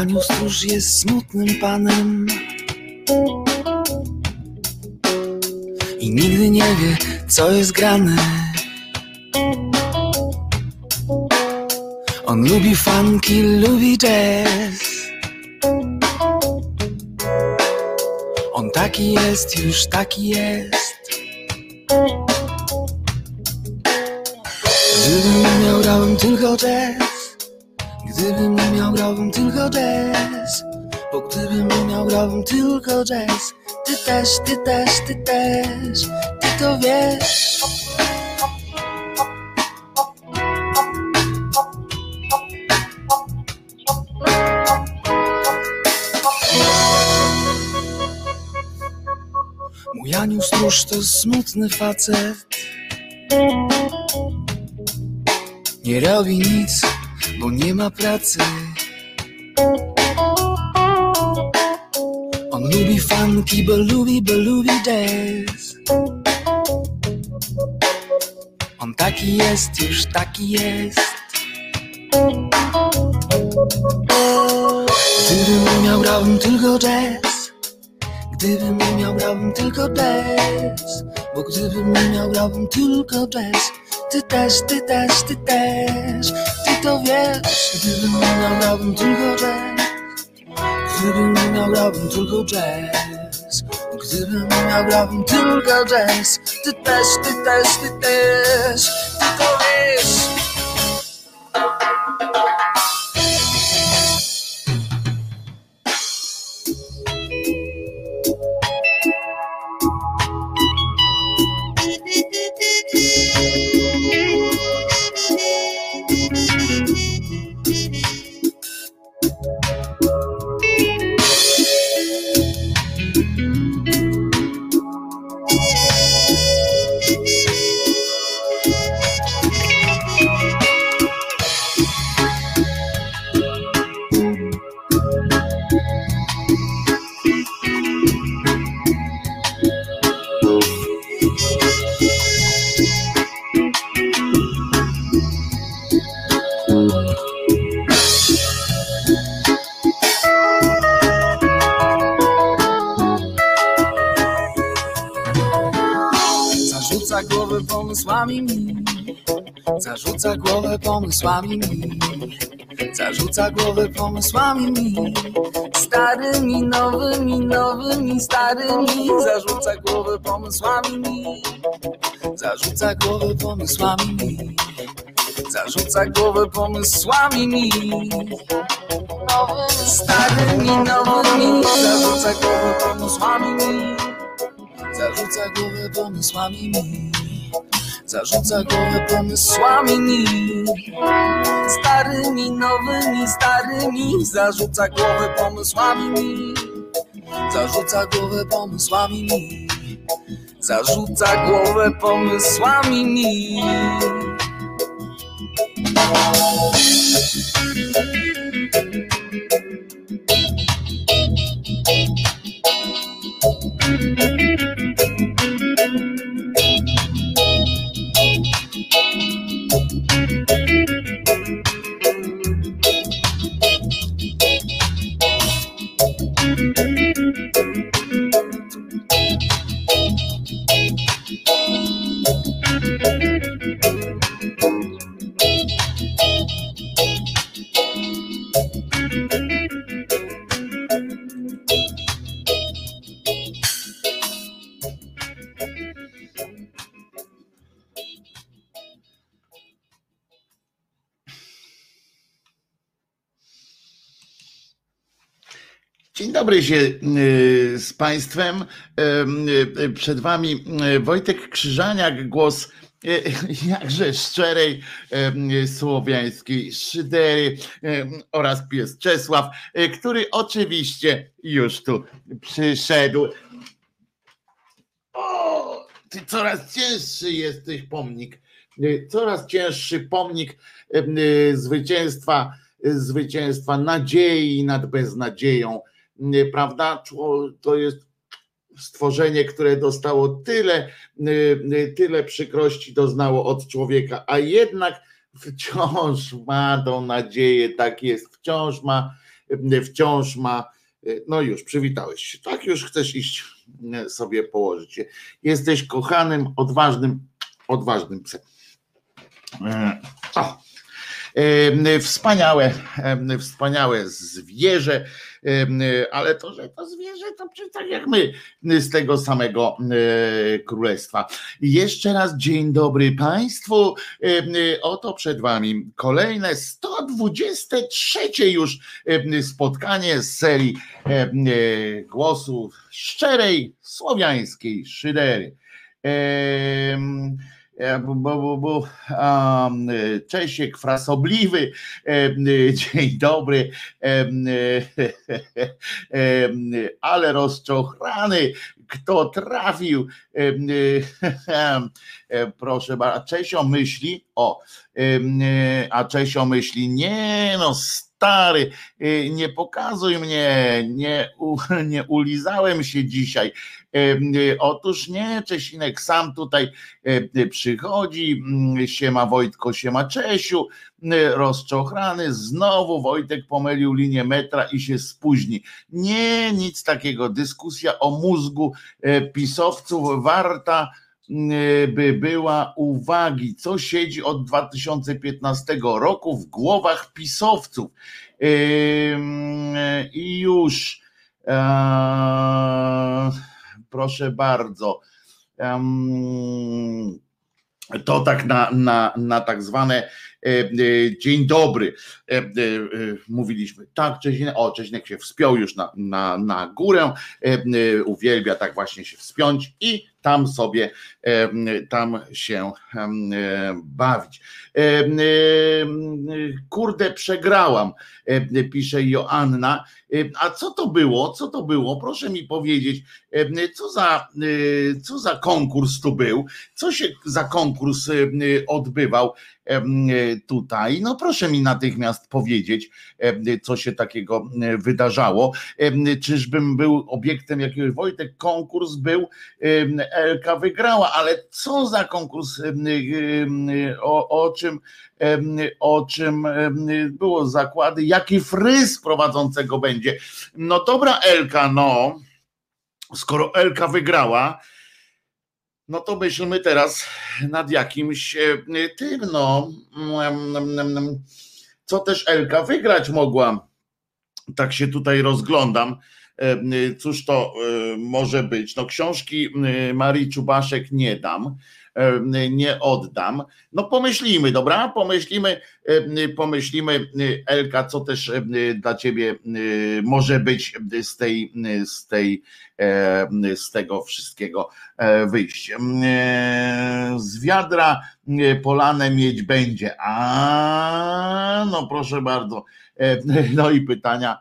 Janiu stróż jest smutnym panem i nigdy nie wie, co jest grane. On lubi funky, lubi jazz. On taki jest, już taki jest. Gdybym miał, grałbym tylko jazz. Gdybym nie miał, grałbym tylko jazz. Bo gdybym nie miał, grałbym tylko jazz. Ty też, ty też, ty też, ty to wiesz. Mój Janiu stróż to smutny facet Nie robi nic, bo nie ma pracy. On lubi funky, bo lubi, bo lubi jazz. On taki jest, już taki jest. Gdybym miał, grałbym tylko jazz. Gdybym miał, grałbym tylko jazz. Bo gdybym miał, grałbym tylko jazz. Ty też, ty też, ty też to wiesz. Gdybym nie miał, grałbym tylko jazz Gdybym miał, grałbym tylko jazz Gdybym miał, grałbym tylko jazz Ty też, ty też, ty też Ty to wiesz pomysłami. Mi Zarzuca głowę pomysłami. Mi Zarzuca głowę pomysłami. Mi Starymi, nowymi, nowymi, starymi. Zarzuca głowę pomysłami. Mi Zarzuca głowę pomysłami. Mi Zarzuca głowę pomysłami. Mi Nowymi, starymi, nowymi. Zarzuca głowę pomysłami. Mi Zarzuca głowę pomysłami. mi Zarzuca głowę pomysłami mi Starymi, nowymi, starymi. Zarzuca głowę pomysłami mi Zarzuca głowę pomysłami mi Zarzuca głowę pomysłami mi Dzień dobry się y, z Państwem. Y, y, Przed Wami Wojtek Krzyżaniak, głos jakże szczerej słowiańskiej szydery oraz pies Czesław, który oczywiście już tu przyszedł. O, ty coraz cięższy jesteś pomnik. Coraz cięższy pomnik zwycięstwa, zwycięstwa nadziei nad beznadzieją prawda? Czło- To jest stworzenie, które dostało tyle, y, y, tyle przykrości doznało od człowieka, a jednak wciąż ma tą nadzieję, tak jest, wciąż ma wciąż ma, no już przywitałeś się, tak już chcesz iść sobie położyć. Jesteś kochanym, odważnym, odważnym psem. O. Wspaniałe, wspaniałe zwierzę, ale to, że to zwierzę, to tak jak my z tego samego królestwa. Jeszcze raz dzień dobry Państwu. Oto przed Wami kolejne 123 już spotkanie z serii głosów szczerej słowiańskiej szydery. Czesiek Frasobliwy, dzień dobry, ale rozczochrany, kto trafił, proszę bardzo, Czesio myśli, o, a Czesio myśli, nie no, stary, nie pokazuj mnie, nie, nie ulizałem się dzisiaj. Y, otóż nie, Czesinek sam tutaj y, przychodzi, mm, siema Wojtko, siema Czesiu, rozczochrany, znowu Wojtek pomylił linię metra i się spóźni. Nie, nic takiego, dyskusja o mózgu pisowców warta by była uwagi, co siedzi od 2015 roku w głowach pisowców. I już proszę bardzo. To tak na, na, na tak zwane E, e, dzień dobry, e, mówiliśmy. Tak, Czeźnek, o, Czeźnek się wspiął już na, na, na górę, uwielbia tak właśnie się wspiąć i tam sobie, tam się bawić. Kurde, przegrałam, pisze Joanna. A co to było? Co to było? Proszę mi powiedzieć, co za, co za konkurs tu był? Co się za konkurs odbywał? tutaj. No proszę mi natychmiast powiedzieć, co się takiego wydarzało. Czyżbym był obiektem jakiegoś Wojtek, konkurs był, Elka wygrała, ale co za konkurs, o, o czym o czym było zakłady, jaki fryz prowadzącego będzie. No dobra Elka, no, skoro Elka wygrała, no to myślmy teraz nad jakimś e, tym, no, co też Elka wygrać mogła. Tak się tutaj rozglądam. E, cóż to e, może być? No, książki Marii Czubaszek nie dam nie oddam. No pomyślimy, dobra? Pomyślimy, pomyślimy, Elka, co też dla ciebie może być z tej, z tej, z tego wszystkiego e, wyjść. Z wiadra polane mieć będzie. A no proszę bardzo. No i pytania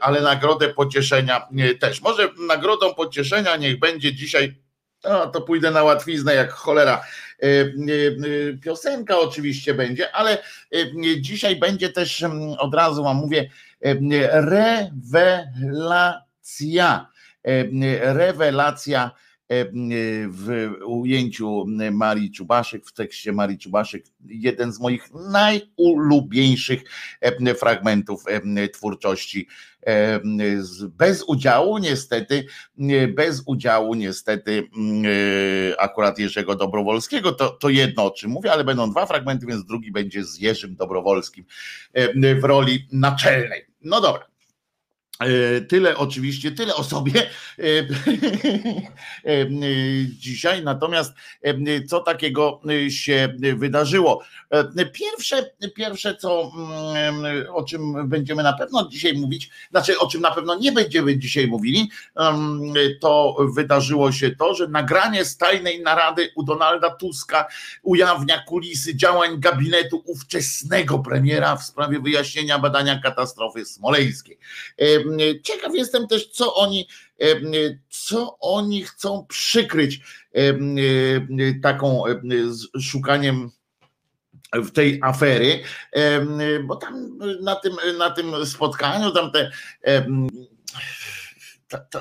ale nagrodę pocieszenia też. Może nagrodą pocieszenia niech będzie dzisiaj no, to pójdę na łatwiznę jak cholera. E, e, e, piosenka oczywiście będzie, ale dzisiaj będzie też, mm, od razu wam mówię, rewelacja. Rewelacja w ujęciu Marii Czubaszek, w tekście Marii Czubaszek, jeden z moich najulubieńszych fragmentów twórczości bez udziału niestety, bez udziału niestety akurat Jerzego Dobrowolskiego, to, to jedno o czym mówię, ale będą dwa fragmenty, więc drugi będzie z Jerzym Dobrowolskim w roli naczelnej. No dobra. E, tyle oczywiście, tyle o sobie e, e, dzisiaj. Natomiast co takiego się wydarzyło? Pierwsze, pierwsze co, mm, o czym będziemy na pewno dzisiaj mówić, znaczy o czym na pewno nie będziemy dzisiaj mówili, to wydarzyło się to, że nagranie z tajnej narady u Donalda Tuska ujawnia kulisy działań gabinetu ówczesnego premiera w sprawie wyjaśnienia badania katastrofy smoleńskiej. Ciekaw jestem też, co oni, co oni chcą przykryć taką szukaniem w tej afery, bo tam na tym, na tym spotkaniu tam te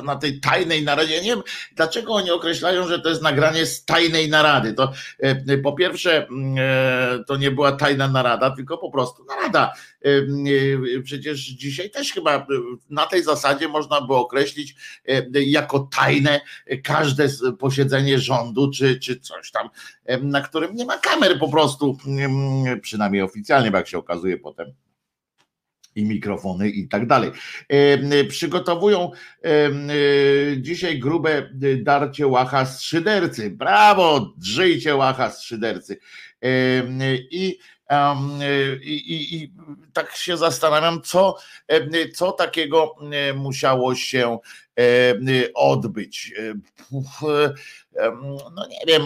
na tej tajnej naradzie. Nie wiem, dlaczego oni określają, że to jest nagranie z tajnej narady. To e, po pierwsze, mm, e, to nie była tajna narada, tylko po prostu narada. E, przecież dzisiaj też chyba na tej zasadzie można by określić jako tajne każde posiedzenie rządu, czy, czy coś tam, na którym nie ma kamer po prostu, mm, przynajmniej oficjalnie, bo jak się okazuje potem i mikrofony i tak dalej. Przygotowują e, dzisiaj grube darcie łacha z szydercy. Brawo, drzyjcie łacha z szydercy. I i, i, I, tak się zastanawiam, co, co takiego musiało się odbyć. No nie wiem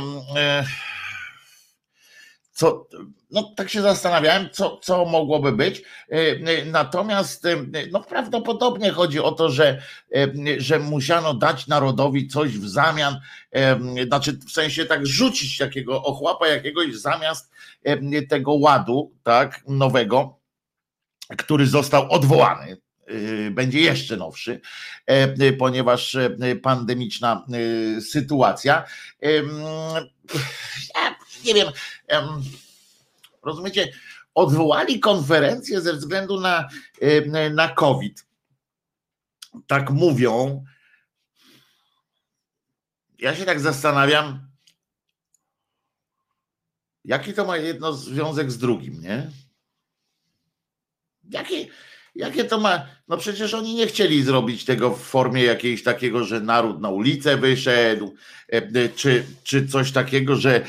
co, no tak się zastanawiałem, co, co mogłoby być. E, e, natomiast e, no, prawdopodobnie chodzi o to, że, że musiano dać narodowi coś w zamian, znaczy w sensie tak rzucić takiego ochłapa jakiegoś zamiast tego ładu, tak, nowego, który został odwołany będzie jeszcze nowszy, ponieważ pandemiczna sytuacja. Ja nie wiem, rozumiecie, odwołali konferencję ze względu na, na COVID. Tak mówią. Ja się tak zastanawiam, jaki to ma jedno związek z drugim, nie? Jaki, jakie to ma. No przecież oni nie chcieli zrobić tego w formie jakiejś takiego, że naród na ulicę wyszedł, czy, czy coś takiego, że,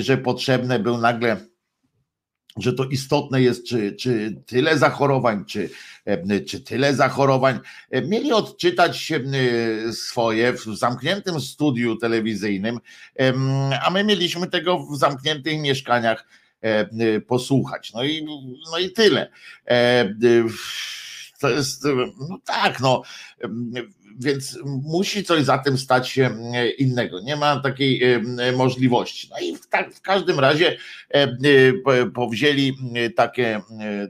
że potrzebne był nagle że to istotne jest, czy, czy tyle zachorowań, czy, czy tyle zachorowań. Mieli odczytać swoje w zamkniętym studiu telewizyjnym, a my mieliśmy tego w zamkniętych mieszkaniach posłuchać. No i, no i tyle. To jest, no tak, no, więc musi coś za tym stać się e, innego. Nie ma takiej e, możliwości. No i w, tak, w każdym razie e, powzięli takie,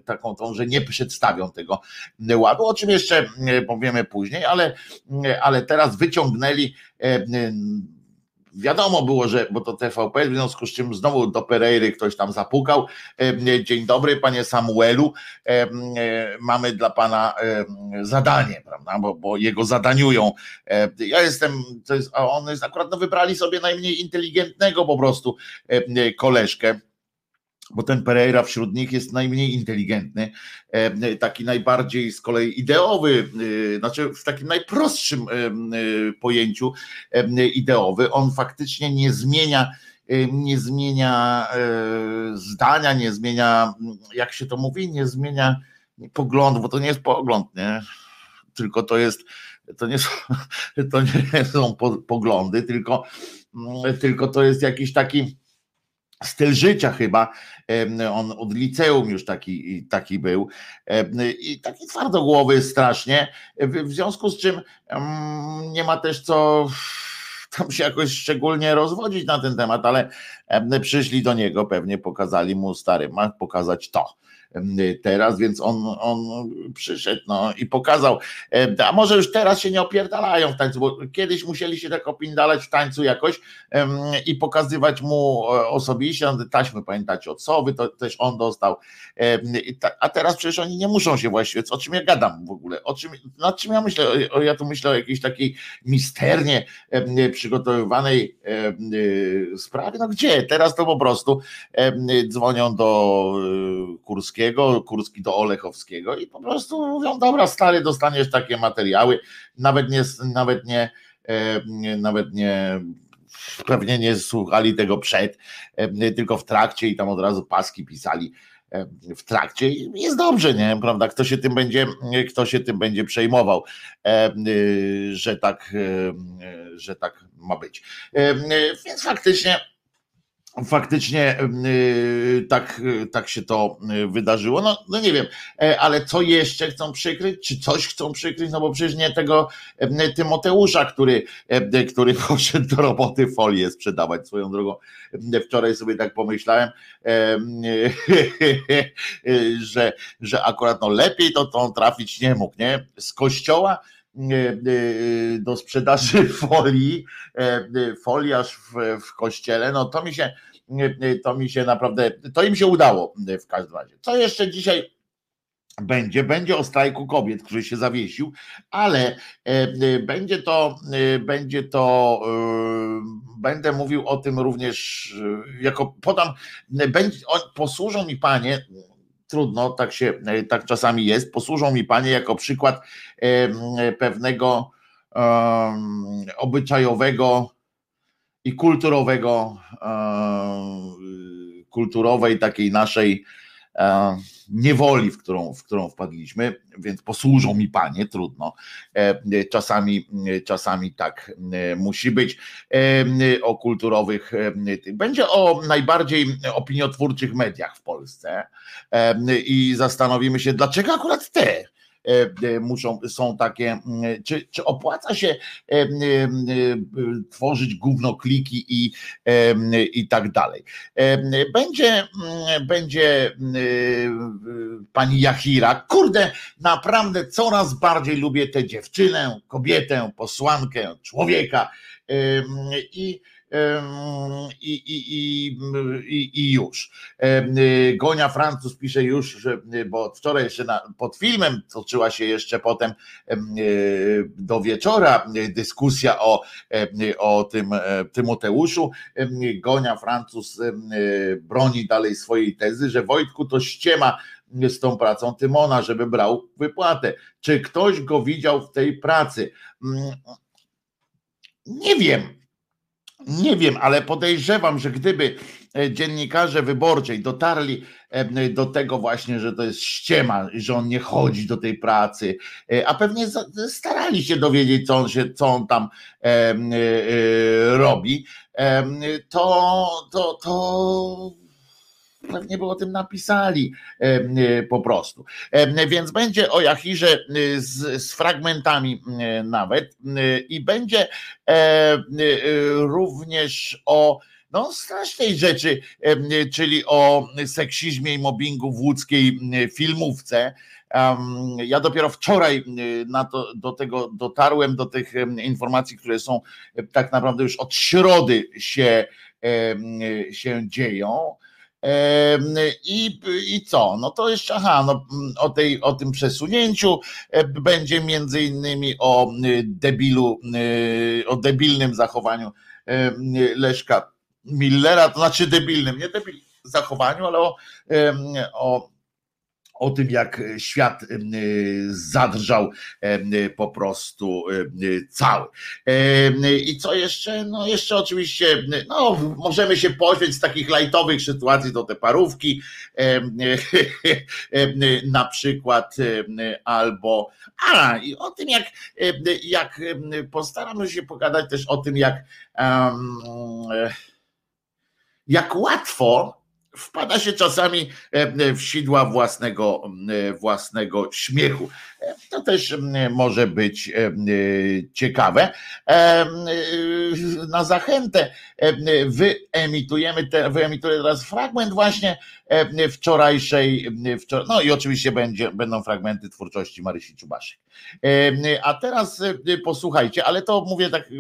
taką tą, że nie przedstawią tego ładu, o czym jeszcze powiemy później, ale, ale teraz wyciągnęli wiadomo było, że, bo to TVP, w związku z czym znowu do Pereiry ktoś tam zapukał. Dzień dobry, panie Samuelu. Mamy dla pana zadanie, prawda? Bo, bo jego zadaniują. Ja jestem, to jest, a on jest akurat, no wybrali sobie najmniej inteligentnego po prostu koleżkę bo ten Pereira wśród nich jest najmniej inteligentny, e, taki najbardziej z kolei ideowy, e, znaczy w takim najprostszym e, pojęciu ideowy. On faktycznie nie zmienia, nie zmienia zdania, nie zmienia, jak się to mówi, nie zmienia poglądu, bo to nie jest pogląd, nie? tylko to jest, to nie są, to nie są poglądy, tylko, tylko to jest jakiś taki styl życia chyba. On od liceum już taki, taki był i taki twardogłowy strasznie, w związku z czym nie ma też co tam się jakoś szczególnie rozwodzić na ten temat, ale przyszli do niego, pewnie pokazali mu stary, ma pokazać to teraz, więc on, on przyszedł no, i pokazał, a może już teraz się nie opierdalają w tańcu, bo kiedyś musieli się tak opindalać w tańcu jakoś i pokazywać mu e, osobiście, taśmy pamiętacie od Sowy, to też on dostał, a teraz przecież oni nie muszą się właściwie, o czym ja gadam w ogóle, o czym, nad czym ja myślę, ja tu myślę o jakiejś takiej misternie przygotowywanej sprawie, no gdzie, teraz to po prostu dzwonią do e, Kurskiego, Kurskiego, Kurski do Olechowskiego i po prostu mówią, dobra stary, dostaniesz takie materiały, nawet nie, nawet nie, e, nawet nie pewnie nie słuchali tego przed, e, tylko w trakcie i tam od razu paski pisali e, w trakcie jest dobrze, nie? Prawda? Kto się tym będzie, kto się tym będzie przejmował, że tak, że tak ma być. Więc faktycznie faktycznie y, tak, tak się to y, wydarzyło. No, no nie wiem, e, ale co jeszcze chcą przykryć? Czy coś chcą przykryć? No bo przecież nie tego Tymoteusza, który, który poszedł do roboty folię sprzedawać swoją drogą. Wczoraj sobie tak pomyślałem, że, że akurat no lepiej to, to trafić nie mógł, nie? Z kościoła do sprzedaży folii, foliarz w, w kościele, no to mi się to mi się naprawdę, to im się udało w każdym razie. Co jeszcze dzisiaj będzie, będzie o strajku kobiet, który się zawiesił, ale będzie to, będzie to, będę mówił o tym również, jako podam, będzie, posłużą mi panie, trudno, tak się, tak czasami jest, posłużą mi panie jako przykład pewnego obyczajowego i kulturowego, kulturowej takiej naszej niewoli, w którą, w którą wpadliśmy, więc posłużą mi panie, trudno. E, czasami, czasami tak e, musi być. E, o kulturowych, będzie o najbardziej opiniotwórczych mediach w Polsce i zastanowimy się, dlaczego akurat te E, e, muszą, są takie, mm, czy, czy opłaca się e, tworzyć kliki i, i tak dalej. Będzie, będzie pani Jachira, kurde, naprawdę coraz bardziej lubię tę dziewczynę, kobietę, posłankę, człowieka i i, i, i, i już. Gonia Francuz pisze już, że, bo wczoraj jeszcze na, pod filmem toczyła się jeszcze potem do wieczora dyskusja o, o tym Tymoteuszu. Gonia Francuz broni dalej swojej tezy, że Wojtku to ściema z tą pracą Tymona, żeby brał wypłatę. Czy ktoś go widział w tej pracy? Nie wiem, nie wiem, ale podejrzewam, że gdyby e, dziennikarze wyborczej dotarli e, do tego właśnie, że to jest ściema, że on nie chodzi do tej pracy, e, a pewnie starali się dowiedzieć, co on, się, co on tam robi, to, to, to pewnie by o tym napisali e, po prostu. Więc będzie o Jachirze e, z, z fragmentami e, nawet i będzie również o no, strasznej rzeczy, czyli o seksizmie i mobbingu w łódzkiej filmówce. Ja dopiero wczoraj to, do tego dotarłem, do tych informacji, które są tak naprawdę już od środy się, się dzieją. I, I co? No to jeszcze, aha, no, o, tej, o tym przesunięciu będzie między innymi o debilu, o debilnym zachowaniu Leszka Millera, to znaczy debilnym, nie debil zachowaniu, ale o, o o tym, jak świat zadrżał po prostu cały. I co jeszcze? No jeszcze oczywiście, no możemy się poświęcić z takich lajtowych sytuacji do te parówki, na przykład, albo, a i o tym, jak, jak postaramy się pogadać też o tym, jak jak łatwo wpada się czasami e, w sidła własnego, e, własnego śmiechu. E, to też może być ciekawe. Na zachętę wyemitujemy, te, wyemituję teraz fragment właśnie wczorajszej, no i oczywiście będzie, będą fragmenty twórczości Marysi Czubaszek. A teraz posłuchajcie, ale to mówię tak,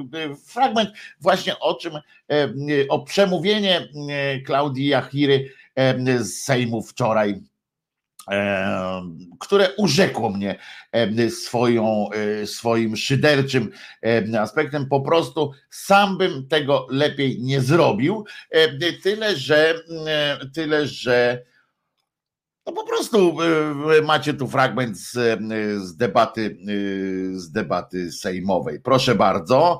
fragment właśnie o czym, o przemówienie Klaudii Jachiry z Sejmu wczoraj które urzekło mnie swoją, e, swoim szyderczym aspektem. Po prostu sam bym tego lepiej nie zrobił. Tyle, że tyle, że no po prostu e, macie tu fragment z, e, z, debaty, e, z debaty sejmowej. Proszę bardzo,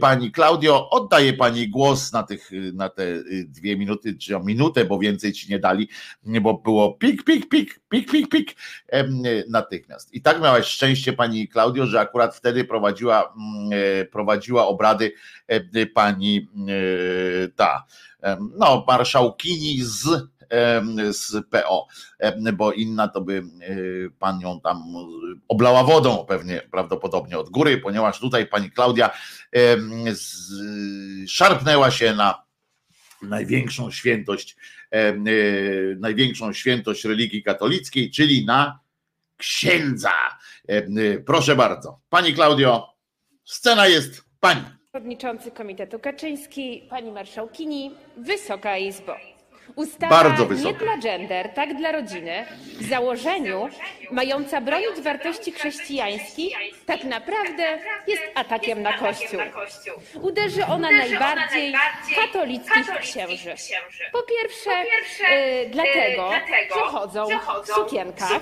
pani Klaudio, oddaję pani głos na, tych, na te dwie minuty, czy o minutę, bo więcej ci nie dali, bo było pik, pik, pik, pik, pik, pik natychmiast. I tak miałaś szczęście pani Klaudio, że akurat wtedy prowadziła, prowadziła obrady pani ta, no, marszałkini z z PO, bo inna to by e, pan ją tam oblała wodą pewnie prawdopodobnie od góry, ponieważ tutaj pani Klaudia szarpnęła się na największą świętość, e, największą świętość religii katolickiej, czyli na księdza. Proszę bardzo. Pani Klaudio, scena jest pani. Przewodniczący Komitetu Kaczyński, pani marszałkini, Wysoka Izbo. Ustawa Bardzo nie wysoka. dla gender, tak dla rodziny, w założeniu mająca bronić wartości chrześcijańskich, tak naprawdę jest atakiem na Kościół. Uderzy ona najbardziej katolickich księży. Po pierwsze, y, dlatego, że chodzą w sukienkach,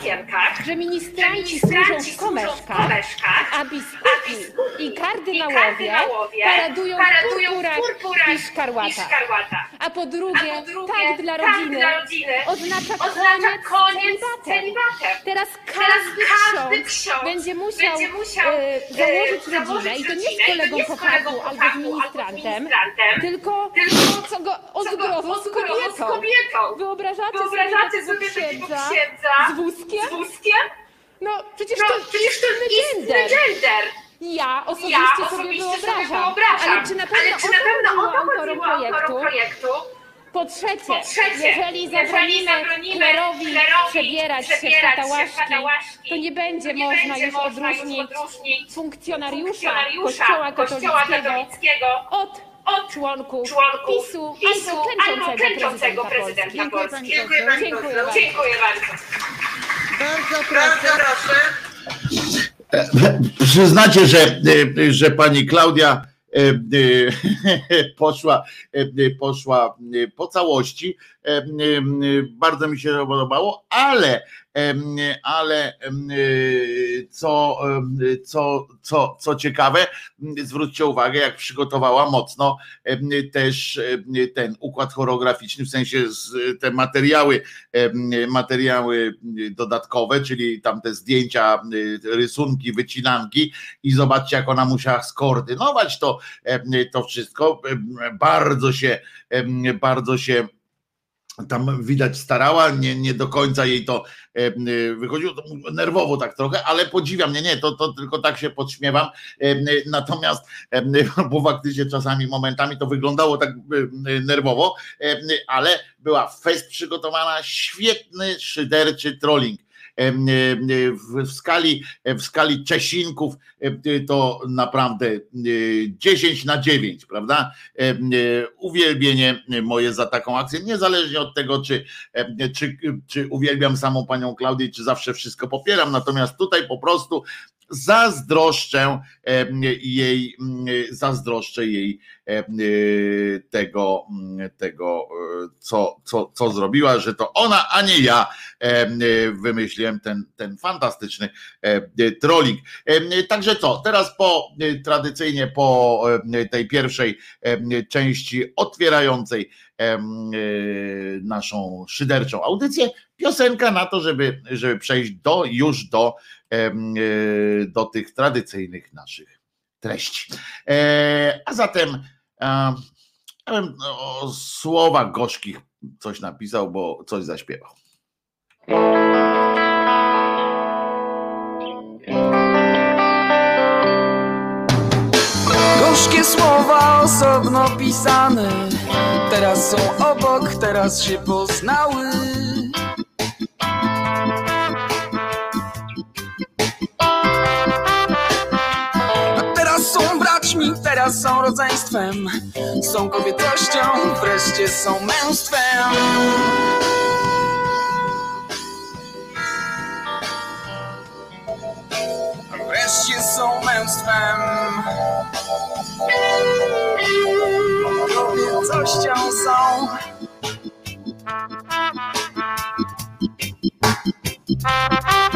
że ministranci służą w komeszkach, a biskupi i kardynałowie paradują w purpurach i szkarłatach. A po drugie, tak dla rodziny oznacza koniec z celibatem. Teraz każdy ksiądz będzie musiał e, założyć rodzinę i to nie z kolegą po fachu albo z ministrantem, tylko co go odgrożą z kobietą. Wyobrażacie sobie takiego księdza z wózkiem? No przecież to istny gender. Ja osobiście sobie wyobrażam, ale czy na pewno o to chodziło autorom projektu? Po trzecie, jeżeli zabronimy klerowi przebierać się w katałaszki, to nie będzie można już odróżnić funkcjonariusza Kościoła katolickiego od członków PiSu albo klęczącego prezydenta Polski. Dziękuję pani Dziękuję poseł. bardzo. Dziękuję bardzo. Bardzo Bardzo proszę. proszę. Przyznacie, że, że pani Klaudia e, e, poszła, poszła po całości. E, e, Bardzo mi się podobało, ale, ale e, co, co, co, co ciekawe, zwróćcie uwagę, jak przygotowała mocno też ten układ choreograficzny, w sensie te materiały, materiały dodatkowe, czyli tam te zdjęcia, rysunki, wycinanki i zobaczcie, jak ona musiała skoordynować to, to wszystko. Bardzo się, bardzo się tam widać starała, nie, nie do końca jej to e, e, wychodziło, nerwowo tak trochę, ale podziwiam, nie, nie, to, to tylko tak się podśmiewam, E, natomiast, bo faktycznie czasami momentami to wyglądało tak nerwowo, ale była fest przygotowana, świetny, szyderczy trolling. W, skali, w skali Czesinków to naprawdę e, 10 na 9, prawda? E, Uwielbienie moje za taką akcję, niezależnie od tego, czy, czy, czy uwielbiam samą panią Klaudię, czy zawsze wszystko popieram, natomiast tutaj po prostu zazdroszczę e, jej, m, zazdroszczę jej e, tego, m, tego e, co, co, co zrobiła, że to ona, a nie ja wymyśliłem ten, ten fantastyczny trolling. Także co, teraz po tradycyjnie po tej pierwszej części otwierającej naszą szyderczą audycję, piosenka na to, żeby, żeby przejść do już do, e, do tych tradycyjnych naszych treści. E, A zatem ja bym o słowach gorzkich coś napisał, bo coś zaśpiewał. Gorzkie słowa osobno pisane Teraz są obok, teraz się poznały są rodzeństwem Są kobietością, wreszcie są męstwem. Wreszcie są męstwem. Kobiecością są. Jak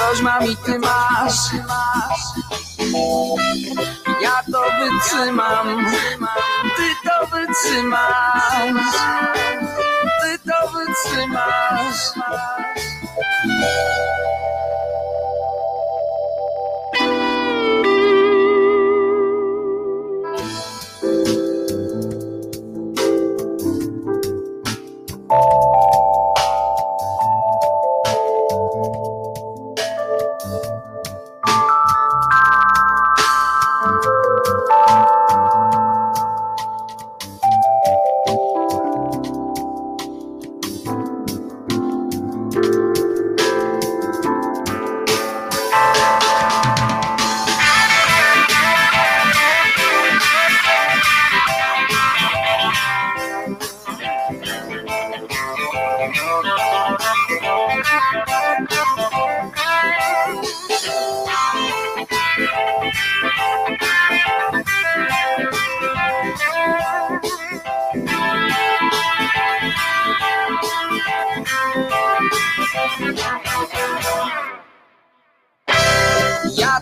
Coś mam i ty masz. Ja to wytrzymam, ty to wytrzymasz, ty to wytrzymasz.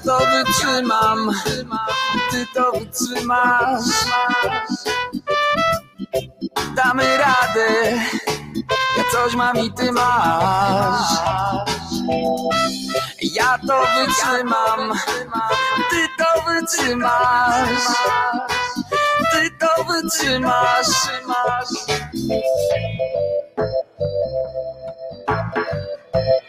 To wytrzymam, ty to wytrzymasz. Damy radę, ja coś mam i ty masz. Ja to wytrzymam, ty to wytrzymasz. Ty to wytrzymasz. Siedzę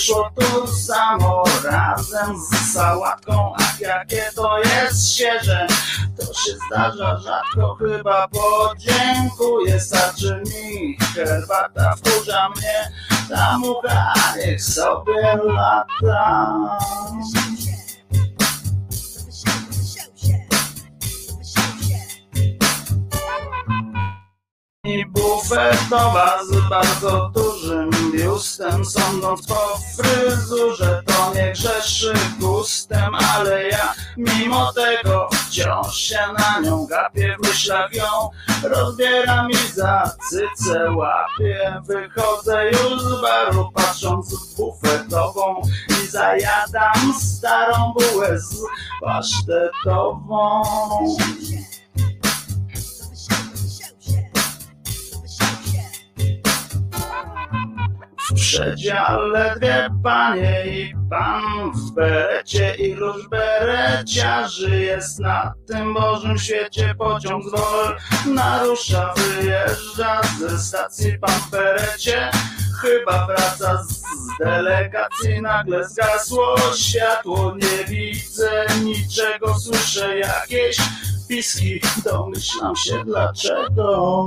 Przyszło tu samo razem z sałatką Ach jakie to jest świeże. To się zdarza rzadko chyba podziękuję Starczy mi herbata wkurza mnie Ta mucha niech sobie lata I bufetowa z bardzo dużym biustem. Sądząc po fryzurze to nie grzeszy gustem Ale ja mimo tego wciąż się na nią gapię W myślach ją rozbieram i za cycę łapię. Wychodzę już z baru patrząc w bufetową I zajadam starą bułę z pasztetową W przedziale dwie panie i pan w berecie Iluż bereciarzy jest na tym Bożym świecie Pociąg z Wol narusza, wyjeżdża ze stacji pan w berecie Chyba wraca z delegacji, nagle zgasło. Światło Nie widzę niczego, słyszę. Jakieś piski Domyślam się dlaczego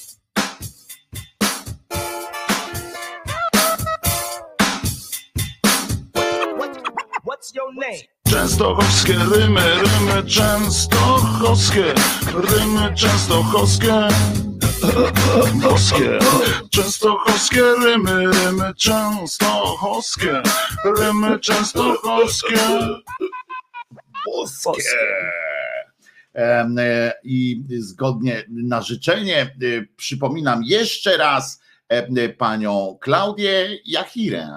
Częstochowskie rymy, rymy częstochowskie, rymy częstochowskie. Boskie. Częstochowskie rymy, rymy częstochowskie, rymy częstochowskie. Boskie. i zgodnie na życzenie przypominam jeszcze raz panią Klaudię Jachirę.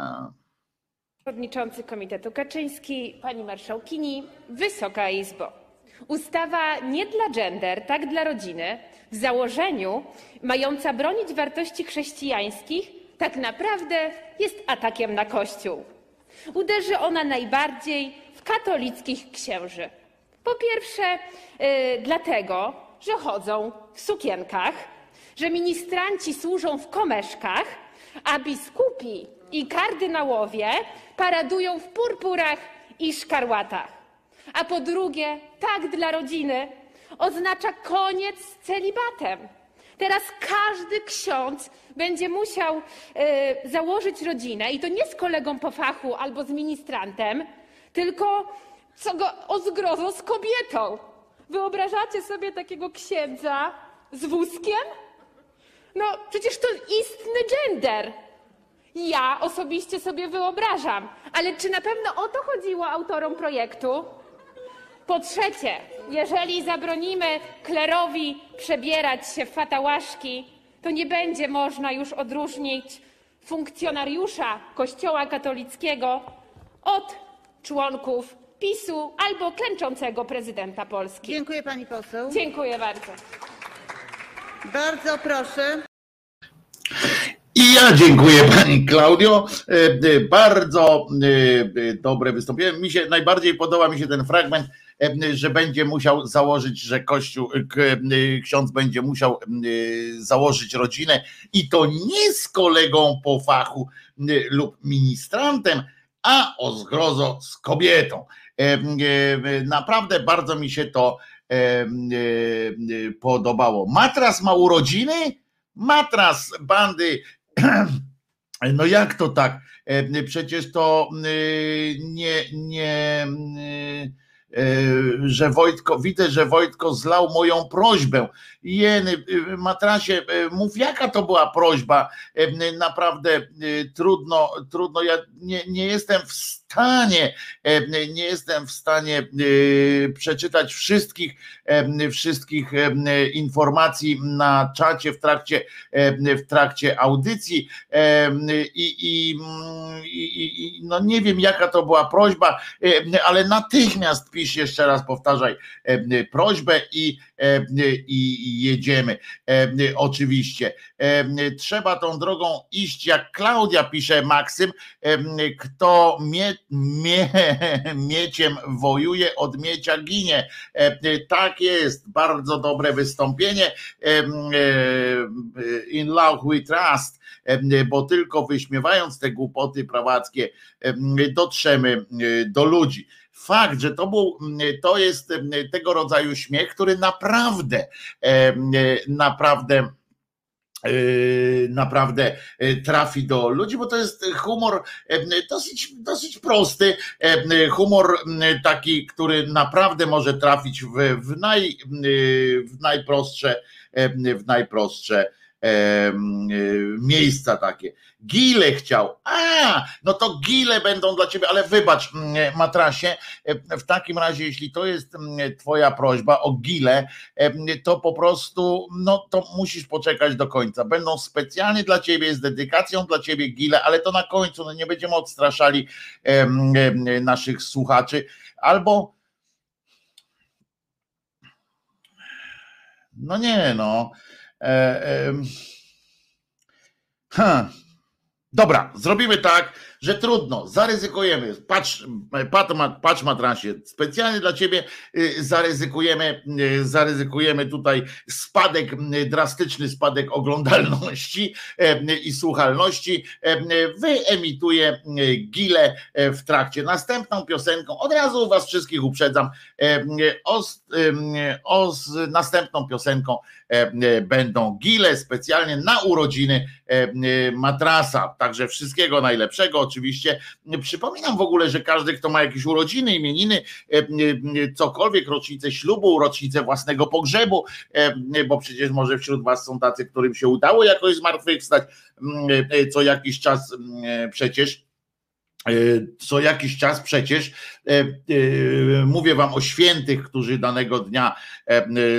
Przewodniczący Komitetu Kaczyński, Pani Marszałkini, Wysoka Izbo. Ustawa nie dla gender, tak dla rodziny, w założeniu mająca bronić wartości chrześcijańskich, tak naprawdę jest atakiem na Kościół. Uderzy ona najbardziej w katolickich księży. Po pierwsze, yy, dlatego, że chodzą w sukienkach, że ministranci służą w komeszkach, a biskupi i kardynałowie paradują w purpurach i szkarłatach. A po drugie, tak dla rodziny oznacza koniec z celibatem. Teraz każdy ksiądz będzie musiał y, założyć rodzinę i to nie z kolegą po fachu albo z ministrantem, tylko co go o zgrozo z kobietą. Wyobrażacie sobie takiego księdza z wózkiem? No, przecież to istny gender. Ja osobiście sobie wyobrażam, ale czy na pewno o to chodziło autorom projektu? Po trzecie, jeżeli zabronimy klerowi przebierać się w fatałaszki, to nie będzie można już odróżnić funkcjonariusza Kościoła katolickiego od członków PiSu albo klęczącego prezydenta Polski. Dziękuję pani poseł. Dziękuję bardzo. Bardzo proszę. Ja dziękuję pani Klaudio. Bardzo dobre wystąpienie. Mi się najbardziej podoba mi się ten fragment, że będzie musiał założyć, że kościół, ksiądz będzie musiał założyć rodzinę i to nie z kolegą po fachu lub ministrantem, a o zgrozo z kobietą. Naprawdę bardzo mi się to podobało. Matras ma urodziny? Matras bandy no jak to tak? Przecież to nie, nie, że Wojtko, widzę, że Wojtko zlał moją prośbę. Jeny, matrasie, mów jaka to była prośba. Naprawdę trudno, trudno, ja nie, nie jestem w stanie, nie jestem w stanie przeczytać wszystkich, wszystkich informacji na czacie w trakcie, w trakcie audycji i, i, i, no nie wiem jaka to była prośba, ale natychmiast jeszcze raz, powtarzaj prośbę i, i jedziemy. Oczywiście. Trzeba tą drogą iść, jak Klaudia pisze Maksym, kto mnie mie, mieciem wojuje, od miecia ginie. Tak jest, bardzo dobre wystąpienie. In love we trust, bo tylko wyśmiewając te głupoty prawackie dotrzemy do ludzi fakt, że to był, to jest tego rodzaju śmiech, który naprawdę, naprawdę naprawdę trafi do ludzi, bo to jest humor dosyć, dosyć prosty, humor taki, który naprawdę może trafić w, w, naj, w najprostsze, w najprostsze miejsca takie. Gile chciał. A, no to gile będą dla ciebie, ale wybacz, matrasie, w takim razie, jeśli to jest twoja prośba o gile, to po prostu, no to musisz poczekać do końca. Będą specjalnie dla ciebie, z dedykacją dla ciebie gile, ale to na końcu, no nie będziemy odstraszali naszych słuchaczy. Albo no nie, no. Ha. Dobra, zrobimy tak, że trudno, zaryzykujemy. Patrz, patrz, patrz matrasie, specjalnie dla ciebie zaryzykujemy, zaryzykujemy tutaj spadek, drastyczny spadek oglądalności i słuchalności. Wyemituję gile w trakcie. Następną piosenką, od razu was wszystkich uprzedzam, o, o następną piosenką będą gile specjalnie na urodziny matrasa. Także wszystkiego najlepszego oczywiście. Przypominam w ogóle, że każdy, kto ma jakieś urodziny, imieniny, cokolwiek, rocznicę ślubu, rocznicę własnego pogrzebu, bo przecież może wśród was są tacy, którym się udało jakoś zmartwychwstać co jakiś czas przecież co jakiś czas przecież mówię wam o świętych, którzy danego dnia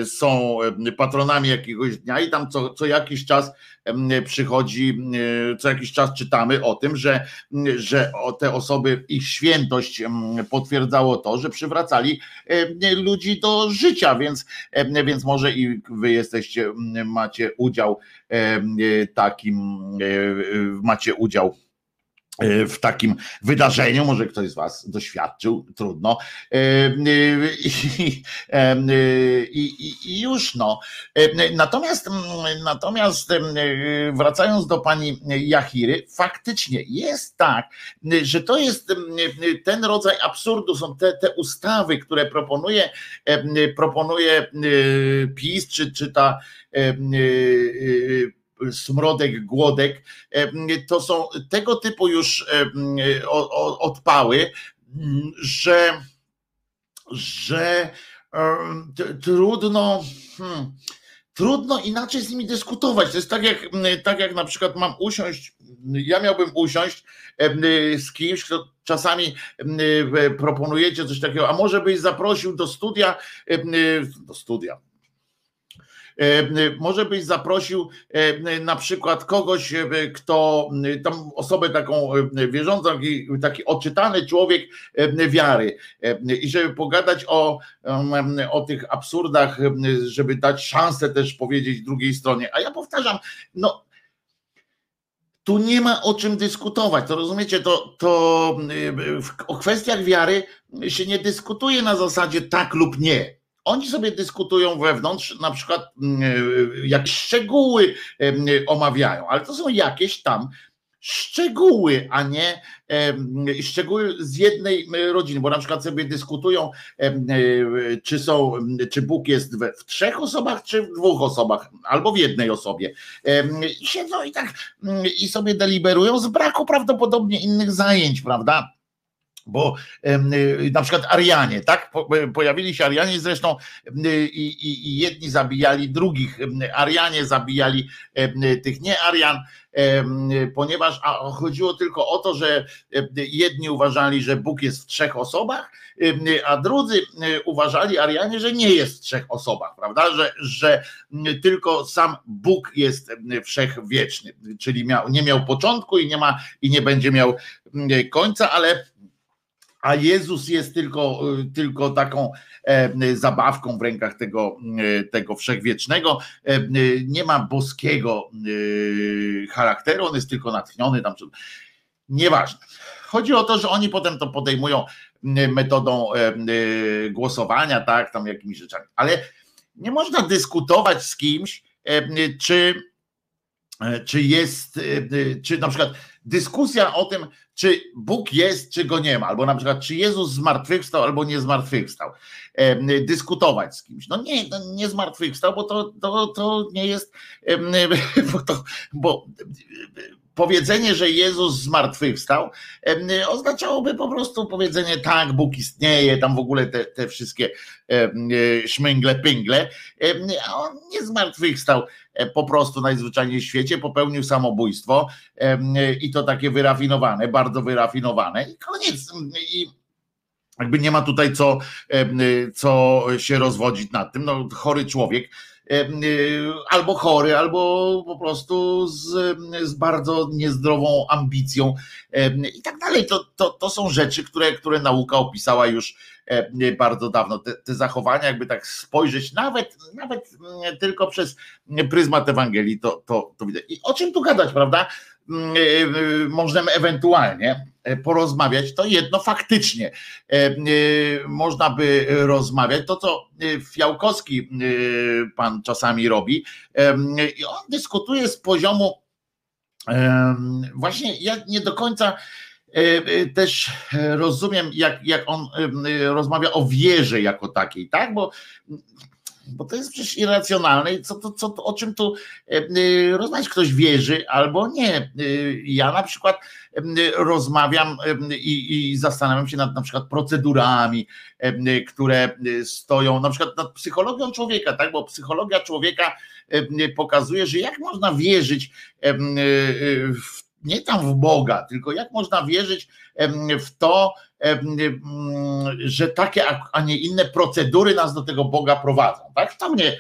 są patronami jakiegoś dnia i tam co, co jakiś czas przychodzi, co jakiś czas czytamy o tym, że, że te osoby, ich świętość potwierdzało to, że przywracali ludzi do życia, więc, więc może i wy jesteście, macie udział takim, macie udział E, w takim wydarzeniu, może ktoś z Was doświadczył, trudno. E, e, I, i, i już no. Natomiast, natomiast wracając do pani Jachiry, faktycznie jest tak, że to jest ten rodzaj absurdu, są te, te ustawy, które proponuje, proponuje PiS, czy, czy ta smrodek, głodek, to są tego typu już odpały, że, że trudno. Hmm, trudno inaczej z nimi dyskutować. To jest tak jak, tak jak na przykład mam usiąść, ja miałbym usiąść z kimś, kto czasami proponujecie coś takiego, a może byś zaprosił do studia, do studia, E, może byś zaprosił e, na przykład kogoś, e, kto tam osobę taką wierzącą, taki, taki odczytany człowiek wiary i żeby pogadać o, o tych absurdach, żeby dać szansę też powiedzieć drugiej stronie. A ja powtarzam, no tu nie ma o czym dyskutować. To rozumiecie, to, to o kwestiach wiary się nie dyskutuje na zasadzie tak lub nie. Oni sobie dyskutują wewnątrz, na przykład mm, e, jak szczegóły omawiają, ale to są jakieś tam szczegóły, a nie szczegóły z jednej rodziny, bo na przykład sobie dyskutują, e, czy są, czy Bóg jest w trzech osobach, czy w dwóch osobach, albo w jednej osobie. I siedzą i tak i sobie deliberują z braku prawdopodobnie innych zajęć, prawda? Bo y, na przykład Arianie, tak? Y, pojawili się Arianie, zresztą y, i, i, i jedni zabijali drugich. Arianie zabijali tych nie Arian, ponieważ a chodziło tylko o to, że jedni uważali, że Bóg jest w trzech osobach, a drudzy uważali Arianie, że nie jest w trzech osobach, prawda? Że, że tylko sam Bóg jest wszechwieczny, czyli miał, nie miał początku i nie ma i nie będzie miał końca, ale a Jezus jest tylko, tylko taką e, zabawką w rękach tego, e, tego wszechwiecznego. E, nie ma boskiego charakteru, on jest tylko natchniony tam. Nieważne. Chodzi o to, że oni potem to podejmują metodą głosowania, tak, tam jakimiś rzeczami. Ale nie można dyskutować z kimś, czy, czy jest, czy na przykład dyskusja o tym, czy Bóg jest, czy go nie ma, albo na przykład, czy Jezus zmartwychwstał, albo nie zmartwychwstał. Dyskutować z kimś. No nie, no nie zmartwychwstał, bo to, to, to nie jest, bo, to, bo powiedzenie, że Jezus zmartwychwstał, oznaczałoby po prostu powiedzenie tak, Bóg istnieje, tam w ogóle te, te wszystkie e, szmęgle, pyngle, a on nie zmartwychwstał e, po prostu najzwyczajniej w świecie, popełnił samobójstwo i to takie wyrafinowane, bardzo wyrafinowane i koniec. I jakby nie ma tutaj co, co się rozwodzić nad tym. No, chory człowiek albo chory, albo po prostu z, z bardzo niezdrową ambicją i tak dalej. To, to, to są rzeczy, które, które nauka opisała już bardzo dawno. Te, te zachowania, jakby tak spojrzeć, nawet, nawet tylko przez pryzmat Ewangelii, to, to, to widać. I o czym tu gadać, prawda? E, e, możemy ewentualnie e, porozmawiać, to jedno faktycznie można by rozmawiać. To, co Fiałkowski pan czasami robi, i on dyskutuje z poziomu właśnie ja nie do końca też rozumiem, jak, jak on rozmawia o wierze jako takiej, tak? Bo bo to jest przecież irracjonalne i co, to, co, o czym tu e, e, rozmawiać? Ktoś wierzy albo nie. E, ja na przykład rozmawiam i, i zastanawiam się nad na przykład procedurami, które stoją na przykład nad psychologią człowieka, tak? Bo psychologia człowieka pokazuje, że jak można wierzyć w nie tam w Boga, tylko jak można wierzyć w to, że takie, a nie inne procedury nas do tego Boga prowadzą. Tak? To, mnie,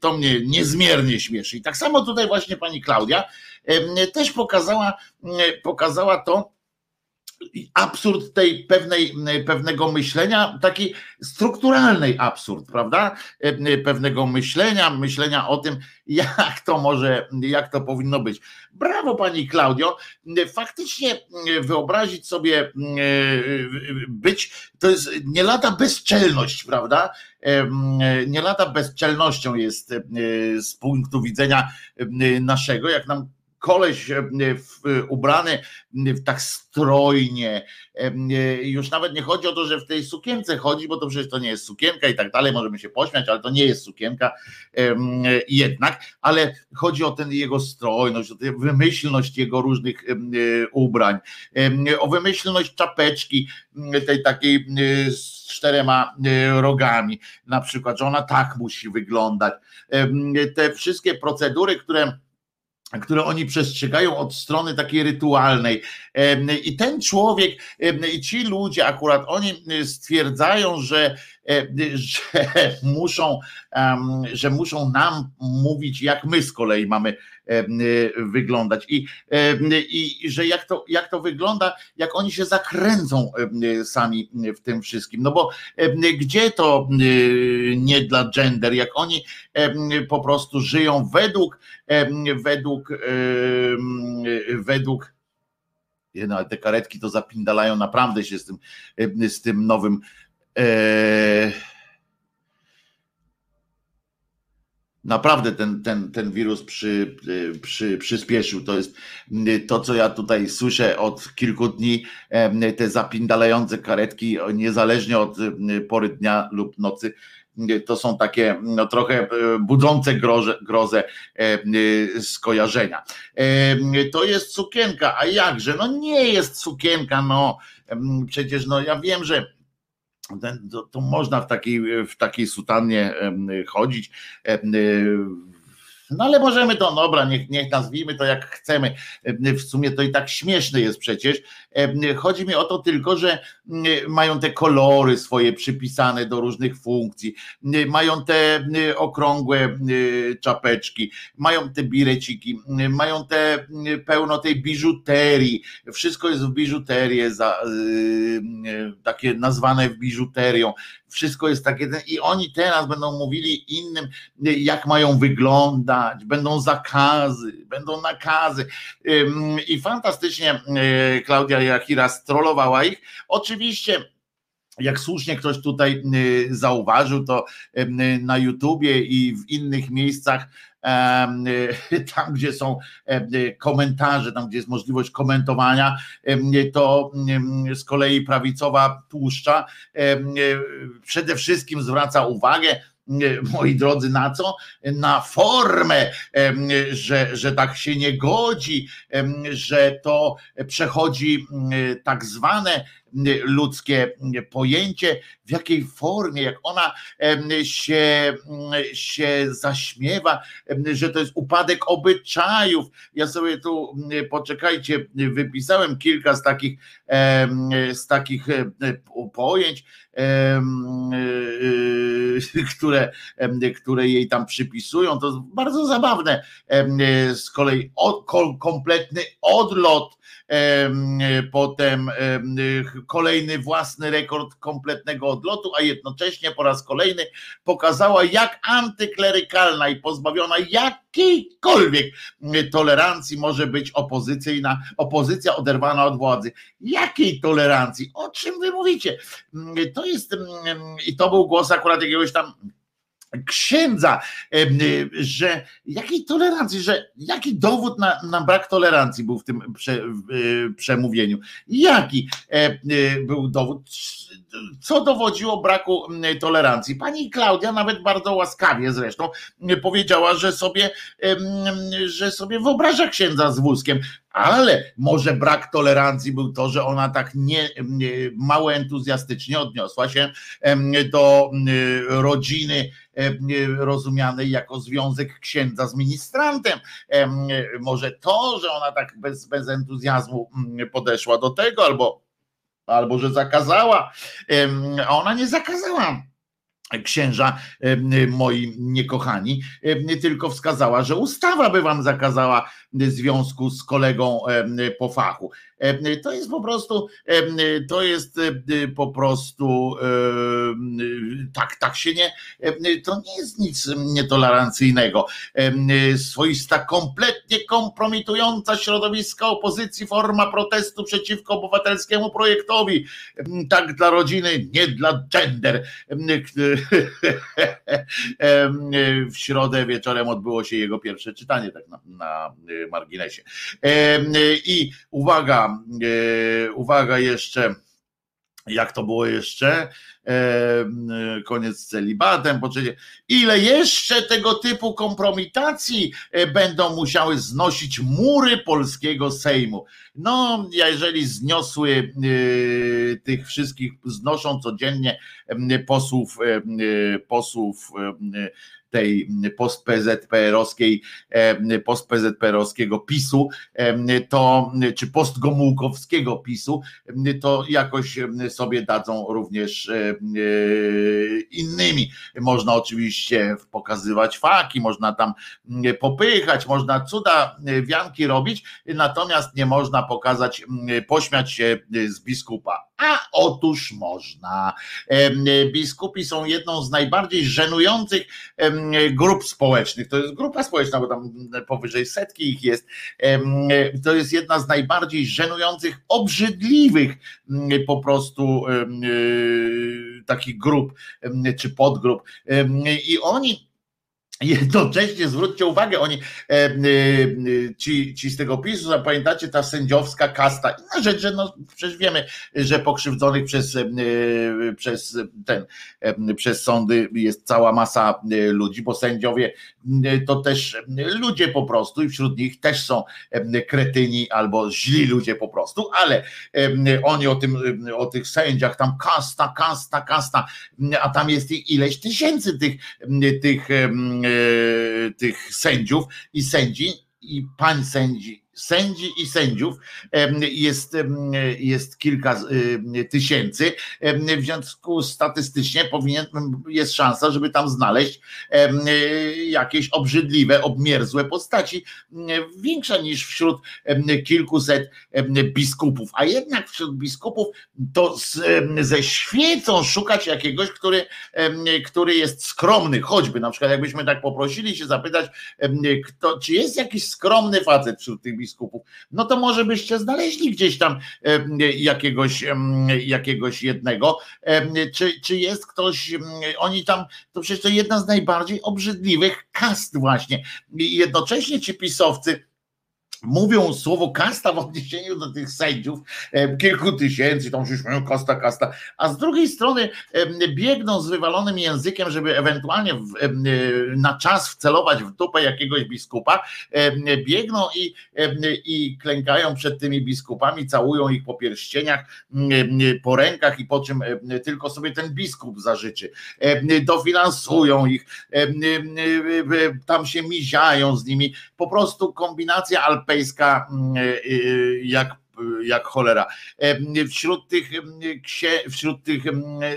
to mnie niezmiernie śmieszy. I tak samo tutaj właśnie pani Klaudia też pokazała, pokazała to, absurd tej pewnej, pewnego myślenia, taki strukturalnej absurd, prawda? E, pewnego myślenia, myślenia o tym, jak to może, jak to powinno być. Brawo pani Klaudio. Faktycznie wyobrazić sobie e, być, to jest nie lada bezczelność, prawda? E, nie lada bezczelnością jest z punktu widzenia naszego, jak nam koleś e, ubrany tak strojnie. E, już nawet nie chodzi o to, że w tej sukience chodzi, bo to przecież to nie jest sukienka i tak dalej, możemy się pośmiać, ale to nie jest sukienka jednak, ale chodzi o ten jego strojność, o tę wymyślność jego różnych e, ubrań, o wymyślność czapeczki, tej takiej z czterema rogami, na przykład, że ona tak musi wyglądać. Te wszystkie procedury, które które oni przestrzegają od strony takiej rytualnej. I ten człowiek, i ci ludzie akurat, oni stwierdzają, że, że, muszą, że muszą nam mówić, jak my z kolei mamy wyglądać. I, i że jak to, jak to wygląda, jak oni się zakręcą sami w tym wszystkim. No bo gdzie to nie dla gender, jak oni po prostu żyją według, według, według no, te karetki to zapindalają naprawdę się z tym, z tym nowym. E, naprawdę ten, ten, ten wirus przy, przy, przyspieszył. To jest to, co ja tutaj słyszę od kilku dni, te zapindalające karetki, niezależnie od pory dnia lub nocy, to są takie no, trochę budzące grozę, grozę skojarzenia. To jest sukienka, a jakże? No nie jest sukienka, no przecież no ja wiem, że to, to, można w takiej, w takiej sutannie chodzić. No ale możemy to, dobra, niech, niech nazwijmy to jak chcemy. W sumie to i tak śmieszne jest przecież. Chodzi mi o to tylko, że mają te kolory swoje przypisane do różnych funkcji, mają te okrągłe czapeczki, mają te bireciki, mają te pełno tej biżuterii. Wszystko jest w biżuterię, za, takie nazwane w biżuterią wszystko jest takie i oni teraz będą mówili innym, jak mają wyglądać, będą zakazy, będą nakazy. I fantastycznie Klaudia Jachira strollowała ich. Oczywiście jak słusznie ktoś tutaj zauważył, to na YouTubie i w innych miejscach, tam gdzie są komentarze, tam gdzie jest możliwość komentowania, to z kolei prawicowa tłuszcza przede wszystkim zwraca uwagę, moi drodzy, na co? Na formę, że, że tak się nie godzi, że to przechodzi tak zwane ludzkie pojęcie, w jakiej formie, jak ona się, się zaśmiewa, że to jest upadek obyczajów. Ja sobie tu, poczekajcie, wypisałem kilka z takich, z takich pojęć, które, które jej tam przypisują. To bardzo zabawne. Z kolei kompletny odlot potem kolejny własny rekord kompletnego odlotu, a jednocześnie po raz kolejny pokazała, jak antyklerykalna i pozbawiona jakiejkolwiek tolerancji może być opozycyjna, opozycja oderwana od władzy. Jakiej tolerancji? O czym wy mówicie? To jest, i to był głos akurat jakiegoś tam księdza, że jakiej tolerancji, że jaki dowód na, na brak tolerancji był w tym prze, w przemówieniu? Jaki był dowód? Co dowodziło braku tolerancji? Pani Klaudia nawet bardzo łaskawie zresztą powiedziała, że sobie, że sobie wyobraża księdza z wózkiem, ale może brak tolerancji był to, że ona tak nie, mało entuzjastycznie odniosła się do rodziny rozumianej jako związek księdza z ministrantem. Może to, że ona tak bez, bez entuzjazmu podeszła do tego, albo, albo że zakazała, a ona nie zakazała księża moi niekochani, tylko wskazała, że ustawa by wam zakazała związku z kolegą po fachu. To jest po prostu, to jest po prostu tak, tak się nie, to nie jest nic nietolerancyjnego. Swoista, kompletnie kompromitująca środowiska opozycji forma protestu przeciwko obywatelskiemu projektowi. Tak dla rodziny, nie dla gender. W środę wieczorem odbyło się jego pierwsze czytanie, tak na, na marginesie. I uwaga, E, uwaga jeszcze, jak to było jeszcze? E, koniec z celibatem, po trzecie, ile jeszcze tego typu kompromitacji e, będą musiały znosić mury polskiego Sejmu. No, jeżeli zniosły tych wszystkich, znoszą codziennie posłów, posłów tej post-PZPR-owskiej, post-PZPR-owskiego PiSu, to, czy postgomułkowskiego PiSu, to jakoś sobie dadzą również innymi. Można oczywiście pokazywać faki, można tam popychać, można cuda wianki robić, natomiast nie można pokazać, pośmiać się z biskupa. A otóż można. Biskupi są jedną z najbardziej żenujących grup społecznych. To jest grupa społeczna, bo tam powyżej setki ich jest. To jest jedna z najbardziej żenujących, obrzydliwych po prostu takich grup czy podgrup. I oni Jednocześnie zwróćcie uwagę, oni, e, e, ci, ci z tego PiSu, pamiętacie, ta sędziowska kasta, inna rzecz, że no, przecież wiemy, że pokrzywdzonych przez, e, przez ten, przez sądy jest cała masa ludzi, bo sędziowie to też ludzie po prostu i wśród nich też są kretyni albo źli ludzie po prostu, ale oni o tym, o tych sędziach, tam kasta, kasta, kasta, a tam jest ileś tysięcy tych, tych tych sędziów i sędzi i pań sędzi sędzi i sędziów jest, jest kilka tysięcy. W związku statystycznie powinien, jest szansa, żeby tam znaleźć jakieś obrzydliwe, obmierzłe postaci, większa niż wśród kilkuset biskupów. A jednak wśród biskupów to z, ze świecą szukać jakiegoś, który, który jest skromny, choćby na przykład jakbyśmy tak poprosili się zapytać, kto, czy jest jakiś skromny facet wśród tych biskupów, biskupów, no to może byście znaleźli gdzieś tam jakiegoś, jakiegoś jednego. Czy, czy jest ktoś, oni tam, to przecież to jedna z najbardziej obrzydliwych kast właśnie. I jednocześnie ci pisowcy, mówią słowo kasta w odniesieniu do tych sędziów, kilku tysięcy, tam już mają kasta, kasta, a z drugiej strony biegną z wywalonym językiem, żeby ewentualnie w, na czas wcelować w dupę jakiegoś biskupa, biegną i, i klękają przed tymi biskupami, całują ich po pierścieniach, po rękach i po czym tylko sobie ten biskup zażyczy. Dofinansują ich, tam się miziają z nimi, po prostu kombinacja alpejska Mm, y, y, jak jak cholera. Wśród tych, wśród tych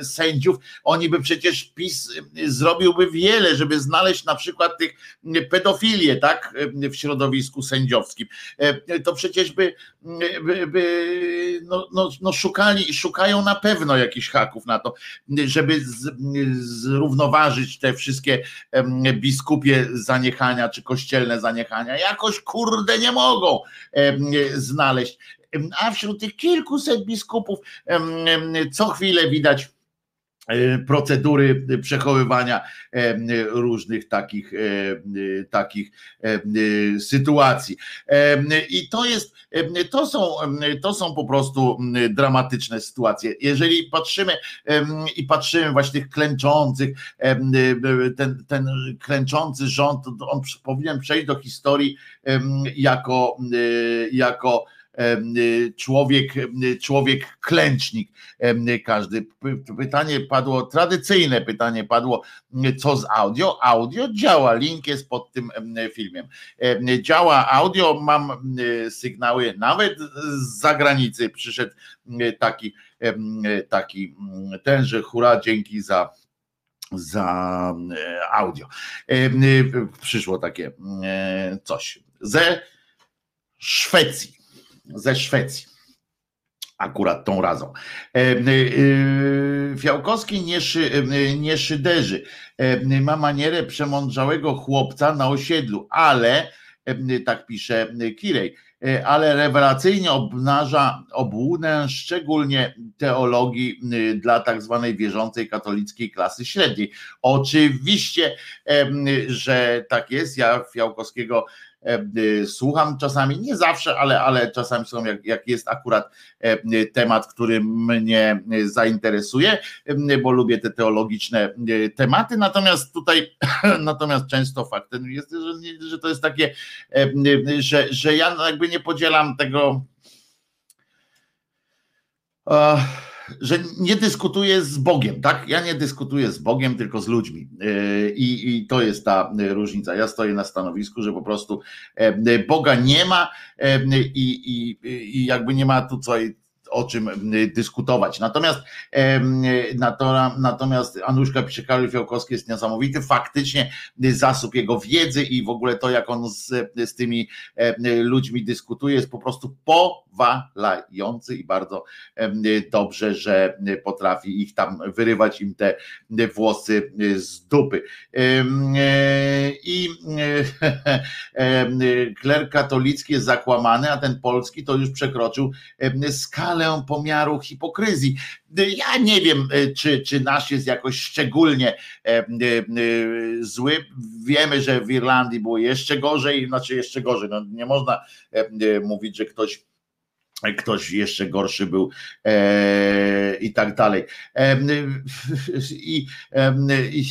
sędziów oni by przecież PiS zrobiłby wiele, żeby znaleźć na przykład tych pedofilię, tak, w środowisku sędziowskim. To przecież by, by, by no, no, no szukali, szukają na pewno jakichś haków na to, żeby z, zrównoważyć te wszystkie biskupie zaniechania, czy kościelne zaniechania. Jakoś kurde nie mogą znaleźć a wśród tych kilkuset biskupów co chwilę widać e, procedury przechowywania różnych takich, takich sytuacji. I to jest, to są, to są po prostu dramatyczne sytuacje. Jeżeli patrzymy i patrzymy właśnie tych klęczących, ten, ten klęczący rząd, on powinien przejść do historii jako, jako człowiek, człowiek klęcznik każdy. Pytanie padło, tradycyjne pytanie padło, co z audio? Audio działa, link jest pod tym filmem. Działa audio, mam sygnały nawet z zagranicy, przyszedł taki, taki tenże hura, dzięki za za audio. Przyszło takie coś ze Szwecji. Ze Szwecji akurat tą razą. E, e, Fiałkowski nie, szy, e, nie szyderzy. Ma manierę przemądrzałego chłopca na osiedlu, ale, tak pisze Kirej, ale rewelacyjnie obnaża obłudę szczególnie teologii dla tak zwanej wierzącej katolickiej klasy średniej. Oczywiście, że tak jest. Ja Fiałkowskiego słucham czasami, nie zawsze, ale, ale czasami są, jak, jak jest akurat e, temat, który mnie zainteresuje, bo lubię te teologiczne tematy, natomiast tutaj, natomiast często faktem jest, że, że to jest takie, że, że ja jakby nie podzielam tego. Uh, że nie dyskutuję z Bogiem, tak? Ja nie dyskutuję z Bogiem, tylko z ludźmi. I, I, to jest ta różnica. Ja stoję na stanowisku, że po prostu e, Boga nie ma e, i, i, i jakby nie ma tu co o czym dyskutować. Natomiast natomiast Anuszka pisze, Karol Fiałkowski jest niesamowity, faktycznie zasób jego wiedzy i w ogóle to, jak on z, z tymi ludźmi dyskutuje, jest po prostu powalający i bardzo dobrze, że potrafi ich tam wyrywać im te włosy z dupy. I kler katolicki jest zakłamany, a ten polski to już przekroczył skalę skalę pomiaru hipokryzji. Ja nie wiem, e, czy, czy nasz jest jakoś szczególnie e, e, zły. Wiemy, że w Irlandii było jeszcze gorzej, znaczy jeszcze gorzej. No nie można mówić, że ktoś ktoś jeszcze gorszy był e, i tak dalej. E, i, e, i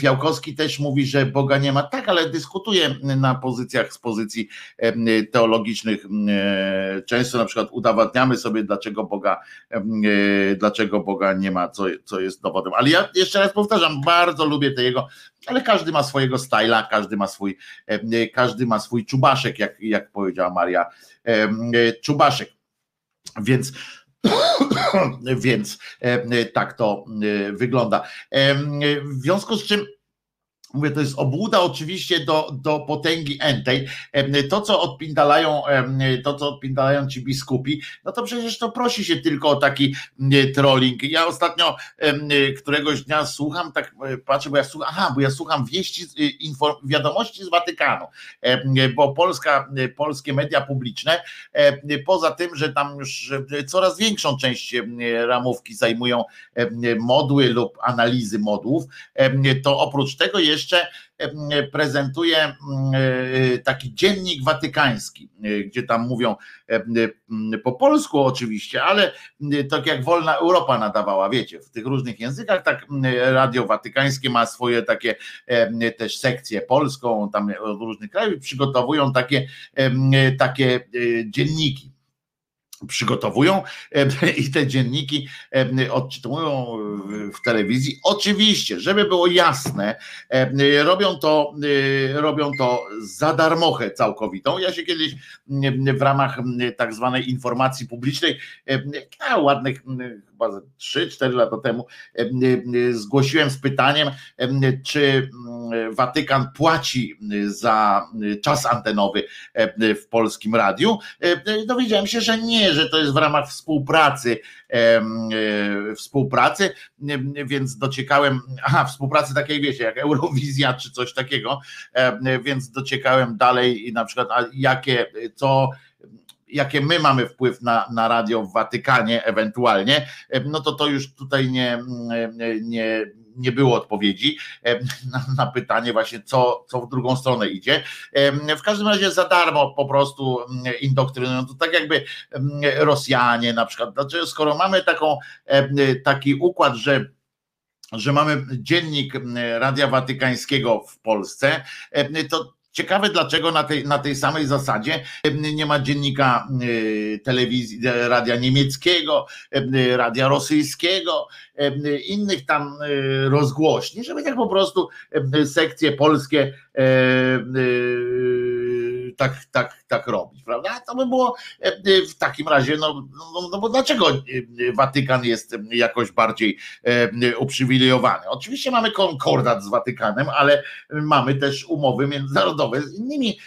Fiałkowski też mówi, że Boga nie ma. Tak, ale dyskutuje na pozycjach z pozycji teologicznych. E, często na przykład udowadniamy sobie, dlaczego Boga, e, dlaczego Boga nie ma, co, co jest dowodem. Ale ja jeszcze raz powtarzam, bardzo lubię tego, ale każdy ma swojego styla, każdy ma swój, każdy ma swój czubaszek, jak, jak powiedziała Maria Czubaszek. Więc Więc e, tak to e, wygląda. W związku z czym Mówię, to jest obłuda oczywiście do, do potęgi entej. To, co odpindalają, to, co odpindalają ci biskupi, no to przecież to prosi się tylko o taki trolling. Ja ostatnio któregoś dnia słucham, tak e, patrzę, bo ja słucham, aha, bo ja słucham wieści, inform, wiadomości z Watykanu, bo Polska, polskie media publiczne, poza tym, że tam już coraz większą część ramówki zajmują modły lub analizy modłów, to oprócz tego jeszcze jeszcze prezentuje e, taki dziennik watykański, e, gdzie tam mówią e, po polsku oczywiście, ale tak jak Wolna Europa nadawała, wiecie, w tych różnych językach, tak Radio Watykańskie ma swoje takie też sekcje polską, tam różnych krajów przygotowują takie, takie dzienniki przygotowują i te dzienniki odczytują w telewizji. Oczywiście, żeby było jasne, robią to, robią to za darmochę całkowitą. Ja się kiedyś w ramach tak zwanej informacji publicznej, ładnych chyba 3-4 lata temu zgłosiłem z pytaniem, czy Watykan płaci za czas antenowy w polskim radiu. Dowiedziałem się, że nie, że to jest w ramach współpracy, współpracy, więc dociekałem, aha, współpracy takiej wiecie, jak Eurowizja czy coś takiego, więc dociekałem dalej i na przykład jakie, co jakie my mamy wpływ na, na radio w Watykanie ewentualnie, no to to już tutaj nie, nie, nie było odpowiedzi na, na, pytanie właśnie, co, co w drugą stronę idzie. W każdym razie za darmo po prostu indoktrynują. To tak jakby Rosjanie na przykład. Dlaczego skoro mamy taką, taki układ, że że mamy dziennik Radia Watykańskiego w Polsce, to Ciekawe, dlaczego na tej, na tej samej zasadzie nie ma dziennika telewizji, radia niemieckiego, radia rosyjskiego, innych tam rozgłośni, żeby tak po prostu sekcje polskie tak, tak, tak robić, prawda? To by było w takim razie, no, no, no bo dlaczego Watykan jest jakoś bardziej uprzywilejowany? Oczywiście mamy konkordat z Watykanem, ale mamy też umowy międzynarodowe z innymi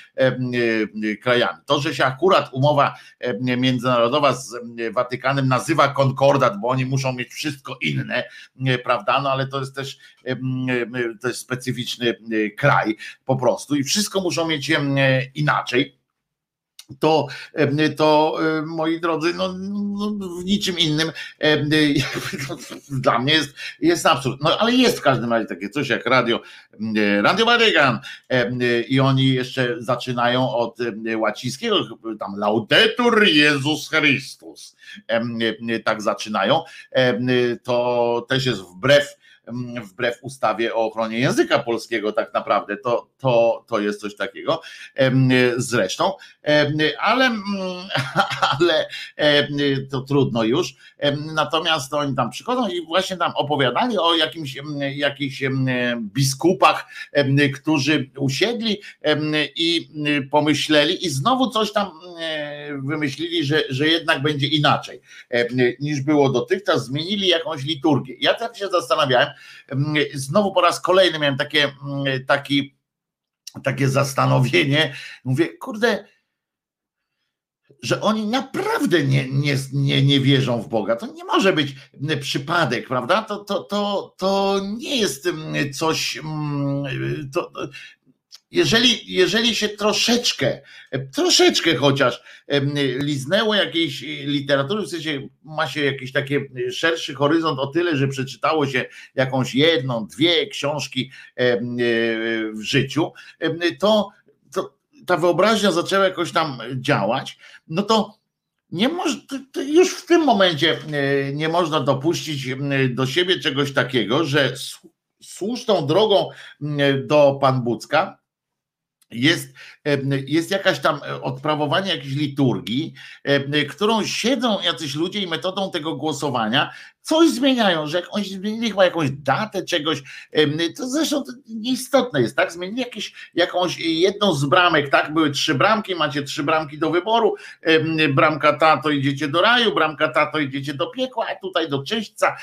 krajami. To, że się akurat umowa międzynarodowa z Watykanem nazywa konkordat, bo oni muszą mieć wszystko inne, prawda? No ale to jest też to jest specyficzny kraj po prostu i wszystko muszą mieć inaczej to, to moi drodzy, no, no, w niczym innym dla mnie jest, jest absurd. No ale jest w każdym razie takie coś jak radio, Radio Watykan i oni jeszcze zaczynają od łacińskiego, tam Laudetur Jezus Chrystus, tak zaczynają. To też jest wbrew wbrew ustawie o ochronie języka polskiego, tak naprawdę to, to, to jest coś takiego. Zresztą, ale, ale to trudno już. Natomiast oni tam przychodzą i właśnie tam opowiadali o jakimś, jakichś biskupach, którzy usiedli i pomyśleli i znowu coś tam wymyślili, że, że jednak będzie inaczej niż było dotychczas, zmienili jakąś liturgię. Ja tak się zastanawiałem, znowu po raz kolejny miałem takie, taki, takie zastanowienie, mówię, kurde, że oni naprawdę nie, nie, nie, nie wierzą w Boga. To nie może być przypadek, prawda? To, to, to, to nie jest coś. To, jeżeli, jeżeli się troszeczkę, troszeczkę chociaż liznęło jakiejś literatury, w sensie ma się jakiś taki szerszy horyzont o tyle, że przeczytało się jakąś jedną, dwie książki w życiu, to, to ta wyobraźnia zaczęła jakoś tam działać, no to nie moż, już w tym momencie nie można dopuścić do siebie czegoś takiego, że słuszną drogą do Pan Bucka jest, jest jakaś tam e, odprawowanie jakiejś liturgii, którą siedzą jacyś ludzie i metodą tego głosowania coś zmieniają, że jak oni zmienili chyba jakąś datę czegoś, to zresztą to nieistotne jest, tak? Zmienili jakieś, jakąś jedną z bramek, tak? Były trzy bramki, macie trzy bramki do wyboru, bramka ta to idziecie do raju, bramka ta to idziecie do piekła, a tutaj do czyśćca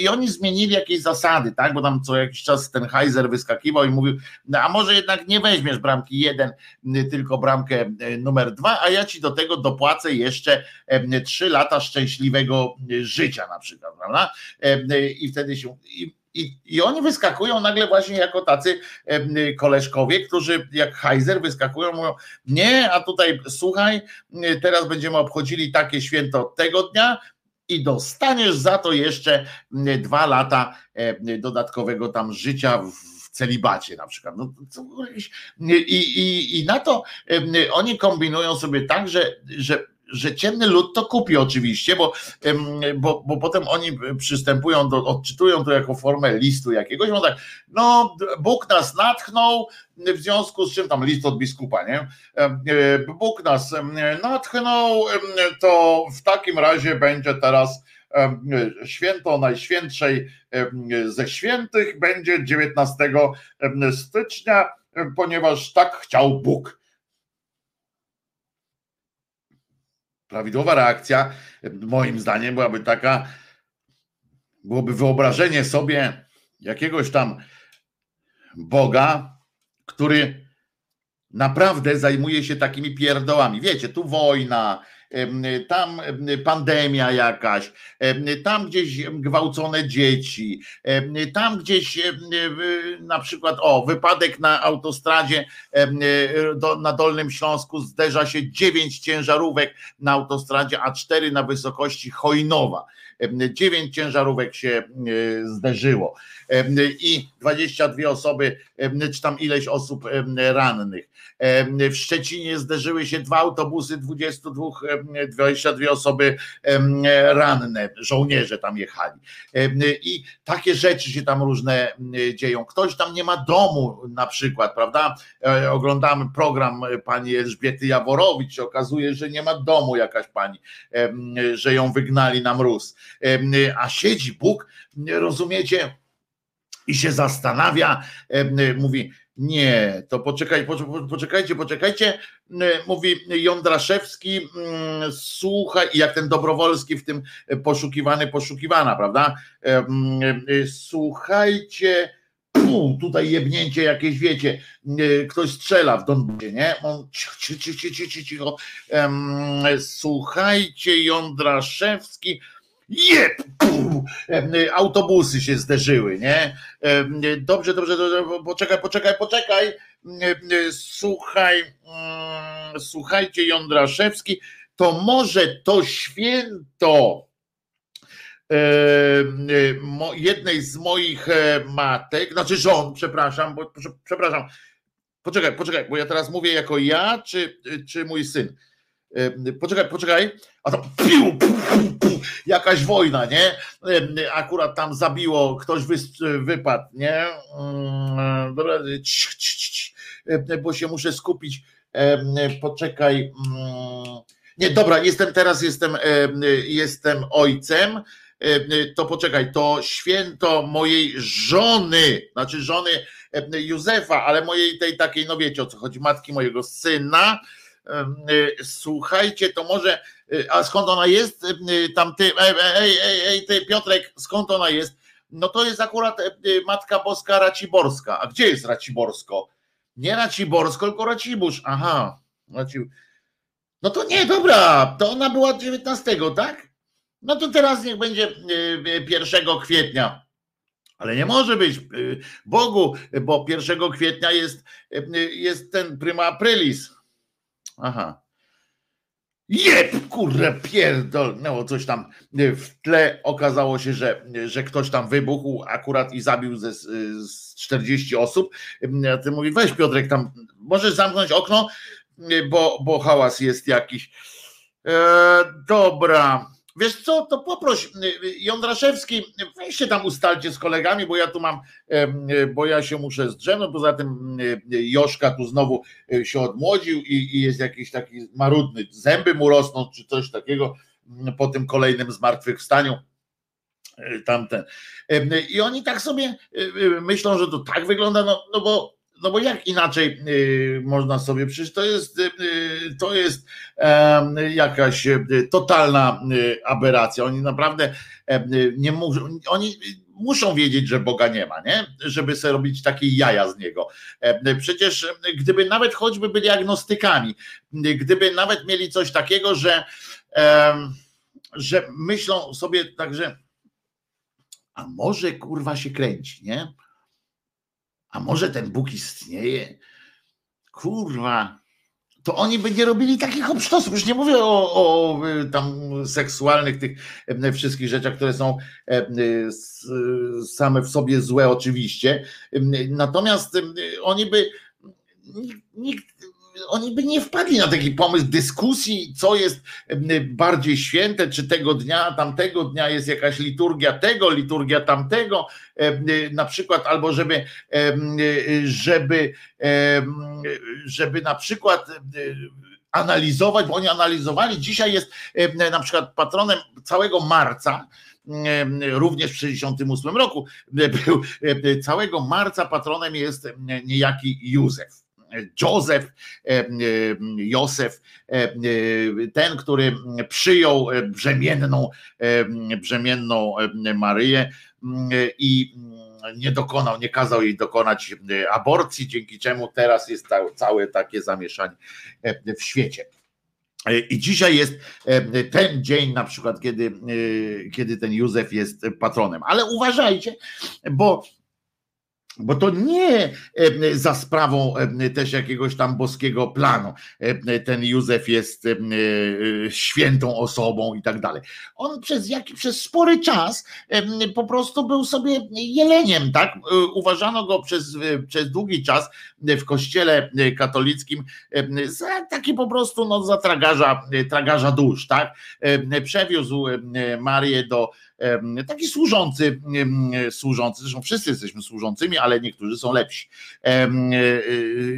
i oni zmienili jakieś zasady, tak? Bo tam co jakiś czas ten Heiser wyskakiwał i mówił, no, a może jednak nie weźmiesz bramki jeden, tylko bramkę numer dwa, a ja ci do tego dopłacę jeszcze trzy lata szczęśliwego życia na przykład prawda? I wtedy się. I, i, I oni wyskakują nagle właśnie jako tacy koleżkowie, którzy jak Heiser wyskakują, mówią, nie, a tutaj słuchaj, teraz będziemy obchodzili takie święto tego dnia, i dostaniesz za to jeszcze dwa lata dodatkowego tam życia w celibacie na przykład. No, i, i, I na to oni kombinują sobie tak, że, że że ciemny lud to kupi oczywiście, bo, bo, bo potem oni przystępują do, odczytują to jako formę listu jakiegoś, no tak, no Bóg nas natchnął, w związku z czym tam list od biskupa, nie? E, Bóg nas natchnął, to w takim razie będzie teraz święto najświętszej ze świętych będzie 19 stycznia, ponieważ tak chciał Bóg. Prawidłowa reakcja, moim zdaniem, byłaby taka, byłoby wyobrażenie sobie jakiegoś tam Boga, który naprawdę zajmuje się takimi pierdołami. Wiecie, tu wojna, tam pandemia jakaś, tam gdzieś gwałcone dzieci, tam gdzieś na przykład o wypadek na autostradzie na Dolnym Śląsku zderza się dziewięć ciężarówek na autostradzie A4 na wysokości Chojnowa. Dziewięć ciężarówek się zderzyło. I 22 osoby, czy tam ileś osób rannych. W Szczecinie zderzyły się dwa autobusy, 22, 22 osoby ranne, żołnierze tam jechali. I takie rzeczy się tam różne dzieją. Ktoś tam nie ma domu na przykład, prawda? E, oglądamy program pani Elżbiety Jaworowicz, okazuje, że nie ma domu jakaś pani, że ją wygnali na mróz. A siedzi Bóg, rozumiecie? I się zastanawia, mówi, nie, to poczekaj, poczekajcie, poczekajcie, mówi Jądraszewski, słuchaj, jak ten Dobrowolski w tym poszukiwany, poszukiwana, prawda? Słuchajcie, Pum, tutaj jebnięcie jakieś, wiecie, ktoś strzela w Donbasie, nie? On cicho, cicho, cicho, cicho. Słuchajcie, Jądraszewski, jeb, autobusy się zderzyły, nie? Dobrze, dobrze, dobrze, poczekaj, poczekaj, poczekaj. Słuchaj, mm, słuchajcie, Jądraszewski, to może to święto jednej z moich e, matek, znaczy żon, przepraszam, bo, przepraszam, poczekaj, poczekaj, bo ja teraz mówię jako ja, czy, czy mój syn. Poczekaj, poczekaj, a to piu, piu, piu, jakaś wojna, nie? Akurat tam zabiło, ktoś wy, wypadł, nie? Mm, dobra, bo się muszę skupić. Poczekaj. Mm, nie, dobra, jestem teraz, jestem, jestem ojcem to poczekaj, to święto mojej żony, znaczy żony Józefa, ale mojej tej takiej, no wiecie o co chodzi, matki mojego syna. Słuchajcie, to może, a skąd ona jest? Tam ty, ej, ej, ej, ty Piotrek, skąd ona jest? No to jest akurat Matka Boska Raciborska. A gdzie jest Raciborsko? Nie Raciborsko, tylko Racibórz. Aha. No to nie, dobra, to ona była 19, tak? No to teraz niech będzie 1 e, kwietnia. Ale nie może być Bogu, bo 1 kwietnia jest, jest ten prima aprilis. Aha. Jeb, kurre, pierdolnęło coś tam w tle. Okazało się, że, że ktoś tam wybuchł akurat i zabił ze, z 40 osób. A ty mówi, weź Piotrek tam, możesz zamknąć okno, bo, bo hałas jest jakiś. E, dobra. Wiesz co, to poproś y, y, Jądraszewski, weźcie tam ustalcie z kolegami, bo ja tu mam, y, bo ja się muszę zdrzemnąć, poza tym Joszka tu znowu się odmłodził i, i jest jakiś taki marudny, zęby mu rosną, czy coś takiego mm, po tym kolejnym zmartwychwstaniu tamten. I oni tak sobie myślą, że to tak wygląda, no, no bo no bo jak inaczej y, można sobie, przecież to jest, y, to jest jakaś y, totalna aberracja. Oni naprawdę nie muszą, oni muszą wiedzieć, że Boga nie ma, nie? Żeby sobie robić takie jaja z niego. Przecież gdyby nawet choćby byli agnostykami, gdyby nawet mieli coś takiego, że, że myślą sobie także, a może kurwa się kręci, nie? A może ten Bóg istnieje? Kurwa, to oni by nie robili takich obsztosów. Już nie mówię o, o tam seksualnych, tych wszystkich rzeczach, które są same w sobie złe, oczywiście. Natomiast oni by. Nikt, oni by nie wpadli na taki pomysł dyskusji, co jest bardziej święte, czy tego dnia, tamtego dnia jest jakaś liturgia tego, liturgia tamtego, na przykład, albo żeby, żeby, żeby na przykład analizować, bo oni analizowali, dzisiaj jest na przykład patronem całego marca, również w 1968 roku był całego marca patronem jest niejaki Józef. Józef, e, e, Józef, e, ten, który przyjął brzemienną, brzemienną Maryję i nie dokonał, nie kazał jej dokonać aborcji, dzięki czemu teraz jest całe takie zamieszanie w świecie. I dzisiaj jest ten dzień, na przykład, kiedy, kiedy ten Józef jest patronem. Ale uważajcie, bo bo to nie e, za sprawą e, też jakiegoś tam boskiego planu. E, ten Józef jest świętą osobą i tak dalej. On przez jaki, przez spory czas po prostu był sobie jeleniem, tak? Uważano go przez, przez długi czas w kościele katolickim za taki po prostu no, za tragarza, tragarza dusz, tak? Przewiózł Marię do taki służący, służący, zresztą wszyscy jesteśmy służącymi, ale niektórzy są lepsi. E, e,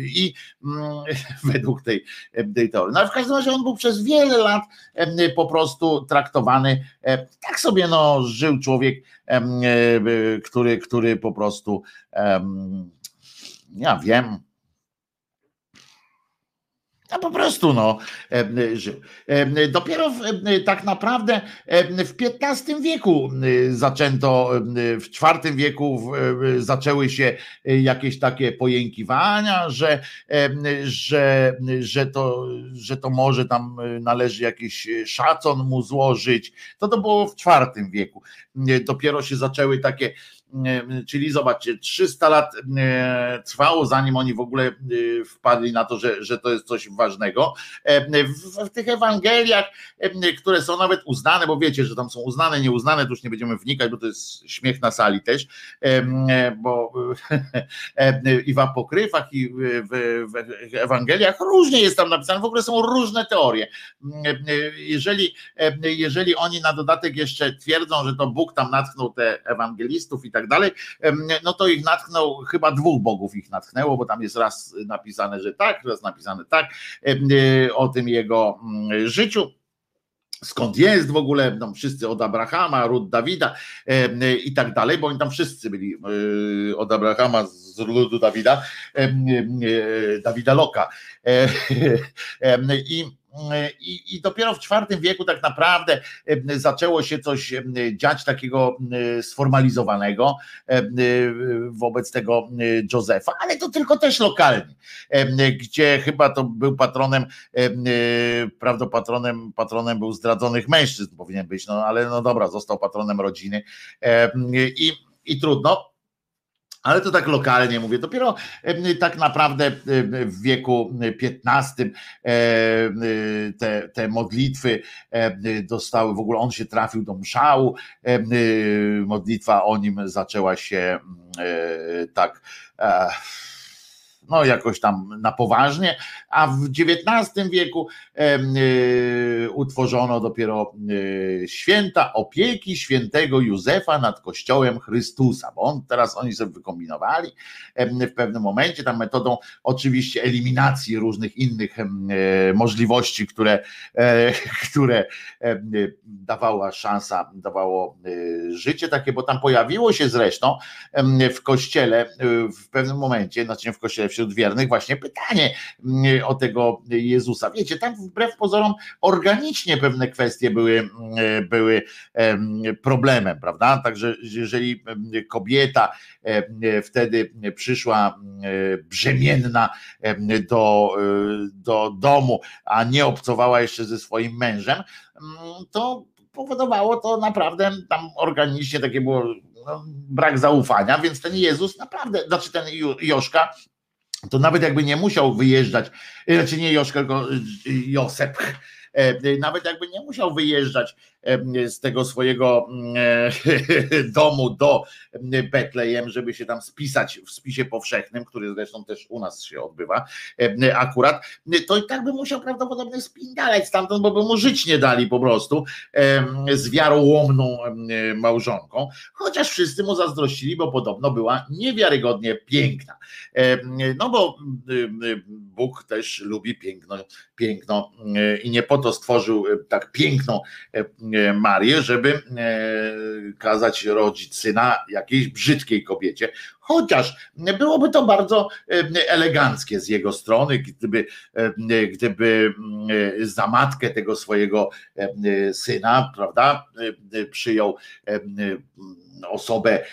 I mm, według tej, tej teorii. No w każdym razie on był przez wiele lat po prostu traktowany, tak sobie no, żył człowiek, e, który, który po prostu ja wiem, a po prostu no, żył. Dopiero w, tak naprawdę w XV wieku zaczęto, w IV wieku zaczęły się jakieś takie pojękiwania, że, że, że, to, że to może tam należy jakiś szacon mu złożyć. To to było w IV wieku. Dopiero się zaczęły takie czyli zobaczcie, 300 lat trwało, zanim oni w ogóle wpadli na to, że, że to jest coś ważnego. W, w tych Ewangeliach, które są nawet uznane, bo wiecie, że tam są uznane, nieuznane, to już nie będziemy wnikać, bo to jest śmiech na sali też, bo i w apokryfach, i w, w Ewangeliach różnie jest tam napisane, w ogóle są różne teorie. Jeżeli, jeżeli oni na dodatek jeszcze twierdzą, że to Bóg tam natchnął te ewangelistów i tak dalej, no to ich natknął, chyba dwóch bogów ich natchnęło, bo tam jest raz napisane, że tak, raz napisane tak, e, o tym jego mm, życiu. Skąd jest w ogóle, no wszyscy od Abrahama, ród Dawida e, i tak dalej, bo oni tam wszyscy byli e, od Abrahama z rodu Dawida, Dawida Loka. I i, I dopiero w IV wieku tak naprawdę zaczęło się coś dziać takiego sformalizowanego wobec tego Józefa, ale to tylko też lokalnie, gdzie chyba to był patronem, prawdopodobnie patronem był zdradzonych mężczyzn, powinien być, no ale no dobra, został patronem rodziny i, i trudno ale to tak lokalnie mówię. Dopiero tak naprawdę w wieku XV te, te modlitwy dostały, w ogóle on się trafił do mszału, modlitwa o nim zaczęła się tak no jakoś tam na poważnie, a w XIX wieku e, utworzono dopiero e, święta opieki świętego Józefa nad Kościołem Chrystusa, bo on, teraz oni sobie wykombinowali w pewnym momencie, tam metodą oczywiście eliminacji różnych innych e, możliwości, które, e, które dawała szansa, dawało życie takie, bo tam pojawiło się zresztą w kościele w pewnym momencie, znaczy w kościele wśród wiernych właśnie pytanie mm, o tego Jezusa. Wiecie, tam wbrew pozorom organicznie pewne kwestie były, mm, były problemem, prawda? Także jeżeli kobieta wtedy przyszła brzemienna do, do domu, a nie obcowała jeszcze ze swoim mężem, mm, to powodowało to naprawdę tam organicznie takie było no, brak zaufania, więc ten Jezus naprawdę, znaczy ten Joszka to nawet jakby nie musiał wyjeżdżać, znaczy nie Joszka, tylko Josep, e, nawet jakby nie musiał wyjeżdżać z tego swojego domu do Betlejem, żeby się tam spisać w spisie powszechnym, który zresztą też u nas się odbywa akurat, to i tak by musiał prawdopodobnie spindalać stamtąd, bo by mu żyć nie dali po prostu z wiarołomną małżonką, chociaż wszyscy mu zazdrościli, bo podobno była niewiarygodnie piękna. No bo Bóg też lubi piękno, piękno i nie po to stworzył tak piękną Marię, żeby e, kazać rodzić syna jakiejś brzydkiej kobiecie. Chociaż byłoby to bardzo e, eleganckie z jego strony, gdyby, e, gdyby za matkę tego swojego syna, prawda, przyjął osobę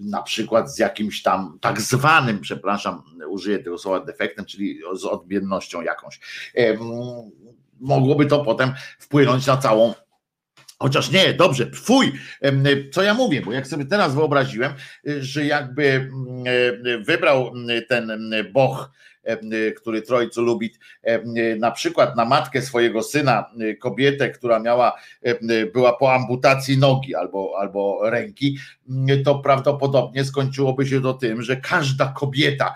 na przykład z jakimś tam tak zwanym, przepraszam, użyję tego słowa defektem, czyli z odmiennością jakąś. Mogłoby to potem wpłynąć na całą Chociaż nie, dobrze, fuj, co ja mówię, bo jak sobie teraz wyobraziłem, że jakby mm, wybrał mm, ten mm, Boch E, który Trojcu lubi, e, na przykład na matkę swojego syna, e, kobietę, która miała, była po amputacji nogi albo, albo ręki, to prawdopodobnie skończyłoby się to tym, że każda kobieta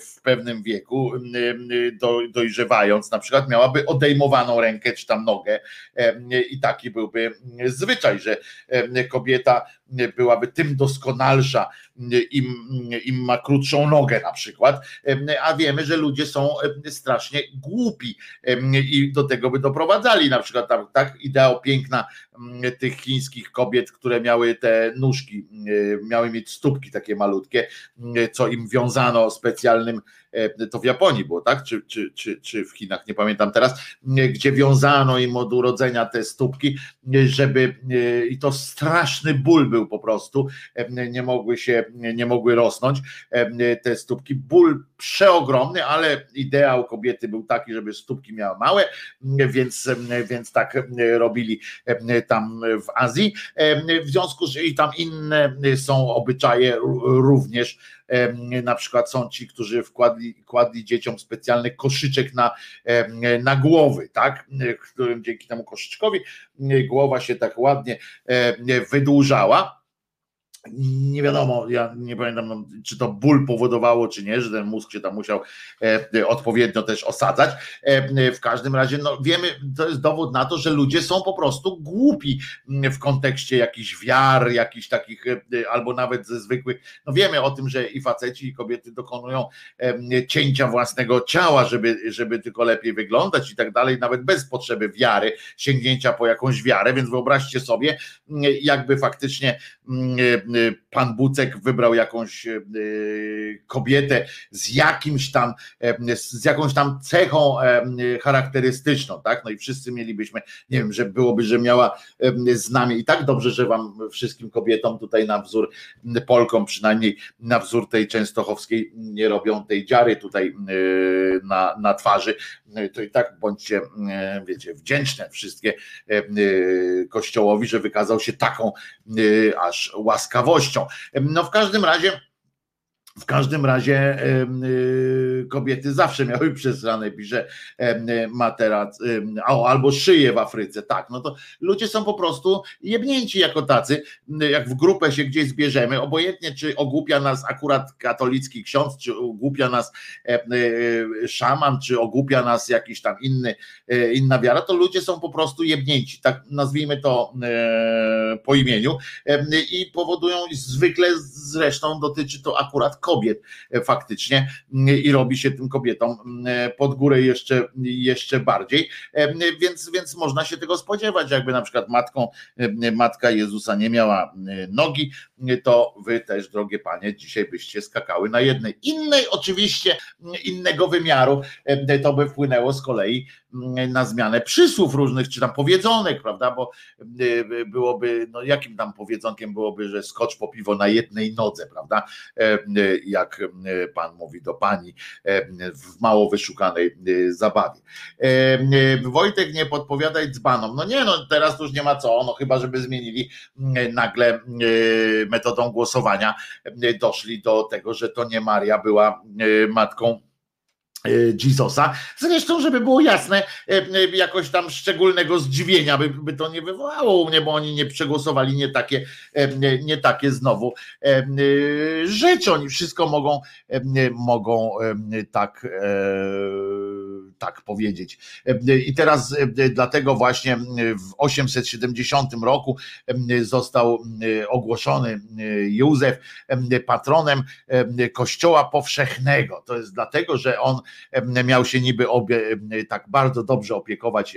w pewnym wieku, dojrzewając, na przykład miałaby odejmowaną rękę czy tam nogę i taki byłby zwyczaj, że kobieta byłaby tym doskonalsza, im, im ma krótszą nogę na przykład, a wiemy, że ludzie są strasznie głupi i do tego by doprowadzali, na przykład tak, tak ideał piękna tych chińskich kobiet, które miały te nóżki, miały mieć stópki takie malutkie, co im wiązano specjalnym to w Japonii było, tak? Czy, czy, czy, czy w Chinach, nie pamiętam teraz, gdzie wiązano im od urodzenia te stópki, żeby e, i to straszny ból był po prostu, e, nie mogły się, nie mogły rosnąć te stópki, ból przeogromny, ale ideał kobiety był taki, żeby stópki miały małe, więc, więc tak robili tam w Azji, w związku z i tam inne są obyczaje również, na przykład są ci, którzy wkładli, kładli dzieciom specjalny koszyczek na, na głowy, tak? którym dzięki temu koszyczkowi głowa się tak ładnie wydłużała nie wiadomo, ja nie pamiętam, no, czy to ból powodowało, czy nie, że ten mózg się tam musiał e, odpowiednio też osadzać. E, w każdym razie, no wiemy, to jest dowód na to, że ludzie są po prostu głupi w kontekście jakichś wiar, jakichś takich, e, albo nawet ze zwykłych. No wiemy o tym, że i faceci, i kobiety dokonują cięcia własnego ciała, żeby, żeby tylko lepiej wyglądać i tak dalej, nawet bez potrzeby wiary, sięgnięcia po jakąś wiarę, więc wyobraźcie sobie, jakby faktycznie Y, pan Bucek wybrał jakąś y, kobietę z jakimś tam, e, z jakąś tam cechą e, charakterystyczną, tak? No i wszyscy mielibyśmy, nie wiem, że byłoby, że miała e, z nami i tak dobrze, że wam wszystkim kobietom tutaj na wzór, Polkom przynajmniej na wzór tej częstochowskiej nie robią tej dziary tutaj na, na twarzy, to i tak bądźcie, wiecie, wdzięczne wszystkie kościołowi, że wykazał się taką aż łaskawością. No w każdym razie w każdym razie y, kobiety zawsze miały przesrane, pisze materac, albo szyję w Afryce, tak, no to ludzie są po prostu jebnięci jako tacy, jak w grupę się gdzieś zbierzemy, obojętnie czy ogłupia nas akurat katolicki ksiądz, czy ogłupia nas y, szaman, czy ogłupia nas jakiś tam inny, e, inna wiara, to ludzie są po prostu jebnięci, tak nazwijmy to e, po imieniu i powodują zwykle zresztą dotyczy to akurat kobiet e, faktycznie mm, i robi się tym kobietom mm, pod górę jeszcze, jeszcze bardziej, e, więc, więc można się tego spodziewać, jakby na przykład matką, e, matka Jezusa nie miała nogi, to wy też, drogie panie, dzisiaj byście skakały na jednej. Innej oczywiście, innego wymiaru, to by wpłynęło z kolei na zmianę przysłów różnych, czy tam powiedzonek, prawda, bo byłoby, no jakim tam powiedzonkiem byłoby, że skocz po piwo na jednej nodze, prawda, jak pan mówi do pani w mało wyszukanej zabawie. Wojtek, nie podpowiadaj dzbanom. No nie, no teraz już nie ma co, no chyba, żeby zmienili nagle metodą głosowania, doszli do tego, że to nie Maria była matką E, Jezusa. Zresztą, żeby było jasne, e, e, jakoś tam szczególnego zdziwienia by, by to nie wywołało u mnie, bo oni nie przegłosowali nie takie, nie takie znowu rzeczy. Oni wszystko mogą, mogą tak, tak powiedzieć. I teraz dlatego właśnie w 870 roku został ogłoszony Józef patronem Kościoła Powszechnego. To jest dlatego, że on miał się niby obie, tak bardzo dobrze opiekować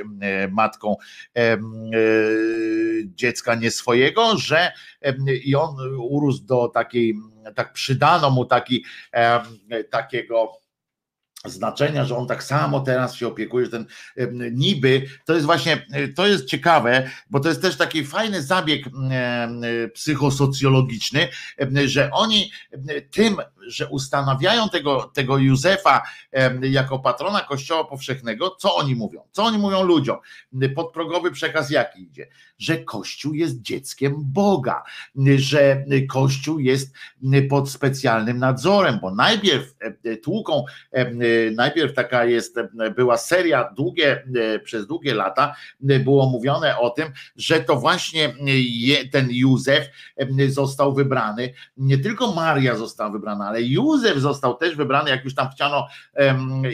matką e, dziecka nie swojego, że i on urósł do takiej, tak przydano mu taki, takiego znaczenia, że on tak samo teraz się opiekuje, że ten niby, to jest właśnie, to jest ciekawe, bo to jest też taki fajny zabieg psychosocjologiczny, że oni tym, że ustanawiają tego, tego Józefa jako patrona Kościoła Powszechnego, co oni mówią? Co oni mówią ludziom? Podprogowy przekaz jaki idzie? Że Kościół jest dzieckiem Boga, że Kościół jest pod specjalnym nadzorem, bo najpierw tłuką, najpierw taka jest, była seria długie, przez długie lata było mówione o tym, że to właśnie ten Józef został wybrany, nie tylko Maria została wybrana, ale Józef został też wybrany, jak już tam chciano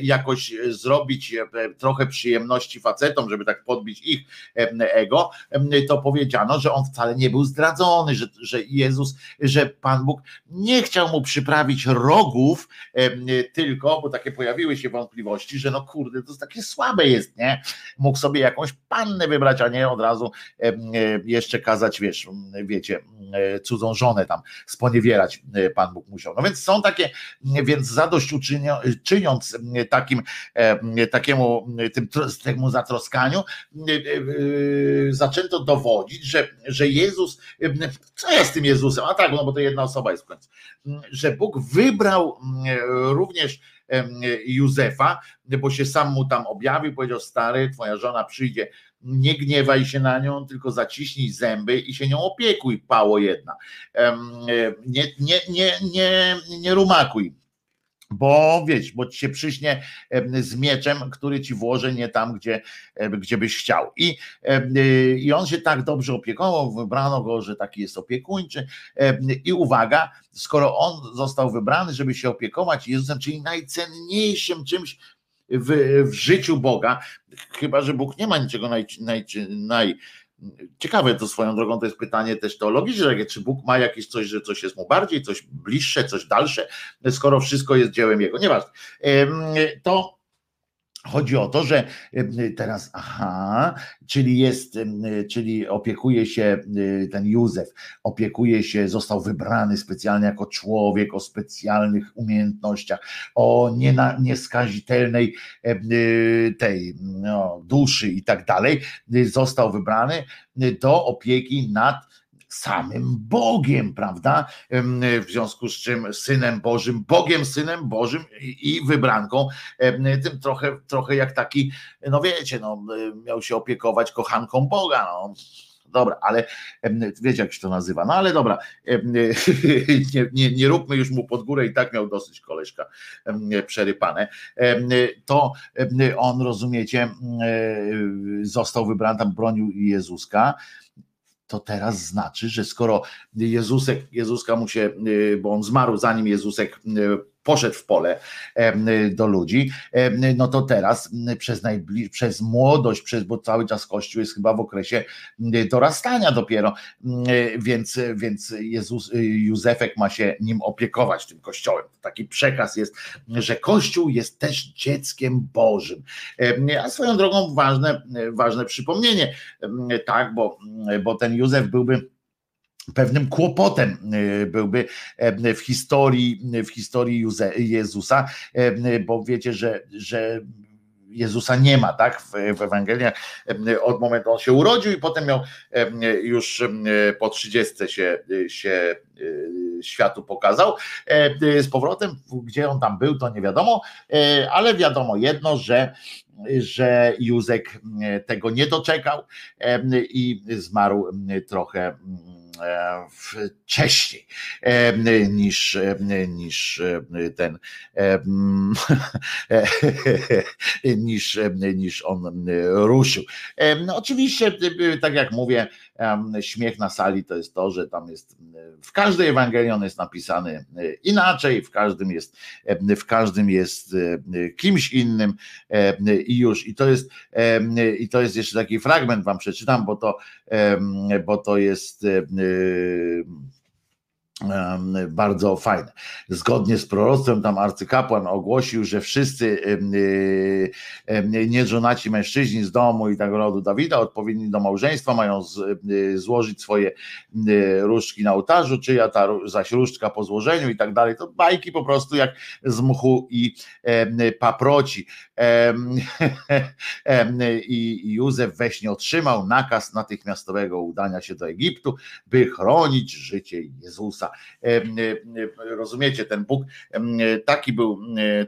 jakoś zrobić trochę przyjemności facetom, żeby tak podbić ich ego, to powiedziano, że on wcale nie był zdradzony, że, że Jezus, że Pan Bóg nie chciał mu przyprawić rogów, tylko, bo takie pojawiły się wątpliwości, że no kurde, to takie słabe jest, nie? Mógł sobie jakąś pannę wybrać, a nie od razu jeszcze kazać, wiesz, wiecie, cudzą żonę tam sponiewierać Pan Bóg musiał. No więc są takie, więc zadośćuczyniąc takim, takiemu, tym, temu zatroskaniu, zaczęto dowodzić, że, że Jezus, co jest tym Jezusem? A tak, no bo to jedna osoba jest w końcu, że Bóg wybrał również Józefa, bo się sam mu tam objawił, powiedział stary, twoja żona przyjdzie, nie gniewaj się na nią, tylko zaciśnij zęby i się nią opiekuj, pało jedna. Nie, nie, nie, nie, nie rumakuj bo wiesz, bo ci się przyśnie z mieczem, który ci włoży nie tam, gdzie, gdzie byś chciał. I, I on się tak dobrze opiekował, wybrano go, że taki jest opiekuńczy. I uwaga, skoro on został wybrany, żeby się opiekować Jezusem, czyli najcenniejszym czymś w, w życiu Boga, chyba że Bóg nie ma niczego naj, naj, naj Ciekawe to swoją drogą, to jest pytanie też teologiczne, czy Bóg ma jakieś coś, że coś jest mu bardziej, coś bliższe, coś dalsze, skoro wszystko jest dziełem Jego. Nieważne. To Chodzi o to, że teraz, aha, czyli jest, czyli opiekuje się ten Józef, opiekuje się, został wybrany specjalnie jako człowiek o specjalnych umiejętnościach, o niena, nieskazitelnej tej no, duszy i tak dalej, został wybrany do opieki nad samym Bogiem, prawda? W związku z czym synem Bożym, Bogiem, synem Bożym i wybranką, tym trochę, trochę jak taki, no wiecie, no, miał się opiekować kochanką Boga. No. Dobra, ale wiecie, jak się to nazywa. No ale dobra, nie, nie, nie róbmy już mu pod górę i tak miał dosyć koleżka przerypane. To on, rozumiecie, został wybrany, tam bronił Jezuska to teraz znaczy, że skoro Jezusek, Jezuska mu się, y, bo on zmarł zanim Jezusek y, poszedł w pole do ludzi, no to teraz przez, najbliż, przez młodość, przez, bo cały czas Kościół jest chyba w okresie dorastania dopiero, więc, więc Jezus, Józefek ma się nim opiekować, tym Kościołem. Taki przekaz jest, że Kościół jest też dzieckiem Bożym. A swoją drogą ważne, ważne przypomnienie, tak, bo, bo ten Józef byłby pewnym kłopotem e, byłby e, w historii, w historii Jezusa, e, bo wiecie, że, że Jezusa nie ma, tak? W, w Ewangelii od momentu on się urodził i potem miał już po 30 się, się światu pokazał. Z powrotem, gdzie on tam był, to nie wiadomo, ale wiadomo jedno, że że Józek tego nie doczekał i zmarł trochę E, wcześniej niż, niż ten niż, niż on ruszył. No oczywiście, tak jak mówię, śmiech na sali to jest to, że tam jest w każdej Ewangelii on jest napisany inaczej, w każdym jest, w każdym jest kimś innym i już. I to jest, i to jest jeszcze taki fragment wam przeczytam, bo to, bo to jest bardzo fajne. Zgodnie z proroctwem tam arcykapłan ogłosił, że wszyscy nieżonaci mężczyźni z domu i tak rodu Dawida odpowiedni do małżeństwa mają złożyć swoje różdżki na ołtarzu, czyja ta zaś różdżka po złożeniu i tak dalej. To bajki po prostu jak z mchu i paproci. I Józef we śnie otrzymał nakaz natychmiastowego udania się do Egiptu, by chronić życie Jezusa Jezusa. Rozumiecie, ten Bóg taki był,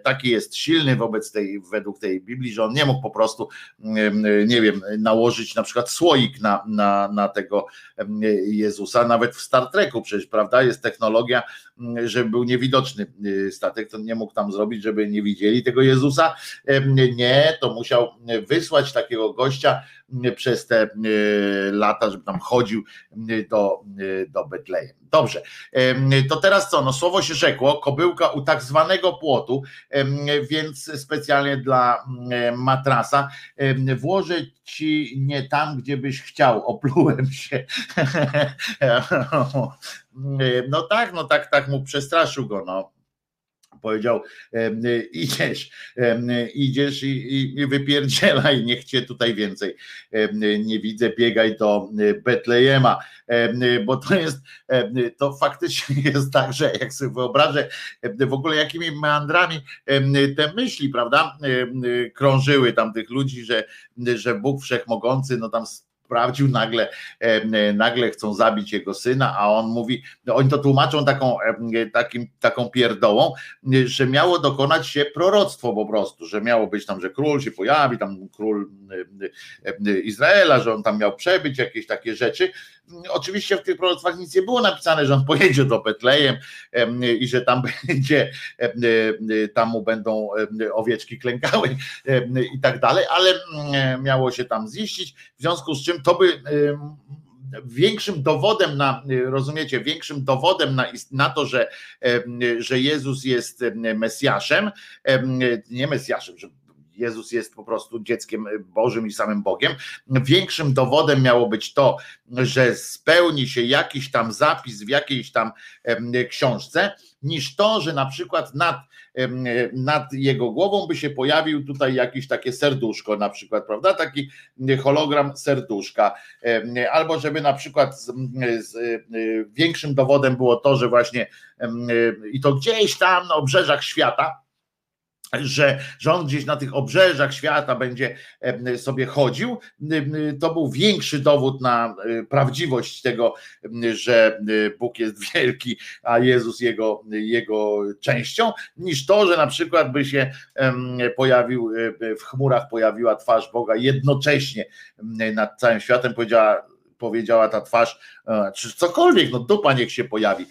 taki jest silny wobec tej, według tej Biblii, że on nie mógł po prostu, nie wiem, nałożyć na przykład słoik na, na, na tego Jezusa, nawet w Star Treku przecież, prawda, jest technologia, żeby był niewidoczny statek, to nie mógł tam zrobić, żeby nie widzieli tego Jezusa. Nie, to musiał wysłać takiego gościa przez te lata, żeby tam chodził do, do Betlejem. Dobrze, to teraz co? No słowo się rzekło, kobyłka u tak zwanego płotu, więc specjalnie dla matrasa włożę ci nie tam, gdzie byś chciał, oplułem się. No tak, no tak, tak mu przestraszył go, no powiedział idziesz, idziesz i, i wypierdzielaj, niech cię tutaj więcej nie widzę, biegaj do Betlejema, bo to jest, to faktycznie jest tak, że jak sobie wyobrażę w ogóle jakimi meandrami te myśli, prawda, krążyły tam tych ludzi, że, że Bóg Wszechmogący, no tam sprawdził, nagle, nagle chcą zabić jego syna, a on mówi, no oni to tłumaczą taką, takim, taką pierdołą, że miało dokonać się proroctwo po prostu, że miało być tam, że król się pojawi, tam król Izraela, że on tam miał przebyć, jakieś takie rzeczy. Oczywiście w tych proroctwach nic nie było napisane, że on pojedzie do Betlejem i że tam będzie, tam mu będą owieczki klękały i tak dalej, ale miało się tam ziścić, w związku z czym to by większym dowodem na, rozumiecie, większym dowodem na, na to, że, że Jezus jest Mesjaszem, nie Mesjaszem, że Jezus jest po prostu dzieckiem Bożym i samym Bogiem. Większym dowodem miało być to, że spełni się jakiś tam zapis w jakiejś tam książce, niż to, że na przykład nad, nad jego głową by się pojawił tutaj jakieś takie serduszko, na przykład, prawda? Taki hologram serduszka. Albo żeby na przykład z, z, większym dowodem było to, że właśnie i to gdzieś tam na obrzeżach świata że, że on gdzieś na tych obrzeżach świata będzie sobie chodził, to był większy dowód na e, prawdziwość tego, że e, Bóg jest wielki, a Jezus jego, jego częścią, niż to, że na przykład by się pojawił, e, w chmurach pojawiła twarz Boga jednocześnie nad całym światem, powiedziała powiedziała ta twarz, e, czy cokolwiek, no dupa niech się pojawi,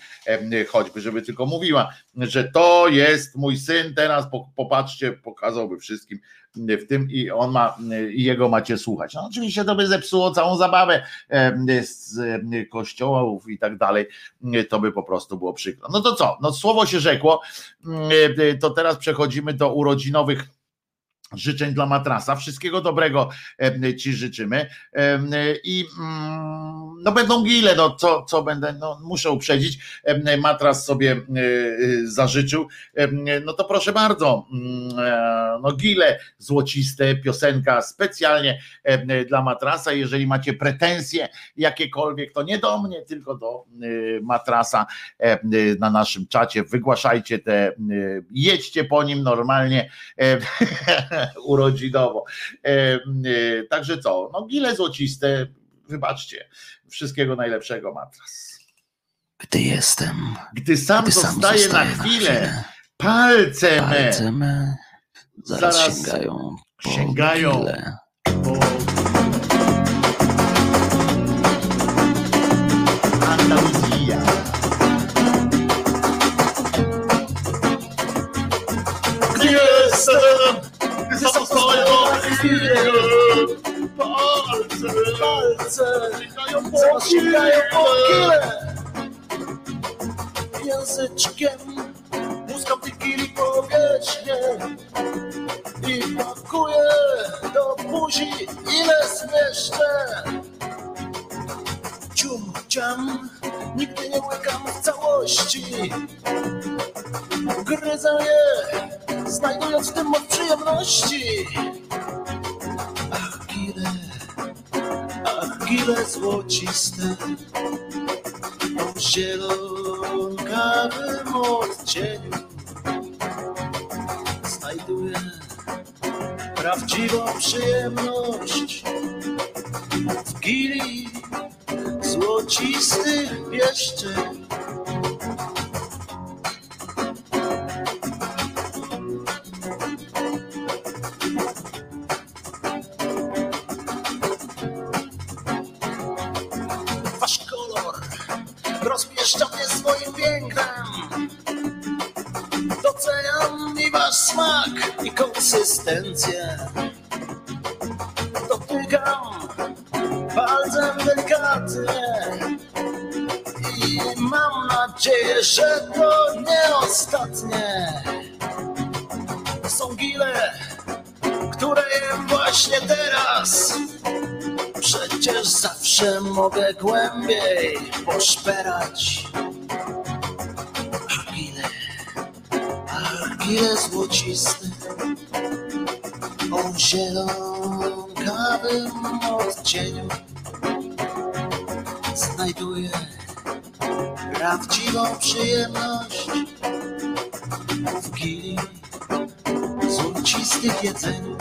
choćby, żeby tylko mówiła, że to jest mój syn, teraz popatrzcie, pokazałby wszystkim w tym i on ma, i jego macie słuchać. No oczywiście to by zepsuło całą zabawę z kościołów i tak dalej, to by po prostu było przykro. No to co, no słowo się rzekło, to teraz przechodzimy do urodzinowych życzeń dla matrasa. Wszystkiego dobrego Ci życzymy. I mm, no będą gile, no co, co będę, no muszę uprzedzić. Matras sobie e, zażyczył. No to proszę bardzo, mm, e, no gile złociste, piosenka specjalnie dla matrasa. Jeżeli macie pretensje jakiekolwiek, to nie do mnie, tylko do e, matrasa na naszym czacie. Wygłaszajcie te, jedźcie po nim normalnie. urodzinowo. E, e, także co, no gile złociste, wybaczcie, wszystkiego najlepszego matras. Gdy jestem. Gdy sam, gdy zostaje, zostaje na chwilę, na chwilę palce, palce me, zaraz, zaraz sięgają po sięgają gile. po Palce, palce, sięgają po po Języczkiem muskam tych kili powierzchnię i pakuję do buzi ile zmieszczę. Cium, ciam, nigdy nie łykam w całości. Gryzę je, znajdując w tym moc przyjemności. Gile złociste, o zielonkawym odcieniu. Znajduję prawdziwą przyjemność w gili złocistych pieszczeń. Egzystencję. Dotykam palcem delikatnie i mam nadzieję, że to nie ostatnie. Są gile, które jem właśnie teraz. Przecież zawsze mogę głębiej poszperać. Odcieniu. Znajduję prawdziwą przyjemność w gili złocistych jedzeniu.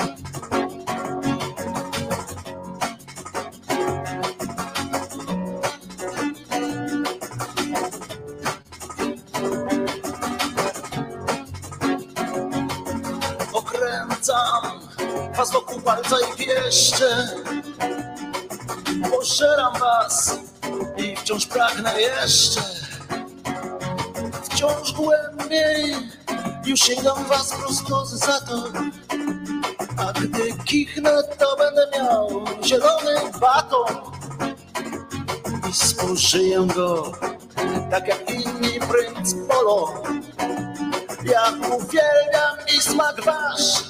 Okręcam was wokół palca i pieszcze. Wciąż pragnę jeszcze. Wciąż głębiej już sięgam was prosto za to. A gdy kichnę, to będę miał zielony baton i spożyję go tak jak inni princ polo. Ja uwielbiam i smak wasz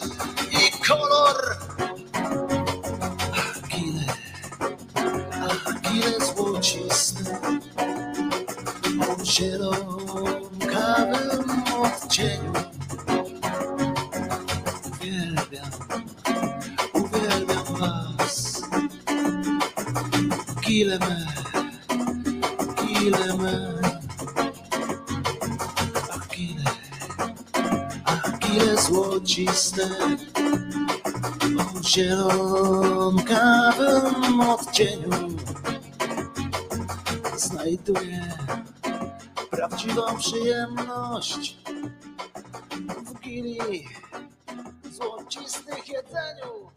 przyjemność w gili złocistych jedzeniu.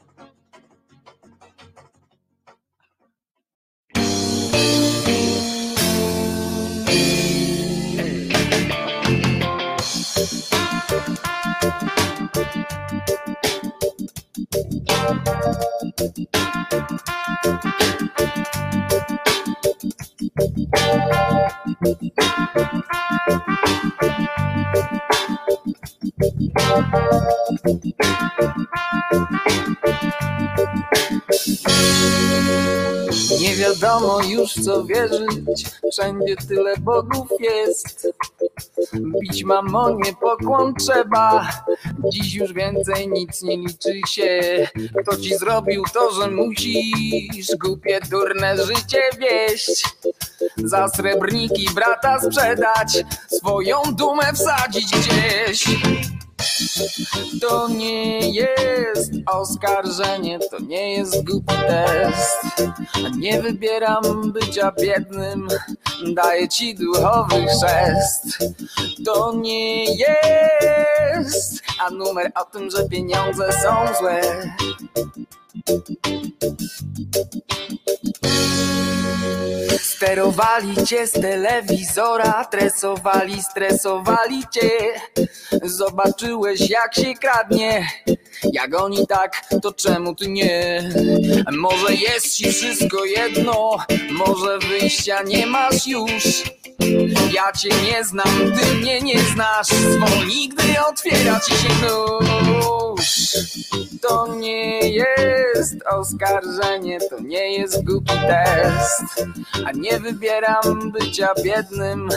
Wiadomo już co wierzyć, wszędzie tyle bogów jest. Bić mamonie pokłon trzeba, dziś już więcej nic nie liczy się. Kto ci zrobił to, że musisz głupie, durne życie wieść? Za srebrniki brata sprzedać, swoją dumę wsadzić gdzieś. To nie jest oskarżenie, to nie jest głupi test. Nie wybieram bycia biednym, daję ci duchowy chrzest. To nie jest, a numer o tym, że pieniądze są złe. Sterowali cię z telewizora, tresowali, stresowali cię. Zobaczyłeś jak się kradnie, jak oni tak, to czemu ty nie? Może jest ci wszystko jedno, może wyjścia nie masz już. Ja cię nie znam, ty mnie nie znasz, zwolnij, gdy otwiera ci się nóż. To nie jest oskarżenie, to nie jest głupi test. A nie wybieram bycia biednym,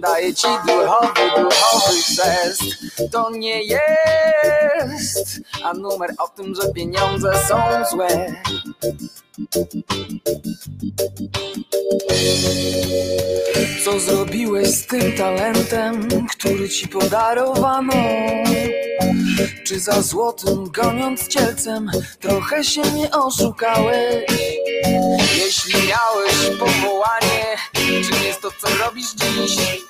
daję ci duchowy, duchowy chrzest. To nie jest, a numer o tym, że pieniądze są złe. Co zrobiłeś z tym talentem, który ci podarowano? Czy za złotym goniąc cielcem trochę się nie oszukałeś? Jeśli miałeś powołanie, czym jest to co robisz dziś?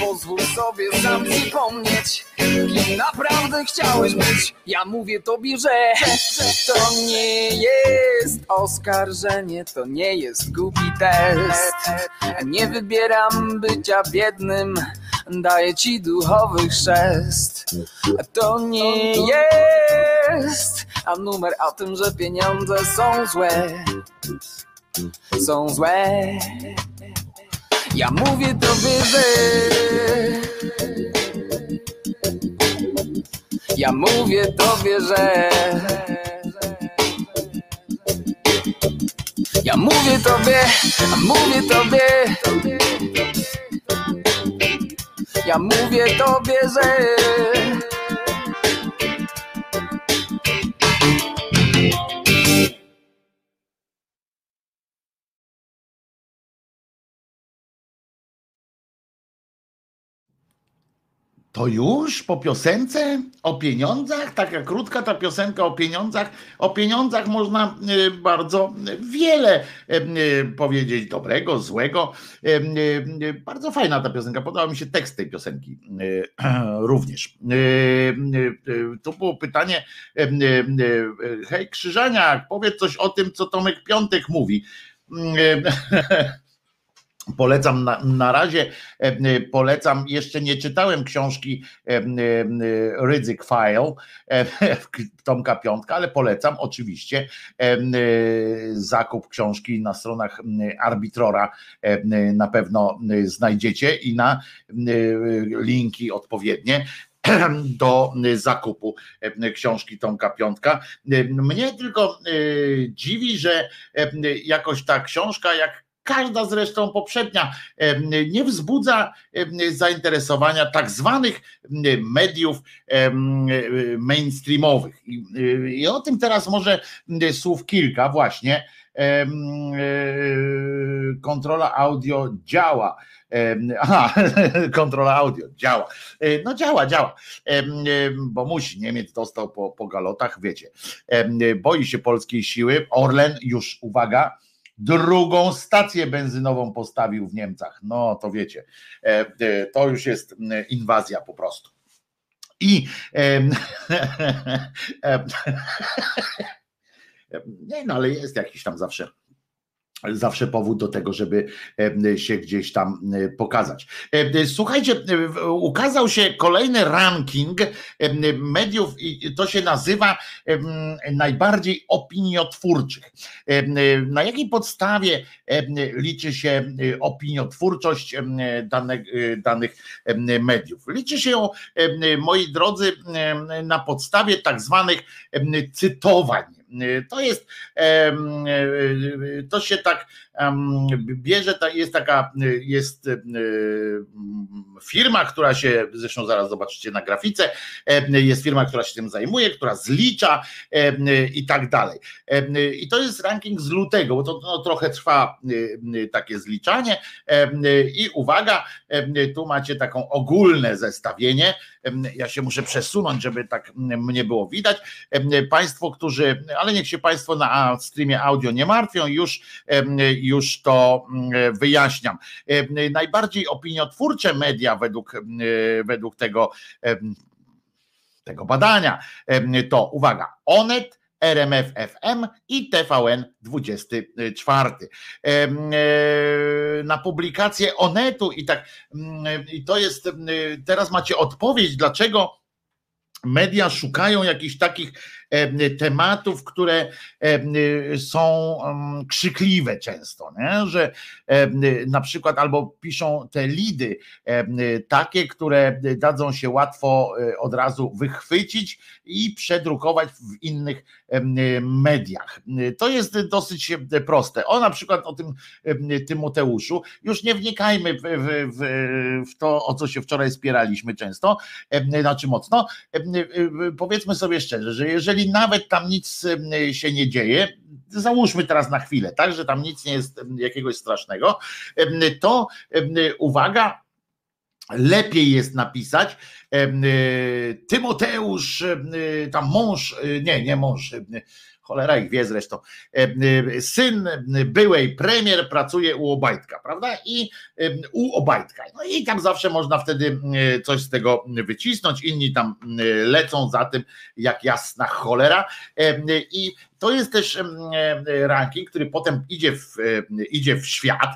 Pozwól sobie sam przypomnieć, kim naprawdę chciałeś być. Ja mówię tobie, że to nie jest oskarżenie, to nie jest głupi test. Nie wybieram bycia biednym, daje ci duchowy chrzest. To nie jest a numer o tym, że pieniądze są złe. Są złe. Ja mówię tobie, że ja mówię tobie, że Ja mówię tobie, mówię tobie. Ja mówię tobie, że To już po piosence o pieniądzach, taka krótka ta piosenka o pieniądzach. O pieniądzach można e, bardzo wiele e, e, powiedzieć, dobrego, złego. Bardzo fajna ta piosenka, podoba mi się tekst tej piosenki również. Tu było pytanie, hej Krzyżaniak, powiedz coś o tym, co Tomek Piątek mówi. Polecam na, na razie, e, polecam, jeszcze nie czytałem książki e, e, Rydzyk File Tomka Piątka, ale polecam oczywiście zakup książki na stronach Arbitrora na pewno znajdziecie i na linki odpowiednie do zakupu książki Tomka Piątka. Mnie tylko dziwi, że jakoś ta książka, jak każda zresztą poprzednia, nie wzbudza zainteresowania tak zwanych mediów mainstreamowych. I o tym teraz może słów kilka właśnie. E, kontrola audio działa. Aha, kontrola audio działa. E, no działa, działa, bo musi. Niemiec dostał po, po galotach, wiecie. Boi się polskiej siły. Orlen już, uwaga, drugą stację benzynową postawił w Niemcach. No to wiecie, e, e, to już jest inwazja po prostu. I nie, no ale jest jakiś tam zawsze zawsze powód do tego, żeby się gdzieś tam pokazać. Słuchajcie, ukazał się kolejny ranking mediów i to się nazywa najbardziej opiniotwórczych. Na jakiej podstawie liczy się opiniotwórczość danych, danych mediów? Liczy się, moi drodzy, na podstawie tak zwanych cytowań to jest, to się tak bierze, jest taka, jest firma, która się, zresztą zaraz zobaczycie na grafice, jest firma, która się tym zajmuje, która zlicza i tak dalej. I to jest ranking z lutego, bo to no, trochę trwa takie zliczanie i uwaga, tu macie taką ogólne zestawienie, ja się muszę przesunąć, żeby tak mnie było widać. Państwo, którzy, ale niech się Państwo na streamie audio nie martwią, już, już to wyjaśniam. Najbardziej opiniotwórcze media według, według tego, tego badania to, uwaga, Onet, RMF FM i TVN 24. E, na publikację Onetu i tak, i to jest, teraz macie odpowiedź, dlaczego media szukają jakichś takich tematów, które są krzykliwe często, nie? że na przykład albo piszą te lidy takie, które dadzą się łatwo e, od razu wychwycić i przedrukować w innych mediach. To jest dosyć proste. O na przykład o tym Tymoteuszu, już nie wnikajmy w, w, w to, o co się wczoraj spieraliśmy często, znaczy mocno. Powiedzmy sobie szczerze, że jeżeli nawet tam nic się nie dzieje, załóżmy teraz na chwilę, tak, że tam nic nie jest jakiegoś strasznego, to uwaga, lepiej jest napisać Tymoteusz, tam mąż, nie, nie mąż, cholera ich wie zresztą, syn byłej premier pracuje u Obajtka, prawda? I u Obajtka. No i tam zawsze można wtedy coś z tego wycisnąć, inni tam lecą za tym jak jasna cholera i to jest też ranking, który potem idzie w, idzie w świat,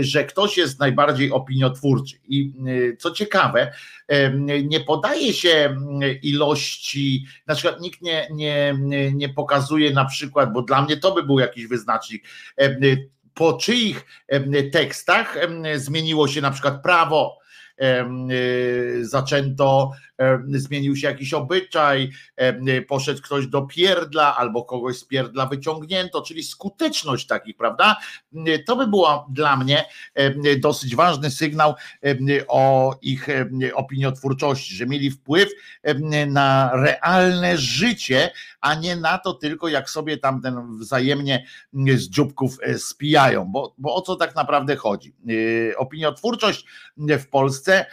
że ktoś jest najbardziej opiniotwórczy. I co ciekawe, nie podaje się ilości, na przykład nikt nie, nie, nie pokazuje na przykład, bo dla mnie to by był jakiś wyznacznik, po czyich tekstach zmieniło się na przykład prawo, zaczęto zmienił się jakiś obyczaj, poszedł ktoś do pierdla albo kogoś z pierdla wyciągnięto, czyli skuteczność takich, prawda? To by było dla mnie dosyć ważny sygnał o ich opiniotwórczości, że mieli wpływ na realne życie, a nie na to tylko, jak sobie tam ten wzajemnie z dzióbków e, spijają, bo, bo o co tak naprawdę chodzi? E, opiniotwórczość w Polsce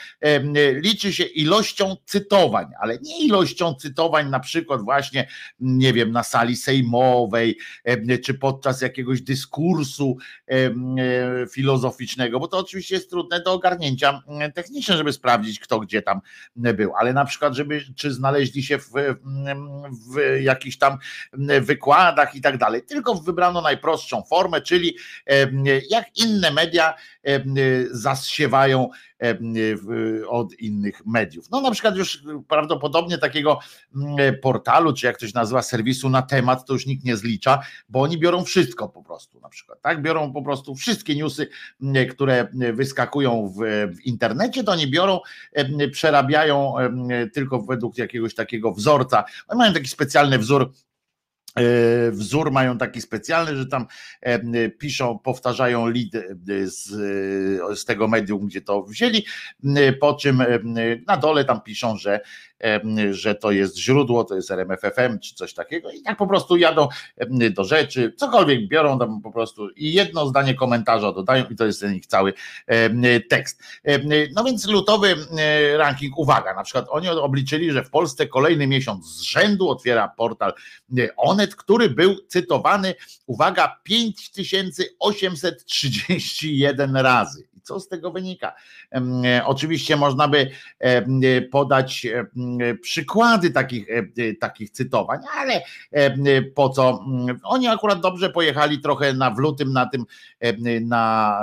liczy się ilością cytowań, ale nie ilością cytowań, na przykład właśnie, nie wiem, na sali sejmowej, czy podczas jakiegoś dyskursu e, filozoficznego, bo to oczywiście jest trudne do ogarnięcia technicznie, żeby sprawdzić, kto gdzie tam był, ale na przykład, żeby, czy znaleźli się w, w jakichś tam wykładach i tak dalej, tylko wybrano najprostszą formę, czyli jak inne media zasiewają od innych mediów. No na przykład już prawdopodobnie takiego mm, portalu, czy jak ktoś nazywa serwisu na temat, to już nikt nie zlicza, bo oni biorą wszystko po prostu na przykład, tak? Biorą po prostu wszystkie newsy, mm, które wyskakują w, w internecie, to oni biorą, przerabiają tylko według jakiegoś takiego wzorca. Oni mają taki specjalny wzór E, wzór mają taki specjalny, że tam e, piszą, powtarzają lead e, z, z tego medium, gdzie to wzięli, po czym na dole tam piszą, że że to jest źródło, to jest RMFFM czy coś takiego i tak po prostu jadą do rzeczy, cokolwiek biorą tam po prostu i jedno zdanie komentarza dodają i to jest ten ich cały tekst. No więc lutowy ranking, uwaga, na przykład oni obliczyli, że w Polsce kolejny miesiąc z rzędu otwiera portal Onet, który był cytowany, uwaga, 5831 razy co z tego wynika? E, oczywiście można by podać przykłady takich, takich cytowań, ale po co? Mm, oni akurat dobrze pojechali trochę na wlutym na tym, na,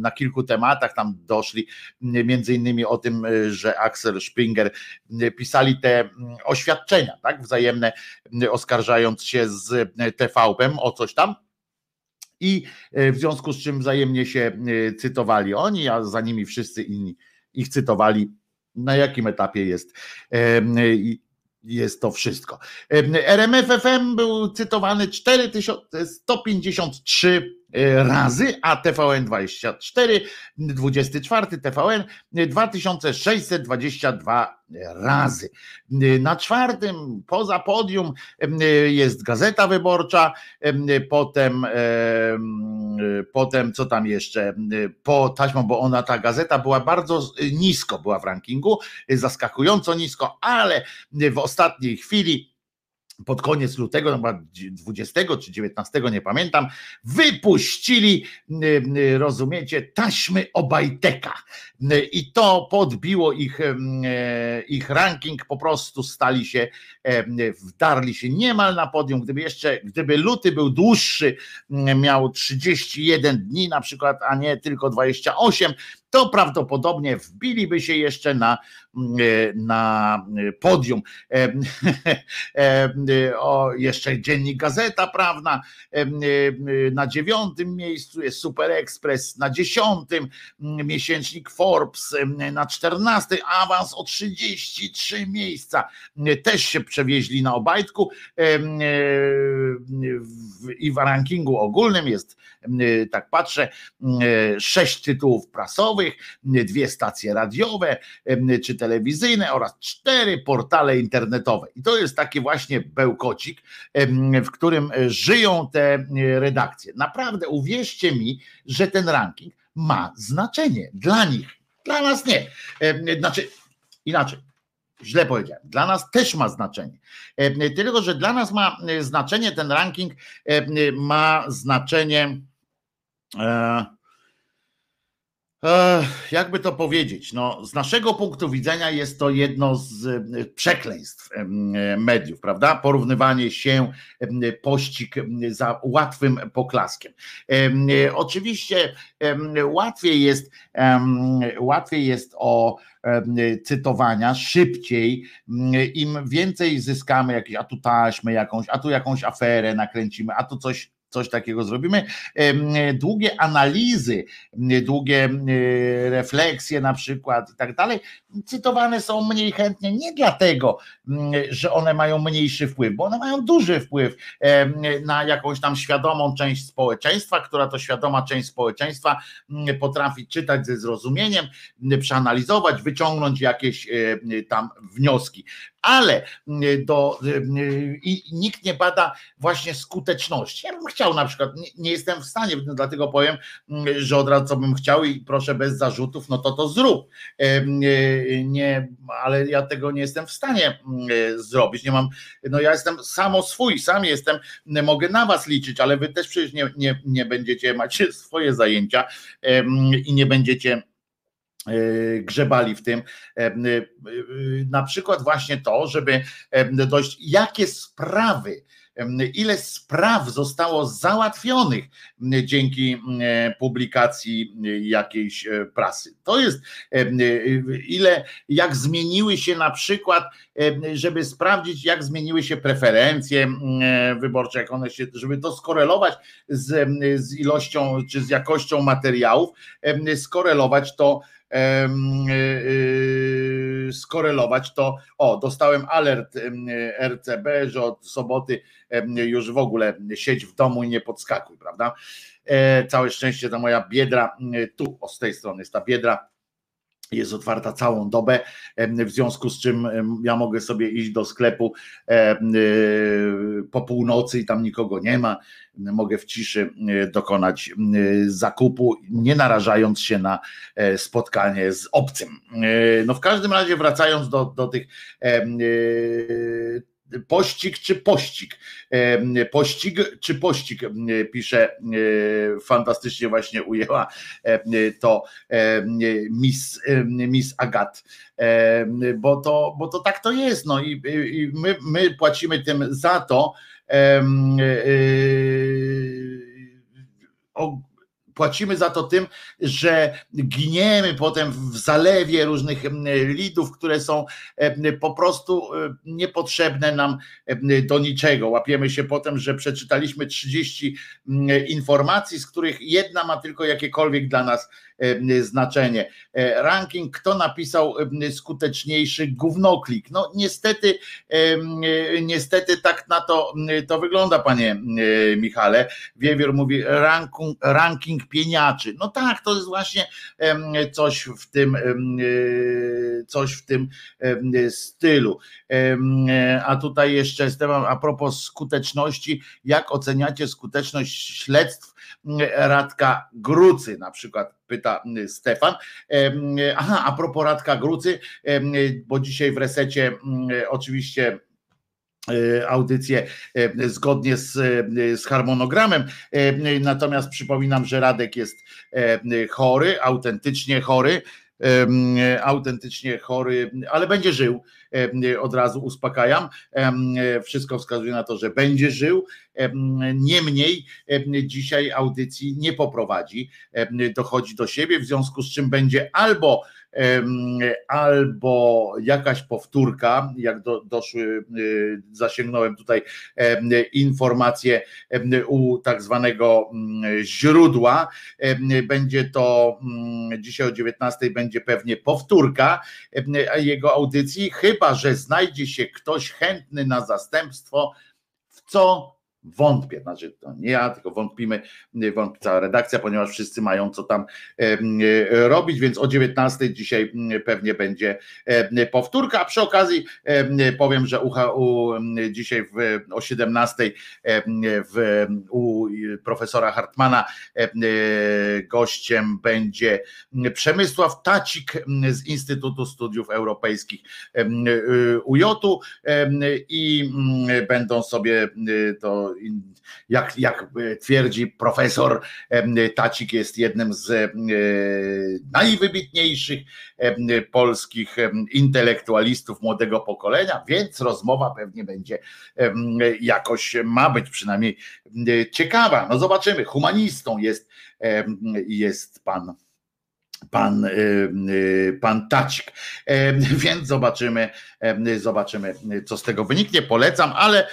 na kilku tematach, tam doszli między innymi o tym, że Axel Springer pisali te oświadczenia, tak, wzajemne oskarżając się z TVP o coś tam i e, w związku z czym wzajemnie się e, cytowali oni, a za nimi wszyscy inni ich cytowali. Na jakim etapie jest jest to wszystko. RMFFM był cytowany 4153 e, razy, a TVN 24, 24 TVN 2622 razy. Na czwartym, poza podium, jest Gazeta Wyborcza, potem, potem co tam jeszcze, po taśmą, bo ona, ta gazeta była bardzo nisko, była w rankingu, zaskakująco nisko, ale w ostatniej chwili pod koniec lutego, no 20 czy 19, nie pamiętam, wypuścili, y, y, rozumiecie, taśmy Obajteka. Y, I to podbiło ich, ich ranking, po prostu stali się, wdarli się niemal na podium. Gdyby jeszcze, gdyby luty był dłuższy, miał 31 dni na przykład, a nie tylko 28, to prawdopodobnie wbiliby się jeszcze na, mm, e, na podium. E, e, o, jeszcze dziennik Gazeta Prawna na dziewiątym miejscu jest Super Express, na dziesiątym miesięcznik Forbes, na czternastym awans o 33 miejsca. Też się przewieźli na Obajtku i w rankingu ogólnym jest, tak patrzę, sześć tytułów prasowych, dwie stacje radiowe czy telewizyjne oraz cztery portale internetowe. I to jest taki właśnie bełkocik, w którym żyją te redakcje. Naprawdę uwierzcie mi, że ten ranking ma znaczenie dla nich. Dla nas nie. Znaczy, inaczej, źle powiedziałem. Dla nas też ma znaczenie. Tylko, że dla nas ma znaczenie ten ranking, ma znaczenie. E, jakby to powiedzieć, no, z naszego punktu widzenia jest to jedno z e, przekleństw e, mediów, prawda? Porównywanie się, pościg za łatwym poklaskiem. Oczywiście łatwiej jest, łatwiej jest o cytowania szybciej, im więcej zyskamy, jakieś, a tu taśmy jakąś, a tu jakąś aferę nakręcimy, a tu coś coś takiego zrobimy. Długie analizy, długie refleksje na przykład i tak dalej, cytowane są mniej chętnie nie dlatego, że one mają mniejszy wpływ, bo one mają duży wpływ na jakąś tam świadomą część społeczeństwa, która to świadoma część społeczeństwa potrafi czytać ze zrozumieniem, przeanalizować, wyciągnąć jakieś tam wnioski ale do, i nikt nie bada właśnie skuteczności. Ja bym chciał na przykład, nie, nie, jestem w stanie, dlatego powiem, że od razu co bym chciał i proszę bez zarzutów, no to to zrób. Nie, ale ja tego nie jestem w stanie zrobić. Nie mam, no ja jestem samo swój, sam jestem, mogę na was liczyć, ale wy też przecież nie, nie, nie będziecie, macie swoje zajęcia i nie będziecie grzebali w tym. E, e, na przykład właśnie to, żeby dojść, jakie sprawy, ile spraw zostało załatwionych dzięki publikacji jakiejś prasy. To jest ile, jak zmieniły się na przykład, żeby sprawdzić, jak zmieniły się preferencje wyborcze, jak one się, żeby to skorelować z, z ilością czy z jakością materiałów, skorelować to Y, y, skorelować, to o, dostałem alert RCB, że od soboty już w ogóle siedź w domu i nie podskakuj, prawda? E, całe szczęście ta moja biedra, tu o z tej strony jest ta biedra, jest otwarta całą dobę, w związku z czym ja mogę sobie iść do sklepu y, po północy i tam nikogo nie ma. Mogę w ciszy dokonać zakupu, nie narażając się na e, spotkanie z obcym. E, no w każdym razie, wracając do, do tych pościg czy pościg. Pościg czy pościg, pisze fantastycznie właśnie ujęła to Miss, Miss Agat, bo to, bo to tak to jest, no i, i my, my płacimy tym za to, o, płacimy za to tym, że giniemy potem w zalewie różnych lidów, które są po prostu niepotrzebne nam do niczego. Łapiemy się potem, że przeczytaliśmy 30 informacji, z których jedna ma tylko jakiekolwiek dla nas znaczenie. E, ranking, kto napisał skuteczniejszy gównoklik. No niestety, niestety tak na to, to wygląda, panie Michale. Wiewiór mówi ranking, ranking pieniaczy. No tak, to jest właśnie coś w tym, coś w tym stylu. A tutaj jeszcze a propos skuteczności, jak oceniacie skuteczność śledztw Radka Grucy na przykład, pyta Stefan. Aha, a propos Radka Grucy, bo dzisiaj w resecie oczywiście e, audycję zgodnie z, z, harmonogramem. Natomiast przypominam, że Radek jest chory, autentycznie chory autentycznie chory, ale będzie żył. Od razu uspokajam. Wszystko wskazuje na to, że będzie żył. Niemniej dzisiaj audycji nie poprowadzi, dochodzi do siebie, w związku z czym będzie albo albo jakaś powtórka, jak do, doszły, y, zasięgnąłem tutaj informacje u tak zwanego mm, źródła, będzie to mm, dzisiaj o 19 będzie pewnie powtórka jego audycji, chyba że znajdzie się ktoś chętny na zastępstwo, w co Wątpię, znaczy to nie ja, tylko wątpimy, wątpi cała redakcja, ponieważ wszyscy mają co tam robić, więc o 19 dzisiaj pewnie będzie powtórka, a przy okazji powiem, że u, dzisiaj w, o 17 w, u profesora Hartmana gościem będzie Przemysław Tacik z Instytutu Studiów Europejskich UJ-u i będą sobie to jak, jak twierdzi profesor Tacik jest jednym z najwybitniejszych polskich intelektualistów młodego pokolenia, więc rozmowa pewnie będzie jakoś ma być przynajmniej ciekawa. No zobaczymy. Humanistą jest, jest pan pan, pan Tacik. Więc zobaczymy, zobaczymy, co z tego wyniknie. Polecam, ale,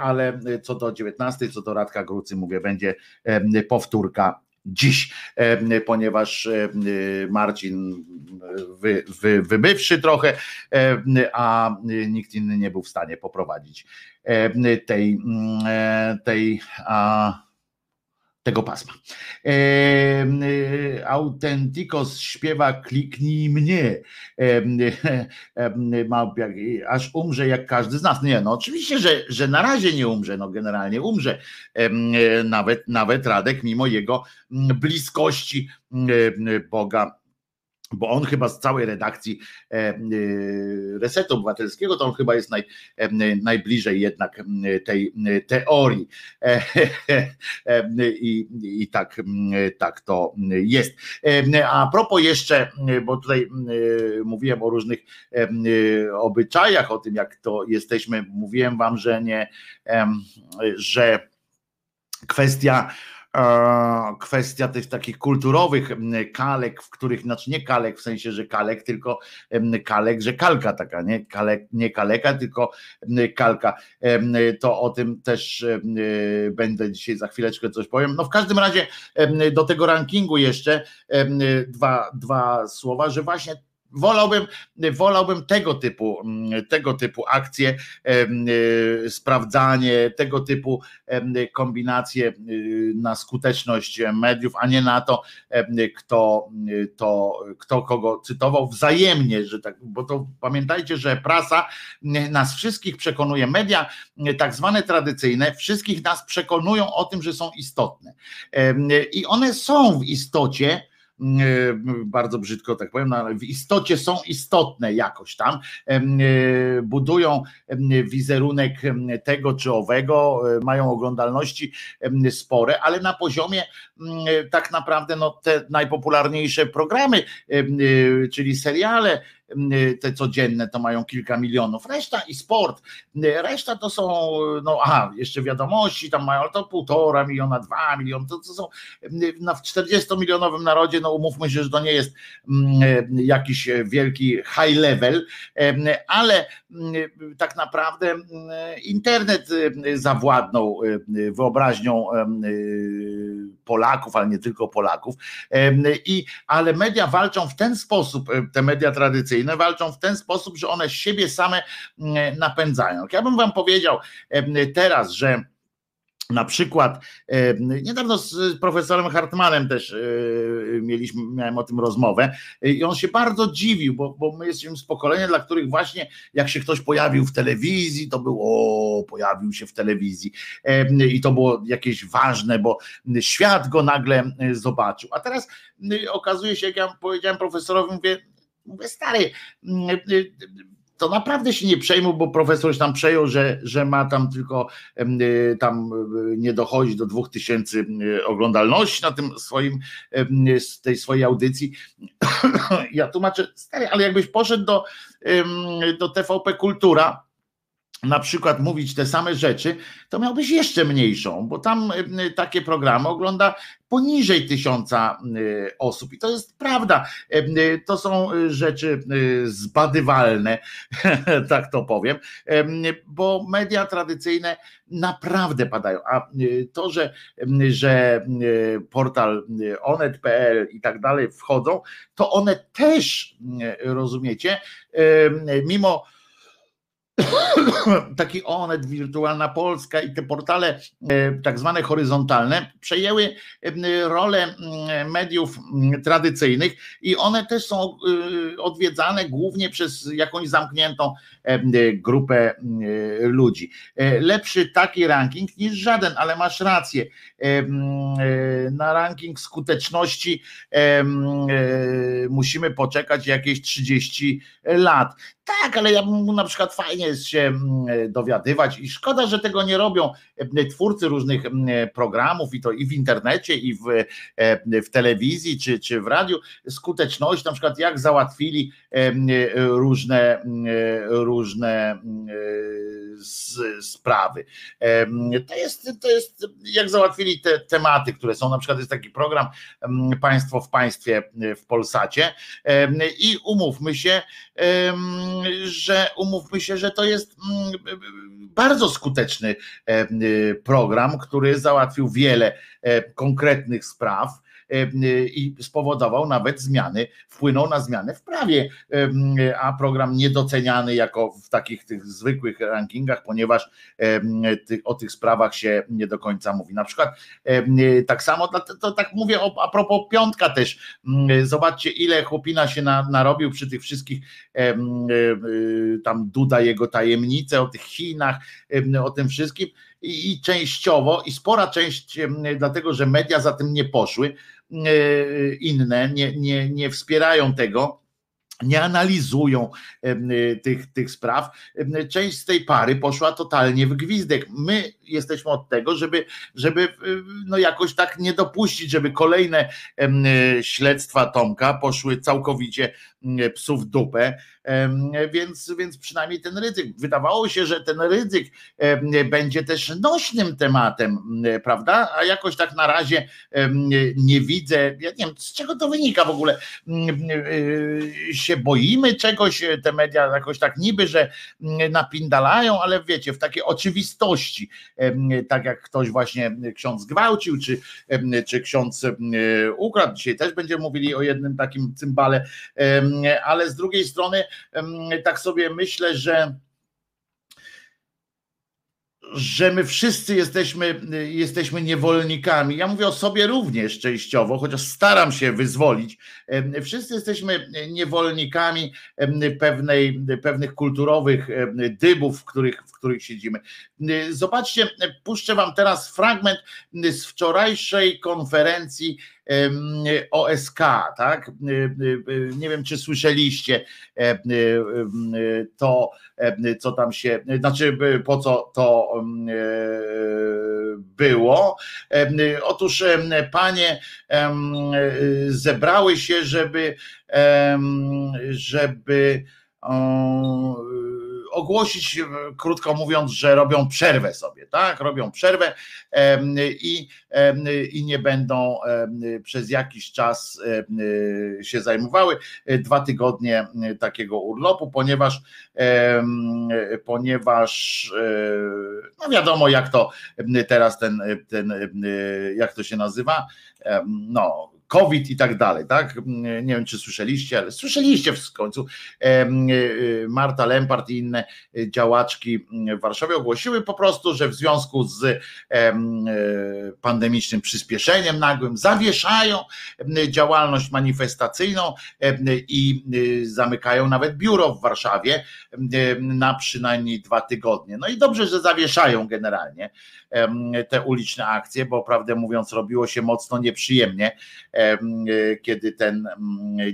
ale co do 19, co do Radka Grucy, mówię, będzie powtórka dziś, ponieważ Marcin wy, wy, wybywszy trochę, a nikt inny nie był w stanie poprowadzić tej, tej a, tego pasma. E, e, Autentikos śpiewa kliknij mnie, e, e, aż umrze jak każdy z nas. Nie, no oczywiście, że, że na razie nie umrze, no generalnie umrze. E, nawet, nawet Radek, mimo jego bliskości e, Boga bo on chyba z całej redakcji e, e, Resetu Obywatelskiego, to on chyba jest naj, e, najbliżej jednak tej teorii. I, i tak, tak to jest. A propos jeszcze, bo tutaj mówiłem o różnych obyczajach, o tym jak to jesteśmy, mówiłem wam, że nie, że kwestia kwestia tych takich kulturowych kalek, w których, znaczy nie kalek w sensie, że kalek, tylko kalek, że kalka taka, nie, kalek, nie kaleka, tylko kalka. To o tym też będę dzisiaj za chwileczkę coś powiem. No w każdym razie do tego rankingu jeszcze dwa, dwa słowa, że właśnie Wolałbym, wolałbym tego typu, tego typu akcje, e, sprawdzanie, tego typu kombinacje e, na skuteczność mediów, a nie na to, kto, to, kto kogo cytował wzajemnie, że tak, bo to pamiętajcie, że prasa nas wszystkich przekonuje, media tak zwane tradycyjne, wszystkich nas przekonują o tym, że są istotne. I one są w istocie, bardzo brzydko tak powiem, no, ale w istocie są istotne jakoś tam, e, budują wizerunek tego czy owego, e, mają oglądalności spore, ale na poziomie tak naprawdę no, te najpopularniejsze programy, czyli seriale, te codzienne to mają kilka milionów, reszta i sport, reszta to są, no aha, jeszcze wiadomości tam mają, to półtora miliona, dwa miliony, to, to są na w 40 milionowym narodzie, no umówmy się, że to nie jest jakiś wielki high level, ale tak naprawdę internet zawładnął wyobraźnią Polaków, ale nie tylko Polaków, i ale media walczą w ten sposób, te media tradycyjne, opozycyjne walczą w ten sposób, że one siebie same mm, napędzają. Ja bym wam powiedział teraz, że na przykład niedawno z profesorem Hartmanem też e, mieliśmy, miałem o tym rozmowę i on się bardzo dziwił, bo, bo my jesteśmy z pokolenia, dla których właśnie jak się ktoś pojawił w telewizji, to było o, pojawił się w telewizji i to było jakieś ważne, bo świat go nagle zobaczył. A teraz okazuje się, jak ja powiedziałem profesorowi, mówię, Mówię, stary, mm, y, y, to naprawdę się nie przejmuj, bo profesor się tam przejął, że, że ma tam tylko y, tam nie dochodzi do dwóch tysięcy oglądalności na tym swoim, tej swojej audycji. Ja tłumaczę, stary, ale jakbyś poszedł do, do TVP Kultura, na przykład mówić te same rzeczy, to miałbyś jeszcze mniejszą, bo tam takie programy ogląda poniżej tysiąca y, osób. I to jest prawda. Y, to są y, rzeczy zbadywalne, tak to powiem, bo media tradycyjne naprawdę padają. A to, że, że portal onet.pl i tak dalej wchodzą, to one też, rozumiecie, mimo taki Onet, Wirtualna Polska i te portale e, tak zwane horyzontalne przejęły e, rolę mediów tradycyjnych i one też są e, odwiedzane głównie przez jakąś zamkniętą grupę ludzi. Lepszy taki ranking niż żaden, ale masz rację. Na ranking skuteczności musimy poczekać jakieś 30 lat. Tak, ale ja bym mu na przykład fajnie jest się mm, dowiadywać i szkoda, że tego nie robią twórcy różnych programów i to i w internecie i w, w telewizji czy, czy w radiu, skuteczność, na przykład jak załatwili różne, różne sprawy. To jest, to jest jak załatwili te tematy, które są, na przykład jest taki program Państwo w Państwie w Polsacie i umówmy się, że umówmy się, że to jest bardzo skuteczny program, który załatwił wiele konkretnych spraw i spowodował nawet zmiany, wpłynął na zmianę w prawie, a program niedoceniany jako w takich tych zwykłych rankingach, ponieważ o tych sprawach się nie do końca mówi. Na przykład tak samo, to tak mówię a propos piątka też, zobaczcie ile chłopina się narobił przy tych wszystkich tam Duda jego tajemnice o tych Chinach, o tym wszystkim i, częściowo, i spora część, dlatego że media za tym nie poszły, inne nie, nie, nie wspierają tego, nie analizują tych, tych spraw. Część z tej pary poszła totalnie w gwizdek. My jesteśmy od tego, żeby, żeby no jakoś tak nie dopuścić, żeby kolejne śledztwa Tomka poszły całkowicie psu w dupę, więc, więc przynajmniej ten ryzyk. Wydawało się, że ten ryzyk będzie też nośnym tematem, prawda? A jakoś tak na razie nie widzę, ja nie wiem, z czego to wynika w ogóle. Się boimy czegoś, te media jakoś tak niby, że napindalają, ale wiecie, w takiej oczywistości, tak jak ktoś właśnie ksiądz gwałcił, czy, czy ksiądz ukradł. Dzisiaj też będziemy mówili o jednym takim cymbale, ale z drugiej strony tak sobie myślę, że że my wszyscy jesteśmy, jesteśmy niewolnikami. Ja mówię o sobie również częściowo, chociaż staram się wyzwolić. Wszyscy jesteśmy niewolnikami pewnej, pewnych kulturowych dybów, w których, w których siedzimy. Zobaczcie, puszczę Wam teraz fragment z wczorajszej konferencji OSK, tak? Nie wiem, czy słyszeliście to, co tam się, znaczy po co to było. Otóż panie zebrały się, żeby żeby ogłosić, e, krótko mówiąc, że robią przerwę sobie, tak? Robią przerwę i, i nie będą przez jakiś czas się zajmowały. Dwa tygodnie takiego urlopu, ponieważ ponieważ no wiadomo jak to teraz ten, ten jak to się nazywa, no COVID i tak dalej, tak? Nie wiem, czy słyszeliście, ale słyszeliście w końcu. Marta Lempart i inne działaczki w Warszawie ogłosiły po prostu, że w związku z pandemicznym przyspieszeniem nagłym zawieszają działalność manifestacyjną i zamykają nawet biuro w Warszawie na przynajmniej dwa tygodnie. No i dobrze, że zawieszają generalnie te uliczne akcje, bo prawdę mówiąc, robiło się mocno nieprzyjemnie kiedy ten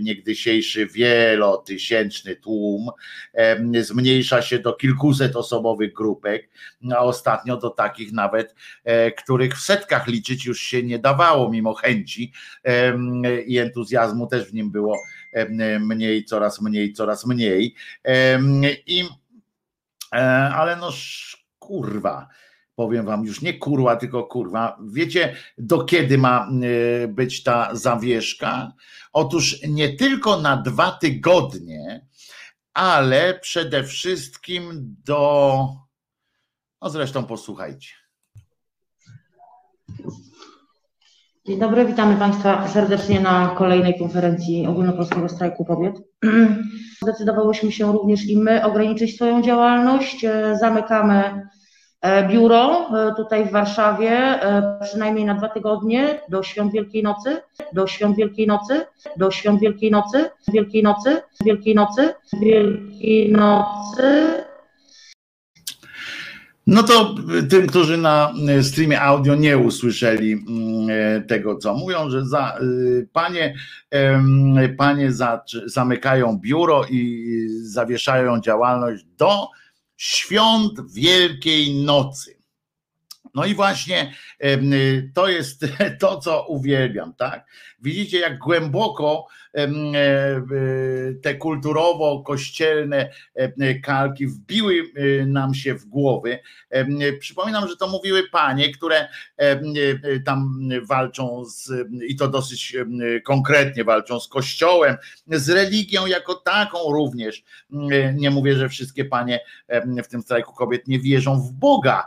niegdysiejszy wielotysięczny tłum zmniejsza się do kilkuset osobowych grupek, a ostatnio do takich nawet, e, których w setkach liczyć już się nie dawało, mimo chęci i entuzjazmu też w nim było mniej, coraz mniej, coraz mniej. I e, ale no kurwa powiem wam już nie kurwa, tylko kurwa. Wiecie, do kiedy ma y, być ta zawieszka? Otóż nie tylko na dwa tygodnie, ale przede wszystkim do. No zresztą posłuchajcie. Dzień dobry, witamy Państwa serdecznie na kolejnej konferencji Ogólnopolskiego Strajku Kobiet. Zdecydowałyśmy się również i my ograniczyć swoją działalność. Zamykamy E, biuro e, tutaj w Warszawie e, przynajmniej na dwa tygodnie do świąt Wielkiej Nocy, do świąt Wielkiej Nocy, do świąt Wielkiej Nocy, Wielkiej Nocy, Wielkiej Nocy, Wielkiej Nocy. No to tym, którzy na streamie audio nie usłyszeli mm, tego, co mówią, że za, panie, panie za, zamykają biuro i zawieszają działalność do świąt Wielkiej Nocy. No i właśnie to jest to, co uwielbiam, tak? Widzicie, jak głęboko te kulturowo-kościelne kalki wbiły e, nam się w głowy. Przypominam, że to mówiły panie, które e, tam walczą z, i to dosyć konkretnie walczą z kościołem, z religią jako taką również. Nie mówię, że wszystkie panie w tym strajku kobiet nie wierzą w Boga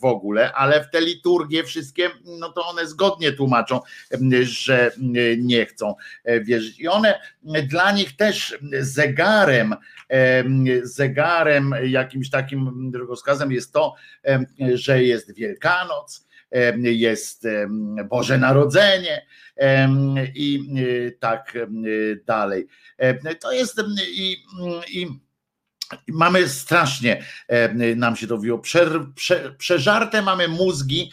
w ogóle, ale w te liturgie wszystkie, no to one zgodnie tłumaczą, że nie chcą. E, wierzyć. I one dla nich też zegarem, zegarem jakimś takim drogowskazem jest to, że jest Wielkanoc, jest Boże Narodzenie i tak dalej. To jest i, i Mamy strasznie, nam się to wzięło, prze, prze, przeżarte mamy mózgi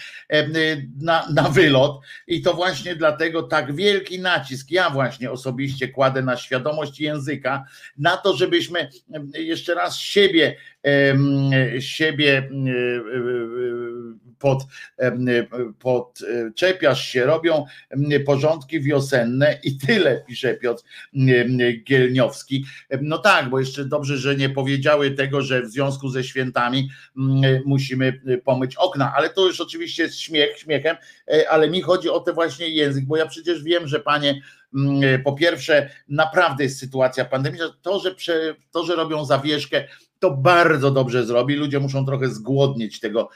na, na wylot i to właśnie dlatego tak wielki nacisk, ja właśnie osobiście kładę na świadomość języka, na to, żebyśmy jeszcze raz siebie, siebie pod, podczepiasz się, robią porządki wiosenne i tyle, pisze Piotr Gielniowski. No tak, bo jeszcze dobrze, że nie powiedziały tego, że w związku ze świętami musimy pomyć okna, ale to już oczywiście jest śmiech, śmiechem, e, ale mi chodzi o ten właśnie język, bo ja przecież wiem, że panie po pierwsze naprawdę jest sytuacja pandemiczna, to, że, prze, to, że robią zawieszkę, to bardzo dobrze zrobi. Ludzie muszą trochę zgłodnieć tego,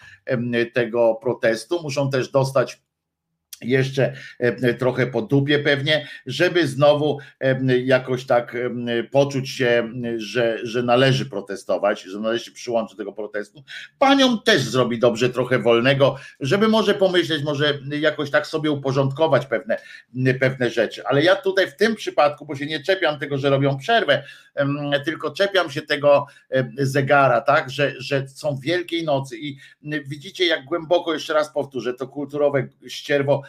tego protestu, muszą też dostać jeszcze e, trochę po dupie pewnie, żeby znowu e, jakoś tak e, poczuć się, że, że należy protestować, że należy się przyłączyć do tego protestu. Paniom też zrobi dobrze trochę wolnego, żeby może pomyśleć, może jakoś tak sobie uporządkować pewne, pewne rzeczy. Ale ja tutaj w tym przypadku, bo się nie czepiam tego, że robią przerwę, tylko czepiam się tego zegara, tak, że, że są Wielkiej Nocy i widzicie jak głęboko, jeszcze raz powtórzę, to kulturowe ścierwo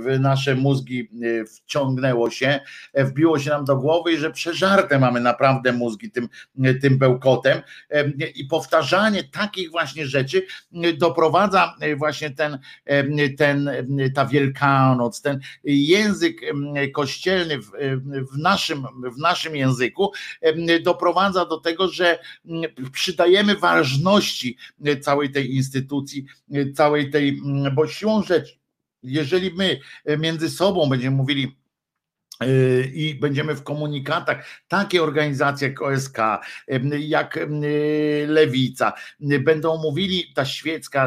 w nasze mózgi e, wciągnęło się, e, wbiło się nam do głowy i że przeżarte mamy naprawdę mózgi tym, e, tym bełkotem. I powtarzanie takich właśnie rzeczy doprowadza właśnie ten, ten ta Wielkanoc, ten język kościelny w, w, naszym, w naszym języku doprowadza do tego, że przydajemy ważności całej tej instytucji, całej tej, bo siłą rzeczy jeżeli my e, między sobą będziemy mówili, i będziemy w komunikatach, takie organizacje jak OSK, jak Lewica, będą mówili, ta świecka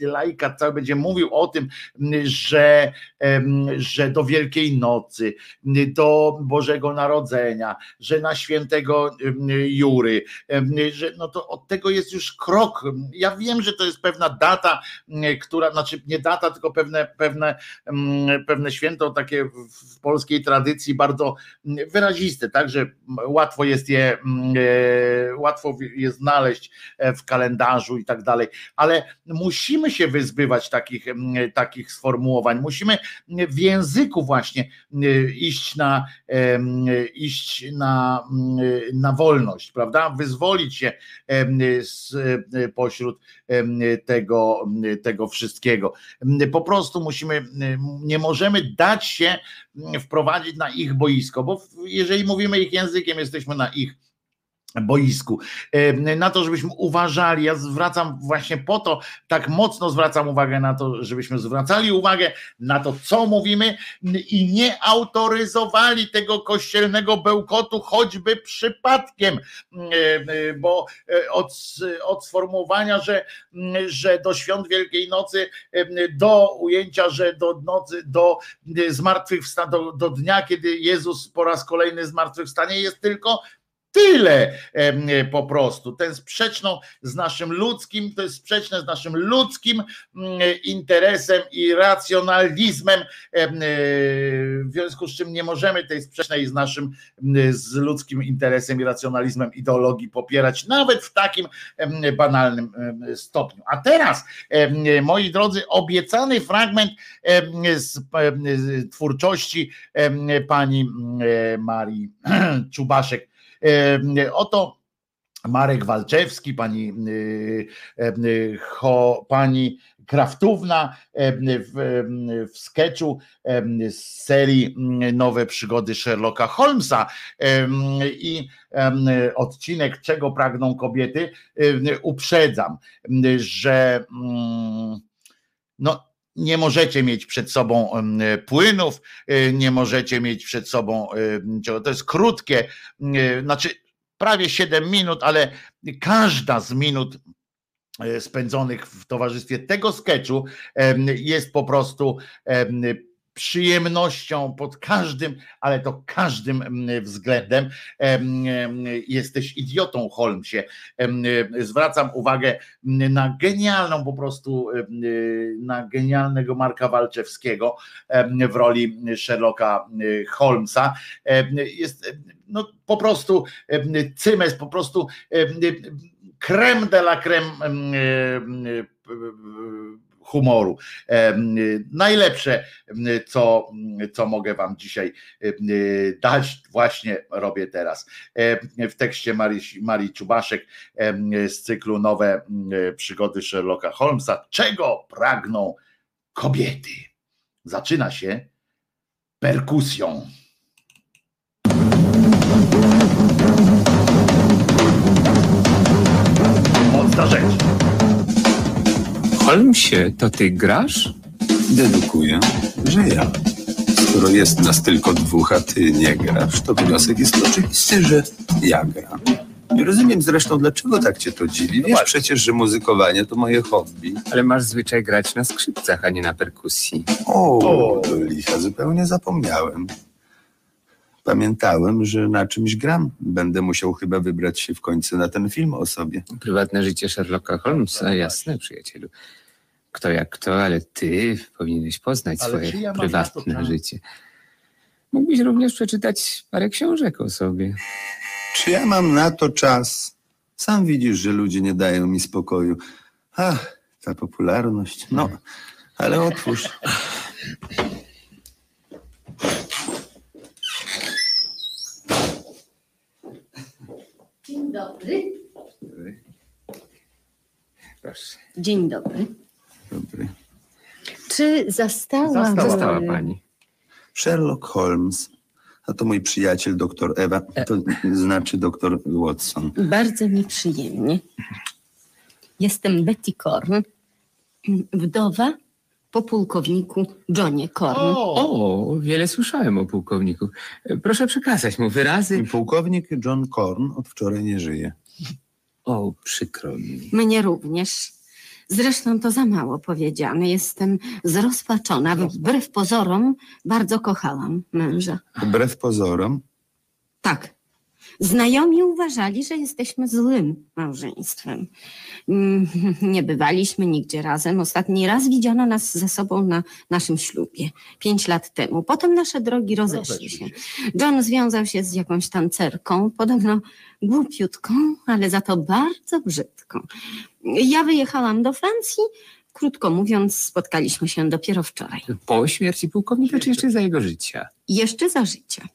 laika cały będzie mówił o tym, że, że do Wielkiej Nocy, do Bożego Narodzenia, że na świętego Jury, że no to od tego jest już krok. Ja wiem, że to jest pewna data, która, znaczy nie data, tylko pewne, pewne, pewne święto takie w polskiej tradycji bardzo mm, wyraziste, tak, że łatwo jest je, mm, e, łatwo jest znaleźć e, w kalendarzu i tak dalej, ale musimy się wyzbywać takich, mm, takich sformułowań, musimy w języku właśnie iść na, iść na, na wolność, prawda, wyzwolić się z, pośród tego, tego wszystkiego. Po prostu musimy, nie możemy dać się wprowadzić na ich boisko, bo jeżeli mówimy ich językiem, jesteśmy na ich boisku, na to, żebyśmy uważali. Ja zwracam właśnie po to, tak mocno zwracam uwagę na to, żebyśmy zwracali uwagę na to, co mówimy i nie autoryzowali tego kościelnego bełkotu choćby przypadkiem, bo e, od, od sformułowania, że, że do świąt Wielkiej Nocy, do ujęcia, że do nocy, do zmartwychwstania, do, do dnia, kiedy Jezus po raz kolejny zmartwychwstanie, jest tylko Tyle po prostu. Ten sprzeczną z naszym ludzkim, to jest sprzeczne z naszym ludzkim mm, interesem i racjonalizmem, w związku z czym nie możemy tej sprzecznej z naszym mm, z ludzkim interesem i racjonalizmem ideologii popierać, nawet w takim banalnym stopniu. A teraz, moi drodzy, obiecany fragment z twórczości pani Marii Czubaszek Oto Marek Walczewski, pani, ho, pani Kraftówna w, w sketchu z serii Nowe przygody Sherlocka Holmesa. I odcinek Czego pragną kobiety uprzedzam, że no nie możecie mieć przed sobą płynów, nie możecie mieć przed sobą, to jest krótkie, znaczy prawie 7 minut, ale każda z minut e, spędzonych w towarzystwie tego sketchu jest po prostu przyjemnością pod każdym, ale to każdym względem. Jesteś idiotą, Holmesie. Zwracam uwagę na genialną po prostu, na genialnego Marka Walczewskiego w roli Sherlocka Holmesa. Jest no, po prostu cymes, po prostu creme de la creme humoru. Najlepsze, co, co mogę Wam dzisiaj dać, właśnie robię teraz. W tekście Marii, Marii Czubaszek z cyklu Nowe przygody Sherlocka Holmesa. Czego pragną kobiety? Zaczyna się perkusją. Mocna rzecz. Holmesie, to ty grasz? Dedukuję, że ja. Skoro jest nas tylko dwóch, a ty nie grasz, to wniosek jest oczywisty, że ja gram. Nie rozumiem zresztą, dlaczego tak cię to dziwi. Wiesz przecież, że muzykowanie to moje hobby. Ale masz zwyczaj grać na skrzypcach, a nie na perkusji. O, to licha, zupełnie zapomniałem. Pamiętałem, że na czymś gram. Będę musiał chyba wybrać się w końcu na ten film o sobie. Prywatne życie Sherlocka Holmesa, jasne, przyjacielu. Kto jak kto, ale ty powinieneś poznać Ale swoje ja prywatne to życie. Mógłbyś również przeczytać parę książek o sobie. Czy ja mam na to czas? Sam widzisz, że ludzie nie dają mi spokoju. Ach, ta popularność. No, ale otwórz. Dzień dobry. Proszę. Dzień dobry. Dobry. Czy zastałam... Została pani. Sherlock Holmes. A to mój przyjaciel, doktor Ewa. To znaczy doktor Watson. Bardzo mi przyjemnie. Jestem Betty Korn, wdowa po pułkowniku Johnie Korn. O, wiele słyszałem o pułkowniku. Proszę przekazać mu wyrazy. Pułkownik John Korn od wczoraj nie żyje. O, przykro mi. Mnie również. Zresztą to za mało powiedziane. Jestem zrozpaczona. Wbrew pozorom bardzo kochałam męża. Wbrew pozorom, Tak. Znajomi uważali, że jesteśmy złym małżeństwem. Mm, Nie bywaliśmy nigdzie razem. Ostatni raz widziano nas ze sobą na naszym ślubie, pięć lat temu. Potem nasze drogi rozeszli się. John związał się z jakąś tancerką, podobno głupiutką, ale za to bardzo brzydką. Ja wyjechałam do Francji. Krótko mówiąc, spotkaliśmy się dopiero wczoraj. Po śmierci pułkownika, czy jeszcze za jego życia? Jeszcze za życia.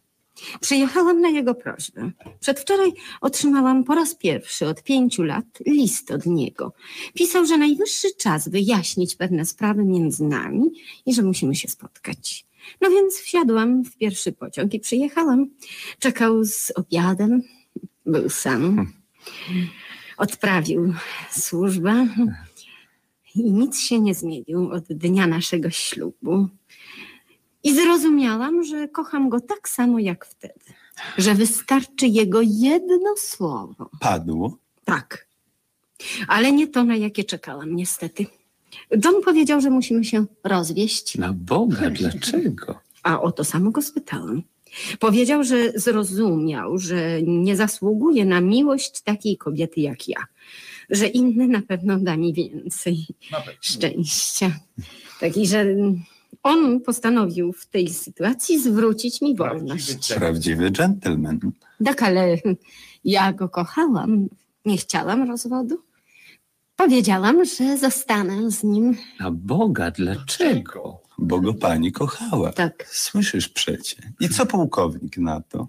Przyjechałam na jego prośbę. Przedwczoraj otrzymałam po raz pierwszy od pięciu lat list od niego. Pisał, że najwyższy czas wyjaśnić pewne sprawy między nami i że musimy się spotkać. No więc wsiadłam w pierwszy pociąg i przyjechałam. Czekał z obiadem. Był sam. Odprawił służbę. I nic się nie zmienił od dnia naszego ślubu. I zrozumiałam, że kocham go tak samo jak wtedy. Że wystarczy jego jedno słowo. padło. Tak. Ale nie to, na jakie czekałam, niestety. John powiedział, że musimy się rozwieść, Na Boga, dlaczego? a o to samo go spytałam. Powiedział, że zrozumiał, że nie zasługuje na miłość takiej kobiety jak ja. Że inny na pewno da mi więcej szczęścia. Taki, że on postanowił w tej sytuacji zwrócić mi wolność. Prawdziwy gentleman. Tak, ale ja go kochałam. Nie chciałam rozwodu. Powiedziałam, że zostanę z nim. Na Boga, dlaczego? Bo go pani kochała. Tak. Słyszysz przecie. I co pułkownik na to?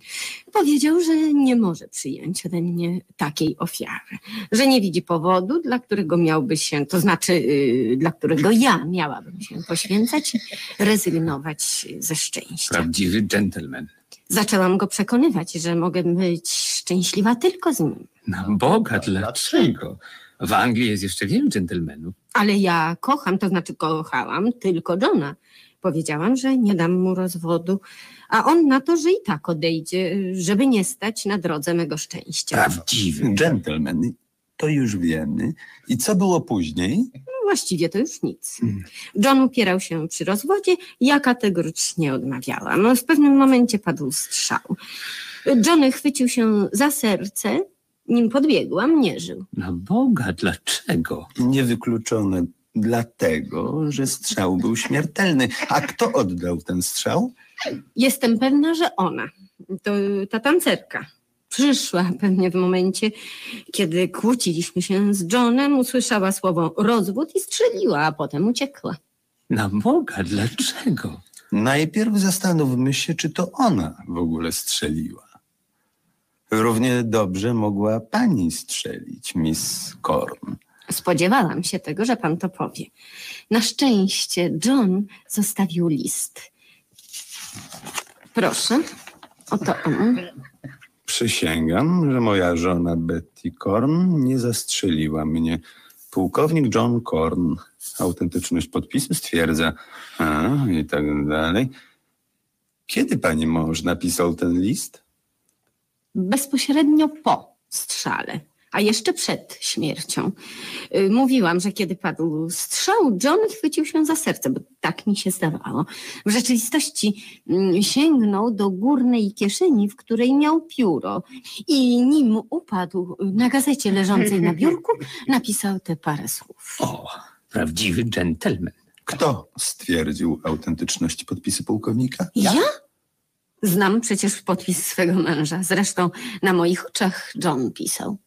Powiedział, że nie może przyjąć ode mnie takiej ofiary. Że nie widzi powodu, dla którego miałby się, to znaczy yy, dla którego ja miałabym się poświęcać, rezygnować ze szczęścia. Prawdziwy gentleman. Zaczęłam go przekonywać, że mogę być szczęśliwa tylko z nim. Na Boga, dlaczego? W Anglii jest jeszcze wielu dżentelmenów. Ale ja kocham, to znaczy kochałam tylko Johna. Powiedziałam, że nie dam mu rozwodu, a on na to, że i tak odejdzie, żeby nie stać na drodze mego szczęścia. Prawdziwy. Gentleman. To już wiemy. I co było później? No, właściwie to już nic. John upierał się przy rozwodzie, ja kategorycznie odmawiałam. W pewnym momencie padł strzał. Johnny chwycił się za serce, nim podbiegłam, nie żył. Na Boga, dlaczego? Niewykluczone dlatego, że strzał był śmiertelny. A kto oddał ten strzał? Jestem pewna, że ona, to ta tancerka, przyszła pewnie w momencie, kiedy kłóciliśmy się z Johnem, usłyszała słowo rozwód i strzeliła, a potem uciekła. Na Boga, dlaczego? Najpierw zastanówmy się, czy to ona w ogóle strzeliła. Równie dobrze mogła pani strzelić, Miss Korn. Spodziewałam się tego, że pan to powie. Na szczęście John zostawił list. Proszę, oto on. Przysięgam, że moja żona Betty Korn nie zastrzeliła mnie. Pułkownik John Korn. Autentyczność podpisu stwierdza. A, i tak dalej. Kiedy pani mąż napisał ten list? Bezpośrednio po strzale, a jeszcze przed śmiercią. Y, Mówiłam, że kiedy padł strzał, John chwycił się za serce, bo tak mi się zdawało. W rzeczywistości mm, sięgnął do górnej kieszeni, w której miał pióro i nim upadł na gazecie leżącej na biurku, napisał te parę słów. O, prawdziwy gentleman. Kto stwierdził autentyczność podpisu pułkownika? Ja? Znam przecież podpis swego męża. Zresztą na moich oczach John pisał.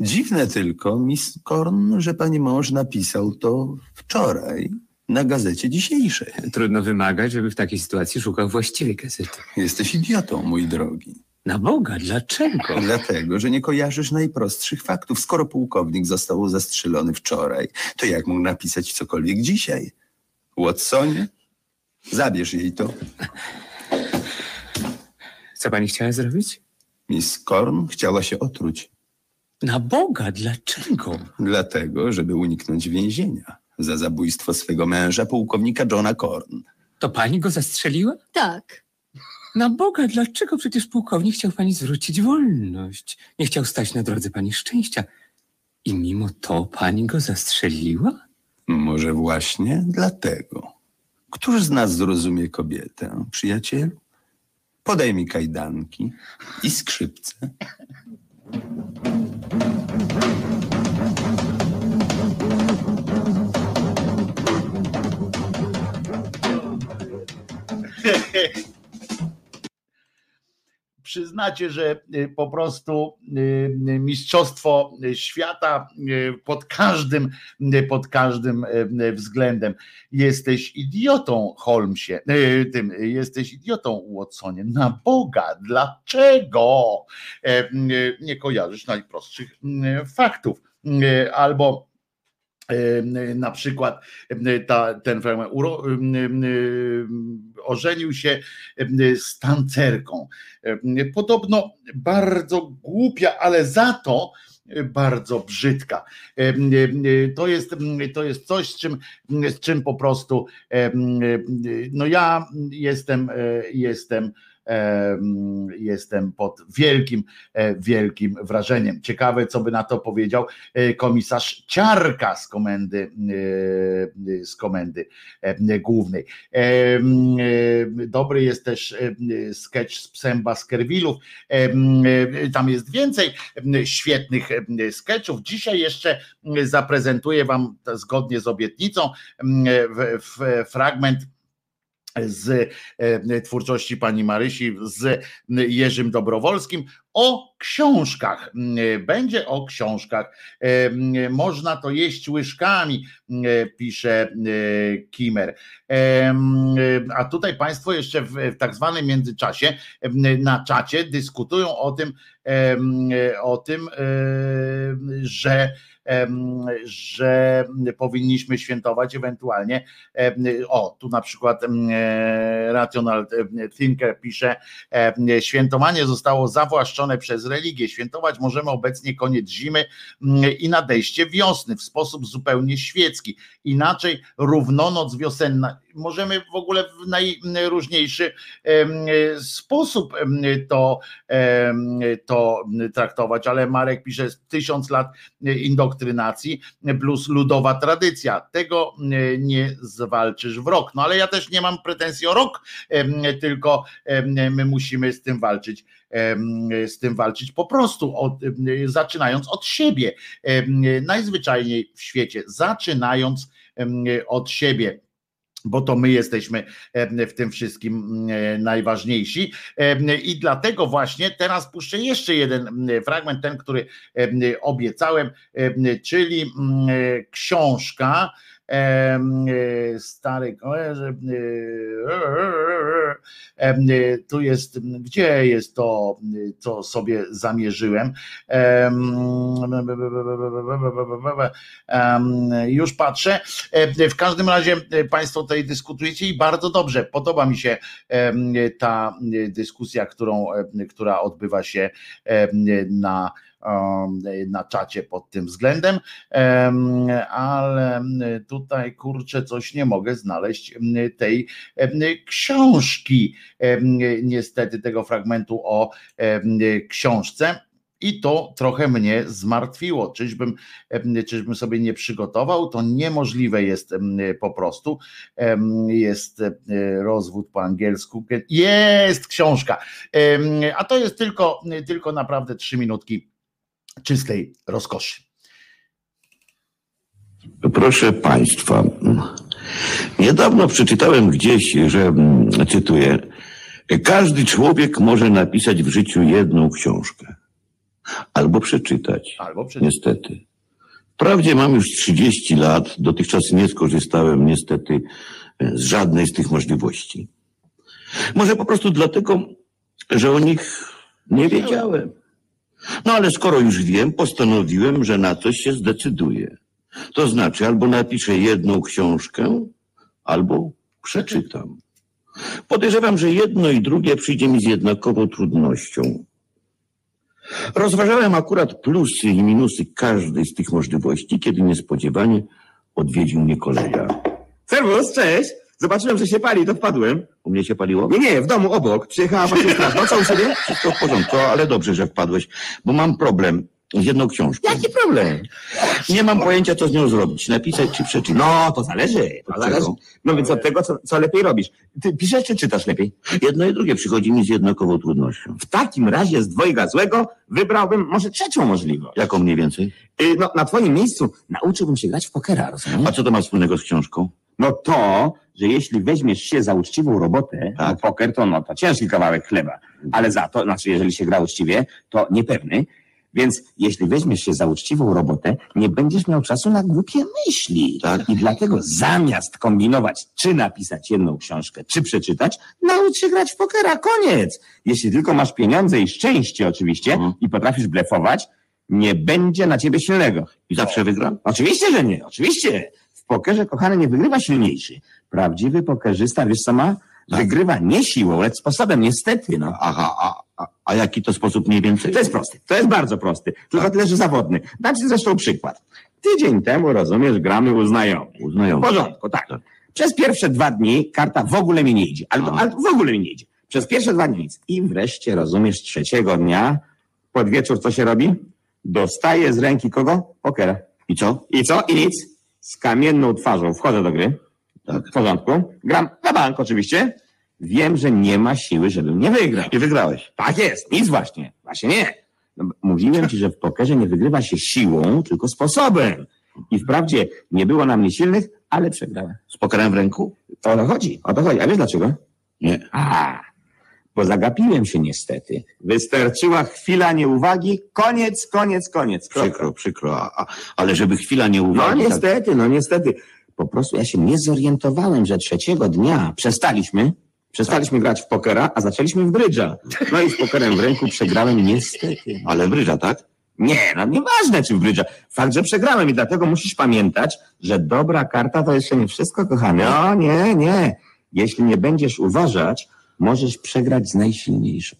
Dziwne tylko, Miss Korn, że pani mąż napisał to wczoraj na gazecie dzisiejszej. Trudno wymagać, żeby w takiej sytuacji szukał właściwej gazety. Jesteś idiotą, mój drogi. Na Boga, dlaczego? Dlatego, że nie kojarzysz najprostszych faktów. Skoro pułkownik został zastrzelony wczoraj, to jak mógł napisać cokolwiek dzisiaj? Watsonie? Zabierz jej to. Co pani chciała zrobić? Miss Korn chciała się otruć. Na Boga, dlaczego? Dlatego, żeby uniknąć więzienia za zabójstwo swego męża, pułkownika Johna Korn. To pani go zastrzeliła? Tak. Na Boga, dlaczego przecież pułkownik chciał pani zwrócić wolność? Nie chciał stać na drodze pani szczęścia. I mimo to pani go zastrzeliła? Może właśnie dlatego. Któż z nas zrozumie kobietę, przyjacielu? Podaj mi kajdanki i skrzypce. Przyznacie, że y, po prostu y, mistrzostwo świata y, pod każdym, y, pod każdym y, względem. Jesteś idiotą, Holmesie, y, tym, y, jesteś idiotą, Watsonie. Na Boga, dlaczego e, y, nie kojarzysz najprostszych y, faktów? Y, Albo na przykład ta, ten fragment uro, ożenił się z tancerką. Podobno bardzo głupia, ale za to e, bardzo brzydka. To jest, to jest coś, z czym, z czym po prostu no ja jestem, e, jestem jestem pod wielkim, e, wielkim wrażeniem. Ciekawe, co by na to powiedział e, komisarz Ciarka z komendy, e, z komendy głównej. Dobry jest też sketch z psem Baskervillów. E, Tam jest więcej świetnych sketchów. Dzisiaj jeszcze zaprezentuję Wam zgodnie z obietnicą fragment z e, twórczości pani Marysi z Jerzym Dobrowolskim o książkach. Mm, Będzie o książkach. Można to jeść łyżkami, pisze e, Kimer. A tutaj Państwo jeszcze w, tak zwanym międzyczasie na czacie dyskutują o tym, o tym, że że powinniśmy świętować ewentualnie. O, tu na przykład e, Rational Thinker pisze, świętowanie zostało zawłaszczone przez religię. Świętować możemy obecnie koniec zimy i nadejście wiosny w sposób zupełnie świecki. Inaczej równonoc wiosenna. Możemy w ogóle w najróżniejszy sposób to, to traktować, ale Marek pisze tysiąc lat indoktrynacji plus ludowa tradycja. Tego e, nie zwalczysz w rok. No ale ja też nie mam pretensji o rok, em, tylko em, my musimy z tym walczyć z tym walczyć po prostu, od, zaczynając od siebie, najzwyczajniej w świecie, zaczynając od siebie bo to my jesteśmy w tym wszystkim em, najważniejsi. Em, I dlatego właśnie teraz puszczę jeszcze jeden em, fragment, ten, który em, obiecałem, em, czyli mm, książka. Em, Stary koleże, em, tu jest, gdzie jest to, co sobie zamierzyłem. Em, em, Już patrzę. W każdym razie Państwo tutaj dyskutujecie i bardzo dobrze. Podoba mi się ta dyskusja, którą, która odbywa się na na czacie pod tym względem, Em, ale tutaj kurczę coś nie mogę znaleźć tej książki, niestety tego fragmentu o książce. I to trochę mnie zmartwiło. Czyżbym, czyżbym sobie nie przygotował? To niemożliwe jest po prostu. Jest e, rozwód po angielsku. Jest książka. A to jest tylko, tylko naprawdę trzy minutki czystej rozkoszy. Proszę Państwa, niedawno przeczytałem gdzieś, że, mm, cytuję, każdy człowiek może napisać w życiu jedną książkę. Albo przeczytać. Albo przeczytać. Niestety. Wprawdzie mam już 30 lat, dotychczas nie skorzystałem niestety z żadnej z tych możliwości. Może po prostu dlatego, że o nich nie wiedziałem. No ale skoro już wiem, postanowiłem, że na coś się zdecyduję. To znaczy, albo napiszę jedną książkę, albo przeczytam. Podejrzewam, że jedno i drugie przyjdzie mi z jednakową trudnością. Rozważałem akurat plusy i minusy każdej z tych możliwości, kiedy niespodziewanie odwiedził mnie kolega. Serwus, cześć. Zobaczyłem, że się pali, to wpadłem. U mnie się paliło? Nie, nie, w domu obok. Przyjechała właśnie straż. No co u siebie? Wszystko w porządku, ale dobrze, że wpadłeś, bo mam problem z jedną książką. Jaki problem? Nie mam pojęcia, co z nią zrobić. Napisać czy przeczytać. No, to zależy. To Od zależy. czego? No więc od tego, co, co lepiej robisz. Ty piszesz czy czytasz lepiej? Jedno i drugie przychodzi mi z jednakową trudnością. W takim razie z dwojga złego wybrałbym może trzecią możliwość. Jaką mniej więcej? Y, No, na twoim miejscu nauczyłbym się grać w pokera, rozumiesz? A co to ma wspólnego z książką? No to, że jeśli weźmiesz się za uczciwą robotę, Tak. no poker to no to ciężki kawałek chleba, ale za to, znaczy jeżeli się gra uczciwie, to niepewny. Więc jeśli weźmiesz się za uczciwą robotę, nie będziesz miał czasu na głupie myśli. Tak. I dlatego zamiast kombinować, czy napisać jedną książkę, czy przeczytać, naucz się grać w pokera, koniec. Jeśli tylko masz pieniądze i szczęście oczywiście Mhm. i potrafisz blefować, nie będzie na ciebie silnego. I zawsze wygram? Oczywiście, że nie, oczywiście. W pokerze, kochany, nie wygrywa silniejszy. Prawdziwy pokerzysta, wiesz co ma? Tak. Wygrywa nie siłą, lecz sposobem, niestety, no. Aha, a, a, a jaki to sposób mniej więcej? To jest prosty, to jest bardzo prosty, tylko tyle, że zawodny. Dam ci zresztą przykład. Tydzień temu, rozumiesz, gramy u znajomych. U W znajomych. porządku, tak. Przez pierwsze dwa dni karta w ogóle mi nie idzie, albo, Aha. albo w ogóle mi nie idzie. Przez pierwsze dwa dni nic. I wreszcie, rozumiesz, trzeciego dnia, pod wieczór co się robi? Dostaję z ręki kogo? Pokera. I co? I co? I nic. Z kamienną twarzą wchodzę do gry. Tak. W porządku. Gram na bank oczywiście. Wiem, że nie ma siły, żebym nie wygrał. I wygrałeś. Tak jest, nic właśnie. Właśnie nie. No, mówiłem ci, że w pokerze nie wygrywa się siłą, tylko sposobem. I wprawdzie nie było na mnie silnych, ale przegrałem. Z pokerem w ręku? O to chodzi, o to chodzi. A wiesz dlaczego? Nie. A, bo zagapiłem się niestety. Wystarczyła chwila nieuwagi, koniec, koniec, koniec. Kropka. Przykro, przykro, a, a, ale żeby chwila nie No tak- niestety, no niestety. Po prostu ja się nie zorientowałem, że trzeciego dnia przestaliśmy, przestaliśmy grać w pokera, a zaczęliśmy w brydża. No i z pokerem w ręku przegrałem niestety. Ale brydża, tak? Nie, no nieważne czy w brydża. Fakt, że przegrałem i dlatego musisz pamiętać, że dobra karta to jeszcze nie wszystko, kochany. O nie, nie. Jeśli nie będziesz uważać, możesz przegrać z najsilniejszą.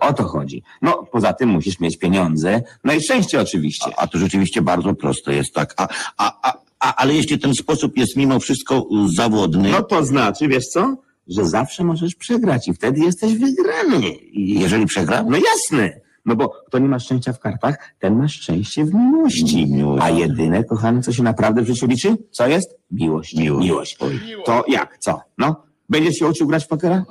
O to chodzi. No, poza tym musisz mieć pieniądze, no i szczęście oczywiście. A to rzeczywiście bardzo proste jest, tak. A, a, a, a, ale jeśli ten sposób jest mimo wszystko y, zawodny... No to znaczy, wiesz co? Że zawsze możesz przegrać i wtedy jesteś wygrany. Jeżeli przegram? No jasne. No bo kto nie ma szczęścia w kartach, ten ma szczęście w miłości. A jedyne, kochany, co się naprawdę w życiu liczy, co jest? Miłość. Miłość. To jak? Co? No? Będziesz się uczył grać w pokera?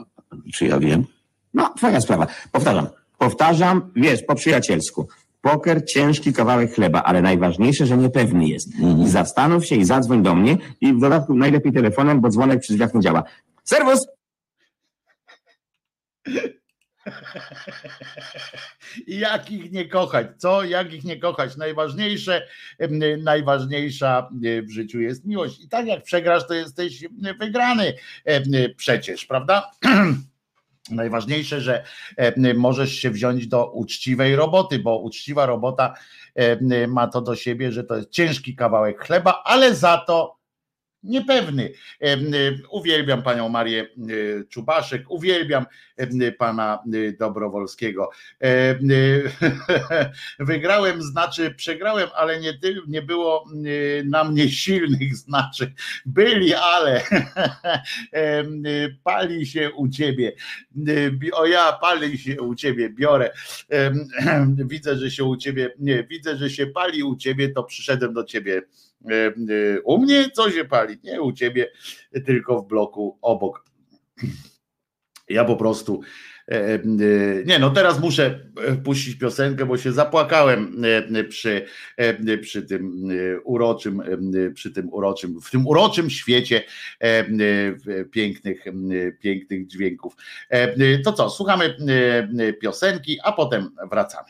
Czy ja wiem? No, twoja sprawa. Powtarzam. Powtarzam, wiesz, po przyjacielsku. Poker ciężki kawałek chleba, ale najważniejsze, że niepewny jest. I zastanów się i zadzwoń do mnie i w dodatku najlepiej telefonem, bo dzwonek przy drzwiach nie działa. Serwus! Jak ich nie kochać? Co? Jak ich nie kochać? Najważniejsze, najważniejsza w życiu jest miłość. I tak jak przegrasz, to jesteś wygrany przecież, prawda? Najważniejsze, że em, możesz się wziąć do uczciwej roboty, bo uczciwa robota em, ma to do siebie, że to jest ciężki kawałek chleba, ale za to niepewny. Y, Uwielbiam panią Marię y, Czubaszek, uwielbiam y, pana Dobrowolskiego. Em, Wygrałem, znaczy przegrałem, ale nie, nie było na mnie silnych znaczy. Byli, ale pali się u ciebie. Bi- O ja, pali się u ciebie, biorę. Widzę, że się u ciebie, nie, widzę, że się pali u ciebie, to przyszedłem do ciebie U mnie co się pali? Nie u ciebie, tylko w bloku obok. Ja po prostu. e, e, Nie, no teraz muszę e, puścić piosenkę, bo się zapłakałem e, przy, e, przy tym e, uroczym, e, przy tym uroczym, w tym uroczym świecie e, e, pięknych, e, pięknych dźwięków. E, To co, słuchamy e, piosenki, a potem wracamy.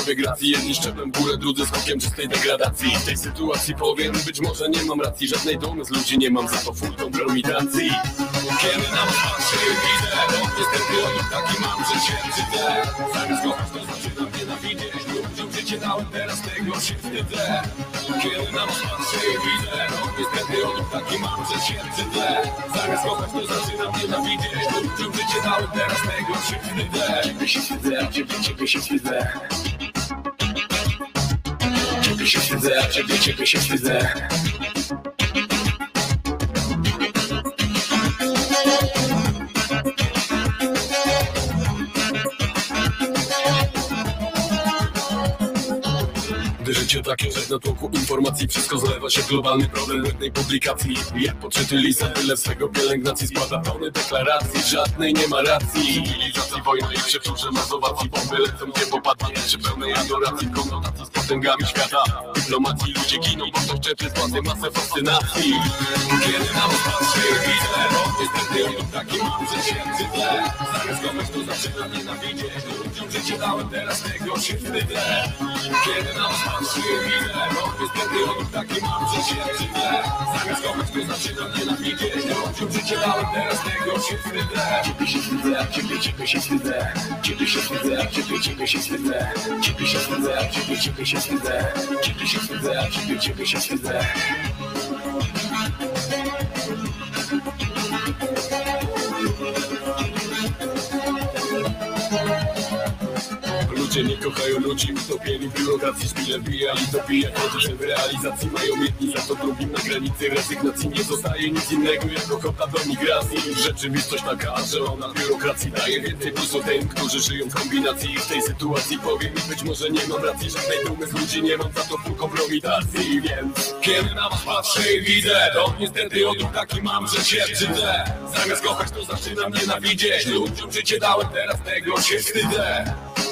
sobie gracji. Jedni szczeplem w górę, drudzy skokiem czystej degradacji. W tej sytuacji powiem, być może nie mam racji. Żadnej dumy z ludzi nie mam, za to full kompromitacji Kiedy na was patrzy, widzę niestety o taki mam, że się wstydzę Zamiast kochać to zaczynam nienawidzieć Dałem, teraz tego się wstydzę. Kiedy na was patrzy, widzę No niestety o nim taki mam, że się wstydzę Zamiast kochać to zaczynam nienawidzieć teraz tego się wstydzę. Ciebie się wstydzę, ciebie, ciebie się wstydzę. Ciebie się wstydzę, ciebie, ciebie się wstydzę Gdy życie takie, że na tłoku informacji Wszystko zlewa się globalny problem jednej publikacji. Jak podczyty lisa, tyle swego pielęgnacji Składa tony deklaracji, żadnej nie ma racji. Cywilizacji, wojna i przeczurze masowacji Bomby lecą, nie popadnie, czy pełnej adoracji. Konotacji z potęgami świata. Dyplomacji ludzie giną, bo to czepy spłaty masę fascynacji. Kiedy na was patrzy, No niestety taki mam, że się wstydzę Zamiast kogoś to zaczynam nienawidzieć Ludziom życie dałem, teraz tego się wstydzę Kiedy na was widzę No niestety on taki mam, że się wstydzę Zamiast kogoś to zaczynam nienawidzieć Ludziom życie dałem, teraz tego się wstydzę Ciebie się wstydzę, ciebie, ciebie się wstydzę. Ciebie się wstydzę, ciebie, ciebie się wstydzę. Ciebie się wstydzę, ciebie, ciebie się wstydzę. Ciebie się wstydzę, ciebie, ciebie się wstydzę Ludzie nie kochają ludzi, utopieni w biurokracji Szpile bijali, to bije to, że w realizacji mają jedni Za to drugim na granicy rezygnacji nie zostaje nic innego Jak ochota do migracji. Rzeczywistość taka, że ona biurokracji daje więcej plusu tym, którzy żyją w kombinacji. I w tej sytuacji powiem mi być może nie mam racji Żadnej dumy z ludzi nie mam za to pół kompromitacji Więc kiedy na was patrzę i widzę To niestety odruch taki mam, że się brzydzę Zamiast kochać to zaczynam nienawidzieć. Ludziom życie dałem, teraz tego się wstydzę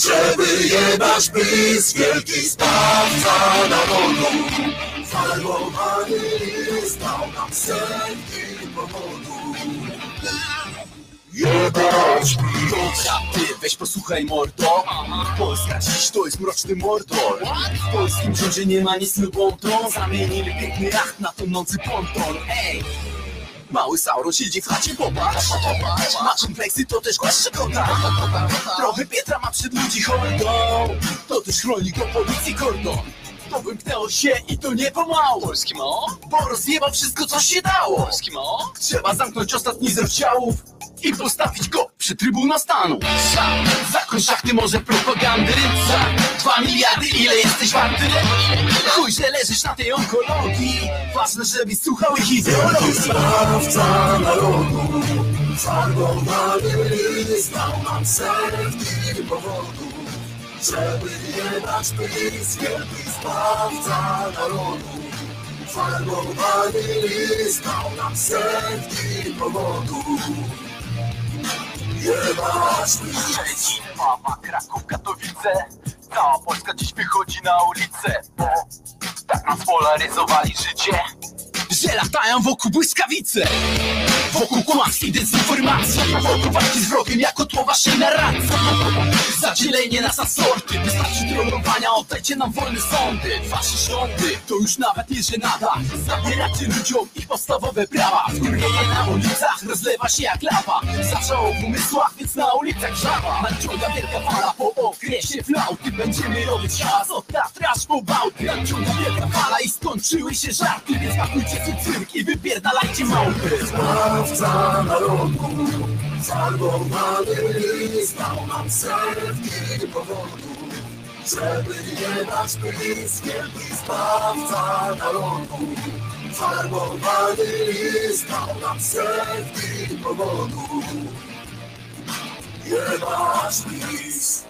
żeby jebać PiS, wielki zbawca narodu. Farbowany list dał nam setki powodów. Jebać Dobra, ty weź posłuchaj mordo Polska dziś to jest mroczny mordor W polskim rządzie nie ma nic lubą Zamienili piękny jacht na tonący ponton Ej! Mały Sauron siedzi w chacie, popatrz. Ma kompleksy, to też głaszcze kota Trochę Pietra ma przed ludzi hordą To też chroni go policji kordon to wymknęło się i to nie pomału. Polski mo? Bo rozjebał wszystko co się dało. Polski mo? Trzeba zamknąć ostatni z ciałów i postawić go przy Trybuna Stanu. Sam, zakończ szachty może propagandy Za dwa miliardy ile jesteś warty? Chuj, że leżysz na tej onkologii. Ważne, żebyś słuchał ich ideologii. Zbawca narodu, farbowany list dał nam setki powodów, żeby jebać PiS, wielki zbawca narodu. Farbowany list dał nam setki powodów, PiS. Szczecin, Wawa, Kraków, Katowice Cała Polska dziś wychodzi na ulicę Bo tak nas polaryzowali życie Że latają wokół błyskawice Wokół kłamstw i dezinformacji. Wokół walki z wrogiem jako tło waszej narracji. Zadzielenie nas na sorty. Wystarczy trollowania, oddajcie nam wolne sądy. Wasze rządy to już nawet nie żenada. Zabieracie ludziom ich podstawowe prawa. Wkurwienie na ulicach rozlewa się jak lawa. Zaczęło w umysłach, więc na ulicach żaba. Nadciąga wielka fala po okresie flauty. Będziemy robić czas od Tatry aż po Bałty Nadciąga wielka fala i skończyły się żarty Więc pakujcie swój cyrk i wypierdalajcie małpy Zbawca narodu, farbowany list dał nam setki powodów, żeby jebać PiS, wielki zbawca narodu. Farbowany list dał nam setki powodów, jebać PiS.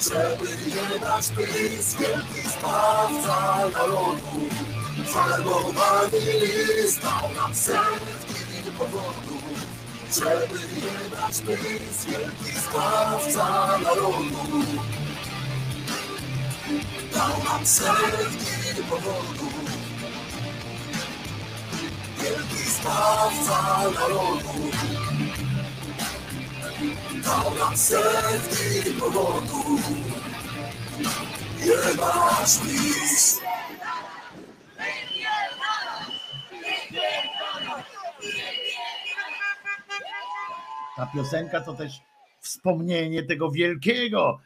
Żeby jebać PiS, wielki zbawca narodu. Farbowany list dał nam setki powodów. Żeby jebać PiS, wielki zbawca narodu. Dał nam setki powodów. Wielki zbawca narodu. Powodów. Jebać PiS! Ta piosenka to też wspomnienie tego wielkiego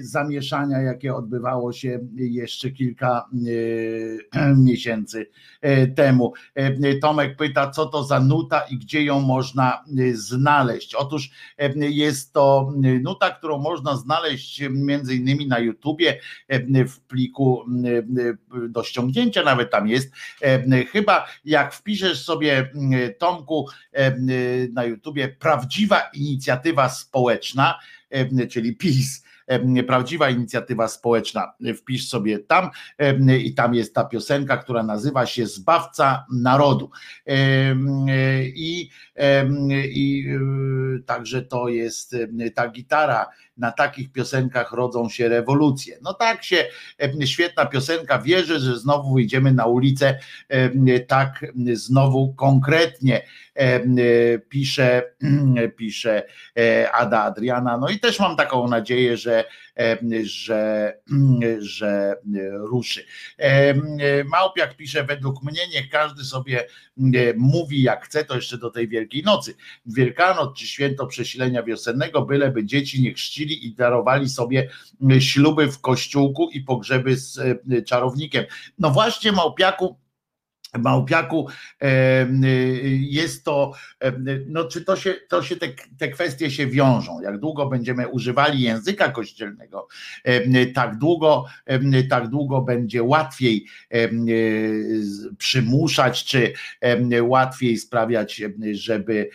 zamieszania, jakie odbywało się jeszcze kilka e, miesięcy e, temu. Tomek pyta, co to za nuta i gdzie ją można znaleźć. Otóż jest to nuta, którą można znaleźć między innymi na YouTubie w pliku do ściągnięcia, nawet tam jest. Chyba jak wpiszesz sobie Tomku na YouTubie prawdziwa inicjatywa społeczna, czyli PiS, prawdziwa inicjatywa społeczna. Wpisz sobie tam i tam jest ta piosenka, która nazywa się Zbawca Narodu. I, i także to jest ta gitara. Na takich piosenkach rodzą się rewolucje. No tak się, świetna piosenka. Wierzę, że znowu wyjdziemy na ulicę tak znowu konkretnie pisze, pisze Ada Adriana. No i też mam taką nadzieję, że, że, że ruszy. Małpiak pisze, według mnie niech każdy sobie mówi jak chce, to jeszcze do tej Wielkiej Nocy. Wielkanoc czy święto przesilenia wiosennego, byleby dzieci nie chrzcili i darowali sobie śluby w kościółku i pogrzeby z czarownikiem. No właśnie Małpiaku, Małpiaku jest to, no czy to się, to się te, te kwestie się wiążą, jak długo będziemy używali języka kościelnego, tak długo, tak długo będzie łatwiej przymuszać, czy łatwiej sprawiać, żeby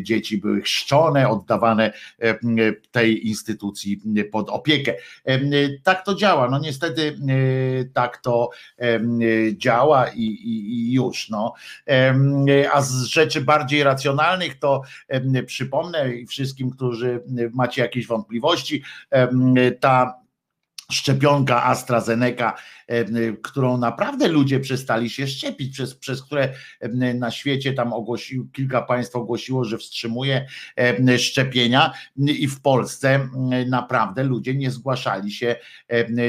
dzieci były chrzczone, oddawane tej instytucji pod opiekę. Tak to działa, no niestety tak to działa i, i, już. No. A z rzeczy bardziej racjonalnych to przypomnę wszystkim, którzy macie jakieś wątpliwości, ta szczepionka AstraZeneca, którą naprawdę ludzie przestali się szczepić, przez, przez które na świecie tam ogłosił, kilka państw ogłosiło, że wstrzymuje szczepienia i w Polsce naprawdę ludzie nie zgłaszali się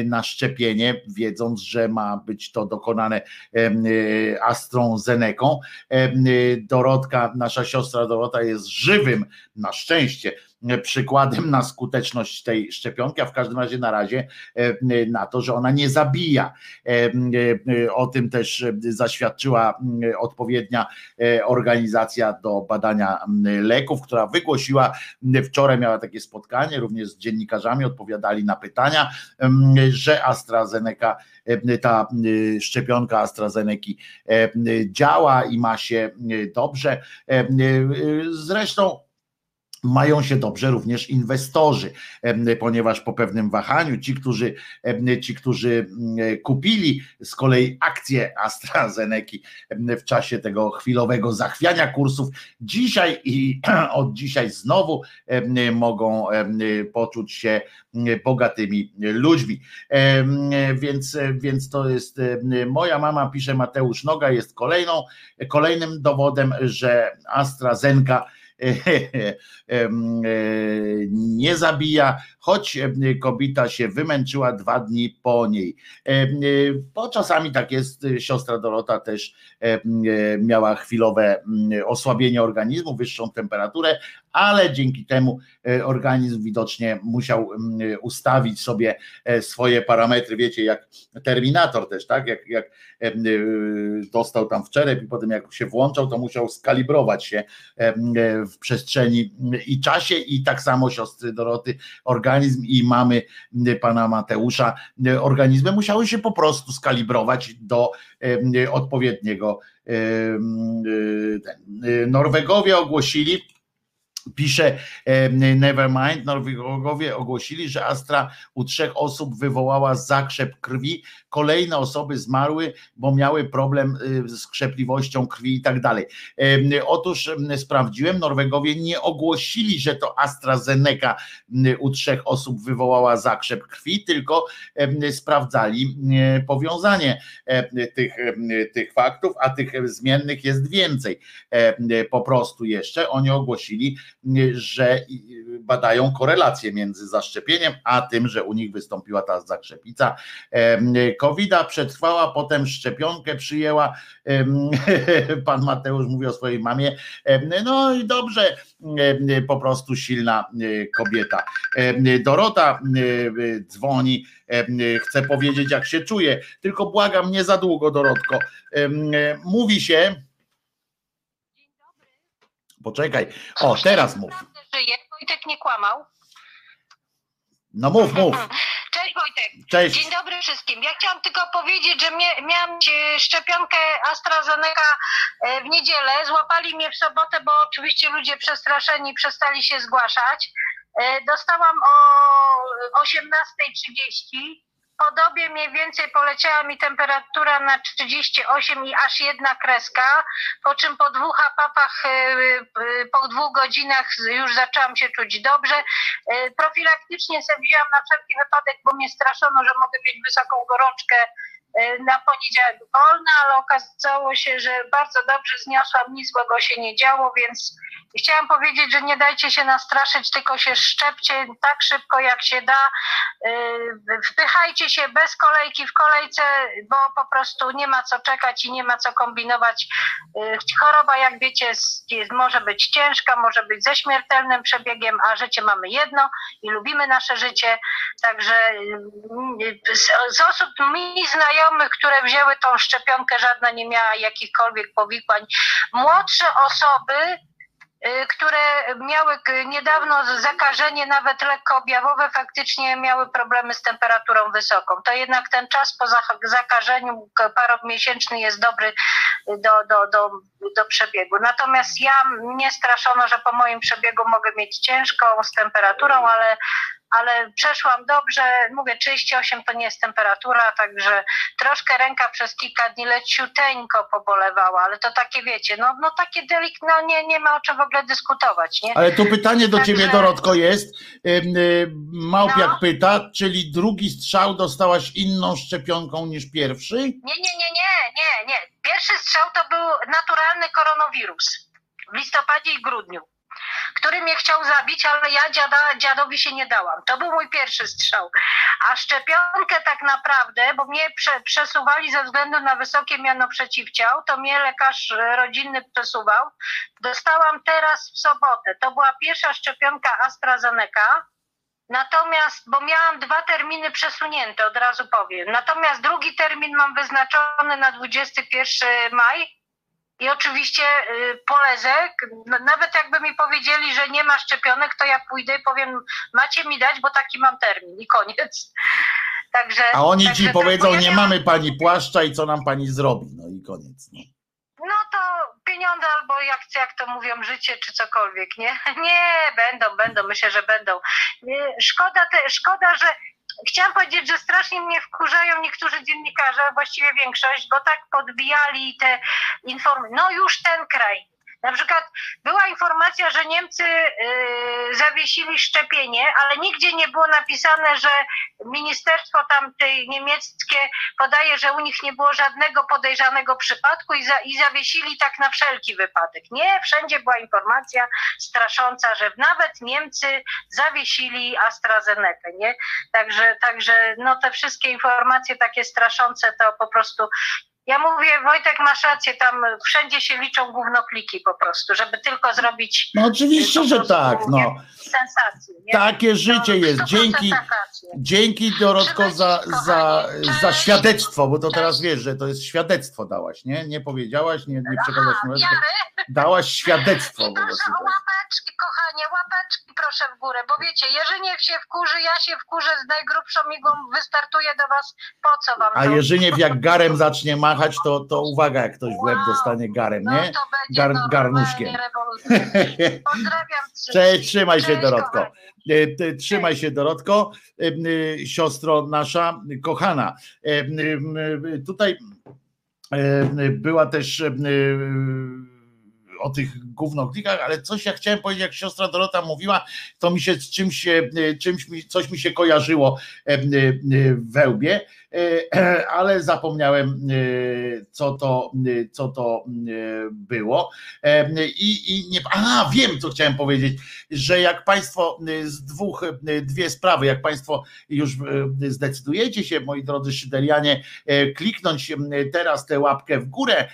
na szczepienie, wiedząc, że ma być to dokonane AstraZeneką. Dorotka, nasza siostra Dorota jest żywym, na szczęście, przykładem na skuteczność tej szczepionki, a w każdym razie na razie e, na to, że ona nie zabija. E, e, o tym też zaświadczyła odpowiednia organizacja do badania leków, która wygłosiła wczoraj miała takie spotkanie, również z dziennikarzami odpowiadali na pytania, że AstraZeneca, ta szczepionka AstraZeneca działa i ma się dobrze. Zresztą mają się dobrze również inwestorzy, ponieważ po pewnym wahaniu ci, którzy, ci, którzy mm, kupili z kolei akcje AstraZeneca w czasie tego chwilowego zachwiania kursów, dzisiaj i od dzisiaj znowu mogą poczuć się bogatymi ludźmi. Więc, więc to jest moja mama, pisze Mateusz Noga, jest kolejną, kolejnym dowodem, że AstraZeneca nie zabija, choć kobieta się wymęczyła dwa dni po niej. Bo czasami tak jest, siostra Dorota też miała chwilowe osłabienie organizmu, wyższą temperaturę, ale dzięki temu e, organizm widocznie musiał ustawić sobie e, swoje parametry, wiecie, jak Terminator też, tak? Jak, jak e, dostał tam w czerep i potem jak się włączał, to musiał skalibrować się w przestrzeni i czasie i tak samo siostry Doroty, organizm i mamy pana Mateusza, organizmy musiały się po prostu skalibrować do odpowiedniego. Norwegowie ogłosili, Pisze Nevermind, Norwegowie ogłosili, że Astra u trzech osób wywołała zakrzep krwi. Kolejne osoby zmarły, bo miały problem y, z krzepliwością krwi i tak dalej. Otóż sprawdziłem, Norwegowie nie ogłosili, że to AstraZeneca u trzech osób wywołała zakrzep krwi, tylko sprawdzali powiązanie tych, tych faktów, a tych zmiennych jest więcej po prostu jeszcze. Oni ogłosili, że badają korelację między zaszczepieniem, a tym, że u nich wystąpiła ta zakrzepica COVID-a, przetrwała, potem szczepionkę przyjęła, pan Mateusz mówi o swojej mamie, no i dobrze, po prostu silna kobieta. Dorota dzwoni, chce powiedzieć jak się czuje, tylko błagam nie za długo Dorotko. Mówi się, Poczekaj. O, teraz mów. Żyje. Wojtek nie kłamał. No mów, mów. Cześć Wojtek. Cześć. Dzień dobry wszystkim. Ja chciałam tylko powiedzieć, że mia miałam szczepionkę AstraZeneca e, w niedzielę. Złapali mnie w sobotę, bo oczywiście ludzie przestraszeni przestali się zgłaszać. E, Dostałam o 18.30. Po dobie mniej więcej poleciała mi temperatura na 38 i aż jedna kreska, po czym po dwóch apapach, e, e, po dwóch godzinach już zaczęłam się czuć dobrze. E, Profilaktycznie sobie wzięłam na wszelki wypadek, bo mnie straszono, że mogę mieć wysoką gorączkę na poniedziałek wolna, ale okazało się, że bardzo dobrze zniosłam, nic złego się nie działo, więc chciałam powiedzieć, że nie dajcie się nastraszyć, tylko się szczepcie tak szybko jak się da. Yy, Wpychajcie się bez kolejki w kolejce, bo po prostu nie ma co czekać i nie ma co kombinować. Yy, Choroba, jak wiecie, może być ciężka, może być ze śmiertelnym przebiegiem, a życie mamy jedno i lubimy nasze życie. Także z osób mi znajomych, które wzięły tą szczepionkę, żadna nie miała jakichkolwiek powikłań. Młodsze osoby, y, które miały niedawno zakażenie, nawet lekko objawowe, faktycznie miały problemy z temperaturą wysoką. To jednak ten czas po zakażeniu paromiesięczny jest dobry do, do, do, do przebiegu. Natomiast ja mnie straszono, że po moim przebiegu mogę mieć ciężką z temperaturą, ale ale przeszłam dobrze, mówię 38 to nie jest temperatura, także troszkę ręka przez kilka dni leciuteńko pobolewała, ale to takie wiecie, no, no takie delik, no nie, nie ma o czym w ogóle dyskutować, nie? Ale tu pytanie do ciebie, Także- Dorotko, jest. Y, Małpiak pyta, czyli drugi strzał dostałaś inną szczepionką niż pierwszy? Nie, nie, nie, nie, nie, nie. Pierwszy strzał to był naturalny koronawirus w listopadzie i grudniu, który mnie chciał zabić, ale ja dziada, dziadowi się nie dałam. To był mój pierwszy strzał. A szczepionkę tak naprawdę, bo mnie prze, przesuwali ze względu na wysokie miano przeciwciał, to mnie lekarz rodzinny przesuwał. Dostałam teraz w sobotę. To była pierwsza szczepionka AstraZeneca. Natomiast, bo miałam dwa terminy przesunięte, od razu powiem. Natomiast drugi termin mam wyznaczony na 21 maj. I oczywiście y, polezek, no, nawet jakby mi powiedzieli, że nie ma szczepionek, to ja pójdę i powiem, macie mi dać, bo taki mam termin i koniec. Także, A oni także ci powiedzą, ja nie miałam- mamy pani płaszcza i co nam pani zrobi. No i koniec. No. No to pieniądze albo jak, jak to mówią, życie czy cokolwiek, nie? Nie, będą, będą, myślę, że będą. Nie, Szkoda, te, szkoda, że chciałam powiedzieć, że strasznie mnie wkurzają niektórzy dziennikarze, właściwie większość, bo tak podbijali te informacje. No już ten kraj. Na przykład była informacja, że Niemcy yy, zawiesili szczepienie, ale nigdzie nie było napisane, że ministerstwo tamtej niemieckie podaje, że u nich nie było żadnego podejrzanego przypadku i, za, i zawiesili tak na wszelki wypadek. Nie, wszędzie była informacja strasząca, że nawet Niemcy zawiesili AstraZenekę, nie? Także, także no te wszystkie informacje takie straszące to po prostu ja mówię, Wojtek, masz rację, tam wszędzie się liczą głównokliki po prostu, żeby tylko zrobić no oczywiście, że tak. No. sensację. Nie? Takie życie jest. Dzięki, dzięki Dorotko za, za, za świadectwo, bo to teraz wiesz, że to jest świadectwo dałaś, nie? Nie powiedziałaś, nie, nie przekazałaś numeru, tylko dałaś świadectwo. prostu. Proszę o łapeczki, kochanie, łapeczki proszę w górę, bo wiecie, Jerzyniew się wkurzy, ja się wkurzę z najgrubszą igłą, wystartuję do was, po co wam A to? Jerzyniew jak garem zacznie machać, to, to uwaga, jak ktoś w łeb dostanie garem, No nie? Gar, garnuszkiem. Pozdrawiam Cześć, trzymaj się Dorotko. E, Trzymaj się Dorotko, e, e, siostro nasza kochana. Tutaj była też o tych gównoklikach, ale coś ja chciałem powiedzieć, jak siostra Dorota mówiła, to mi się z czymś, czymś mi, coś mi się kojarzyło we łbie, ale zapomniałem, co to, co to było. I, i nie, a wiem, co chciałem powiedzieć, że jak Państwo z dwóch, dwie sprawy, jak Państwo już zdecydujecie się, moi drodzy Szyderianie, kliknąć teraz tę łapkę w górę,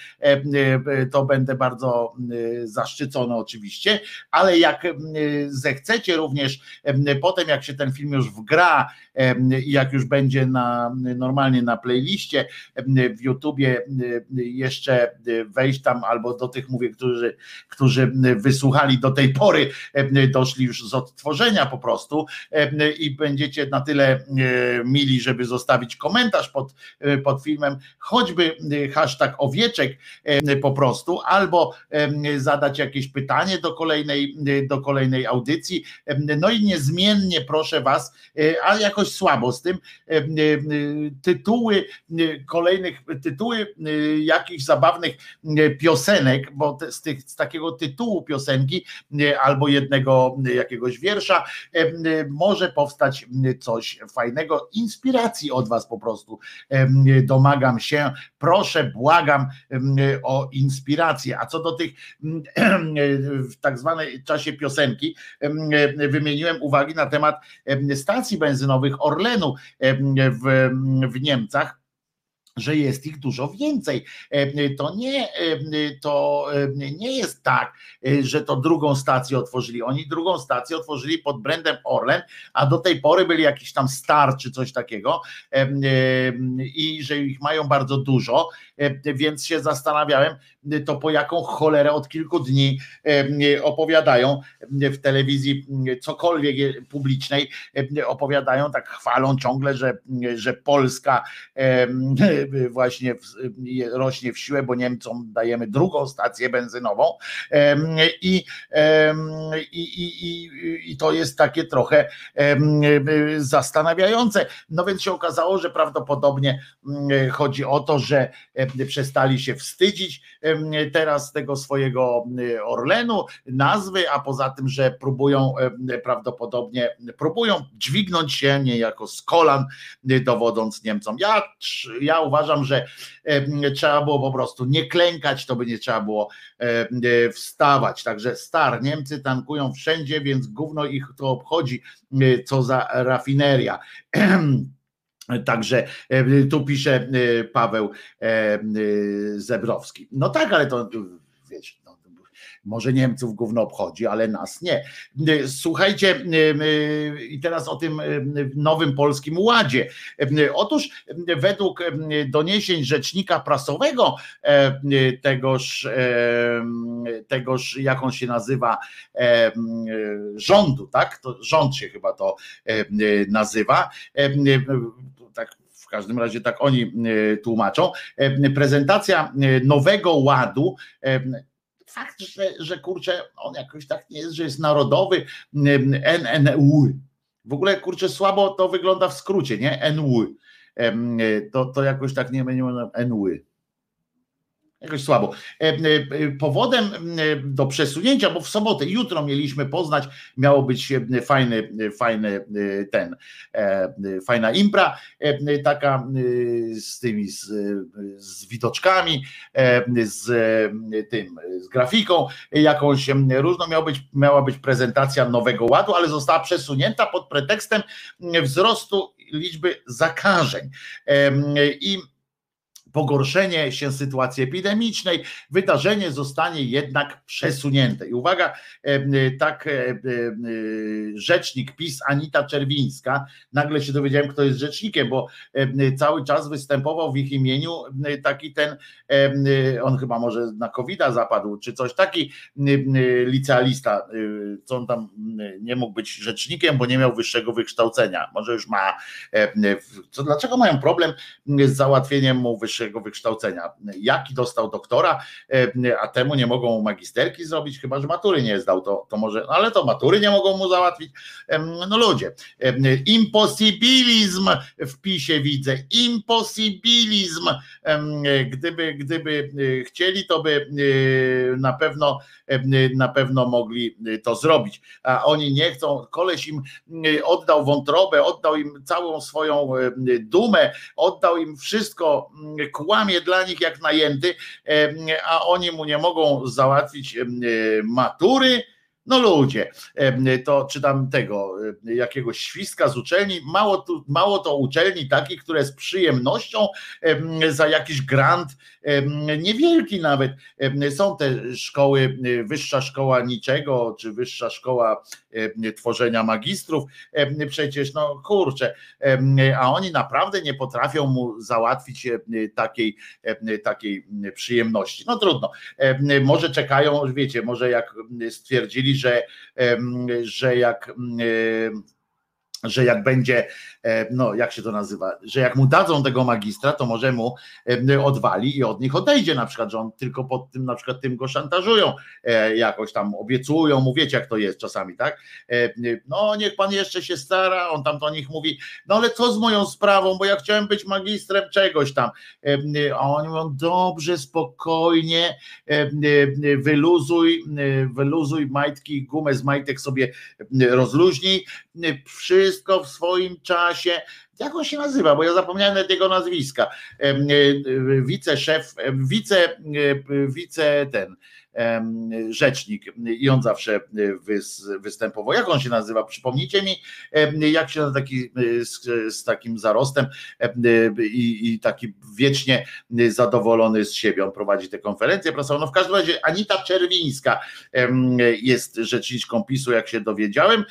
to będę bardzo zaszczycony oczywiście, ale jak zechcecie również potem, jak się ten film już wgra i jak już będzie na, normalnie na playliście w YouTubie jeszcze wejść tam albo do tych mówię, którzy, którzy wysłuchali do tej pory, doszli już z odtworzenia po prostu i będziecie na tyle mili, żeby zostawić komentarz pod, pod filmem, choćby hashtag owieczek po prostu, albo zadać jakieś pytanie do kolejnej, do kolejnej audycji. No i niezmiennie proszę Was, ale jakoś słabo z tym, tytuły kolejnych, tytuły jakichś zabawnych piosenek, bo z, tych, z takiego tytułu piosenki albo jednego jakiegoś wiersza może powstać coś fajnego, inspiracji od Was po prostu domagam się, proszę, błagam o inspirację. A co do tych w tak zwanej czasie piosenki, wymieniłem uwagi na temat stacji benzynowych Orlenu w, w Niemcach że jest ich dużo więcej. To nie, to nie jest tak, że to drugą stację otworzyli. Oni drugą stację otworzyli pod brandem Orlen, a do tej pory byli jakiś tam star czy coś takiego i że ich mają bardzo dużo, więc się zastanawiałem, to po jaką cholerę od kilku dni opowiadają w telewizji cokolwiek publicznej, opowiadają, tak chwalą ciągle, że, że Polska właśnie rośnie w siłę, bo Niemcom dajemy drugą stację benzynową i, i, i, i to jest takie trochę zastanawiające. No więc się okazało, że prawdopodobnie chodzi o to, że przestali się wstydzić teraz tego swojego Orlenu, nazwy, a poza tym, że próbują prawdopodobnie, próbują dźwignąć się niejako z kolan, dowodząc Niemcom. Ja, ja uważam, że trzeba było po prostu nie klękać, to by nie trzeba było wstawać. Także star, Niemcy tankują wszędzie, więc gówno ich to obchodzi, co za rafineria. Także tu pisze Paweł Zebrowski. No tak, ale to wiecie, może Niemców gówno obchodzi, ale nas nie. Słuchajcie, i teraz o tym nowym polskim ładzie. Otóż według doniesień rzecznika prasowego tegoż, tegoż jak on się nazywa, rządu, tak? To rząd się chyba to nazywa. Tak w każdym razie tak oni tłumaczą. Prezentacja nowego ładu fakt, że, że kurczę, on jakoś tak nie jest, że jest narodowy NNU. W ogóle kurczę, słabo to wygląda w skrócie, nie? NU. To, to jakoś tak nie będzie NU. Jakoś słabo. E, e, powodem do przesunięcia, bo w sobotę, jutro mieliśmy poznać, miało być fajny, fajny ten, e, fajna impra, taka z tymi, z, z widoczkami, z tym, z grafiką jakąś różną, miała być, miała być prezentacja nowego ładu, ale została przesunięta pod pretekstem wzrostu liczby zakażeń. I pogorszenie się sytuacji epidemicznej, wydarzenie zostanie jednak przesunięte. I uwaga, tak rzecznik PiS Anita Czerwińska, nagle się dowiedziałem, kto jest rzecznikiem, bo cały czas występował w ich imieniu taki ten, on chyba może na covid zapadł, czy coś, taki licealista, co on tam nie mógł być rzecznikiem, bo nie miał wyższego wykształcenia. Może już ma, co, dlaczego mają problem z załatwieniem mu wyższego wyższego wykształcenia. Jaki dostał doktora, a temu nie mogą magisterki zrobić, chyba że matury nie zdał, to, to może, no ale to matury nie mogą mu załatwić. No ludzie, impossibilizm w PiSie widzę, impossibilizm. Gdyby, gdyby chcieli, to by na pewno na pewno mogli to zrobić, a oni nie chcą. Koleś im oddał wątrobę, oddał im całą swoją dumę, oddał im wszystko, kłamie dla nich jak najęty, a oni mu nie mogą załatwić matury. No ludzie, to czytam tego, jakiegoś świstka z uczelni, mało, tu, mało to uczelni takich, które z przyjemnością za jakiś grant, niewielki nawet, są te szkoły, wyższa szkoła niczego, czy wyższa szkoła tworzenia magistrów, przecież no kurczę, a oni naprawdę nie potrafią mu załatwić takiej, takiej przyjemności. No trudno, może czekają, wiecie, może jak stwierdzili, że, że jak że jak będzie, no jak się to nazywa, że jak mu dadzą tego magistra, to może mu odwali i od nich odejdzie na przykład, że on tylko pod tym na przykład tym go szantażują, jakoś tam obiecują mu, wiecie jak to jest czasami, tak? No niech pan jeszcze się stara, on tam do nich mówi, no ale co z moją sprawą, bo ja chciałem być magistrem czegoś tam, a oni mówią, dobrze, spokojnie, wyluzuj, wyluzuj majtki, gumę z majtek sobie rozluźnij, wszystko w swoim czasie. Jak on się nazywa? Bo ja zapomniałem nawet jego nazwiska. Wiceszef, wice, wice ten rzecznik i on zawsze występował. Jak on się nazywa? Przypomnijcie mi, jak się taki z, z takim zarostem i, i, taki wiecznie zadowolony z siebie. On prowadzi te konferencje prasowe. No w każdym razie Anita Czerwińska jest rzeczniczką PiSu, jak się dowiedziałem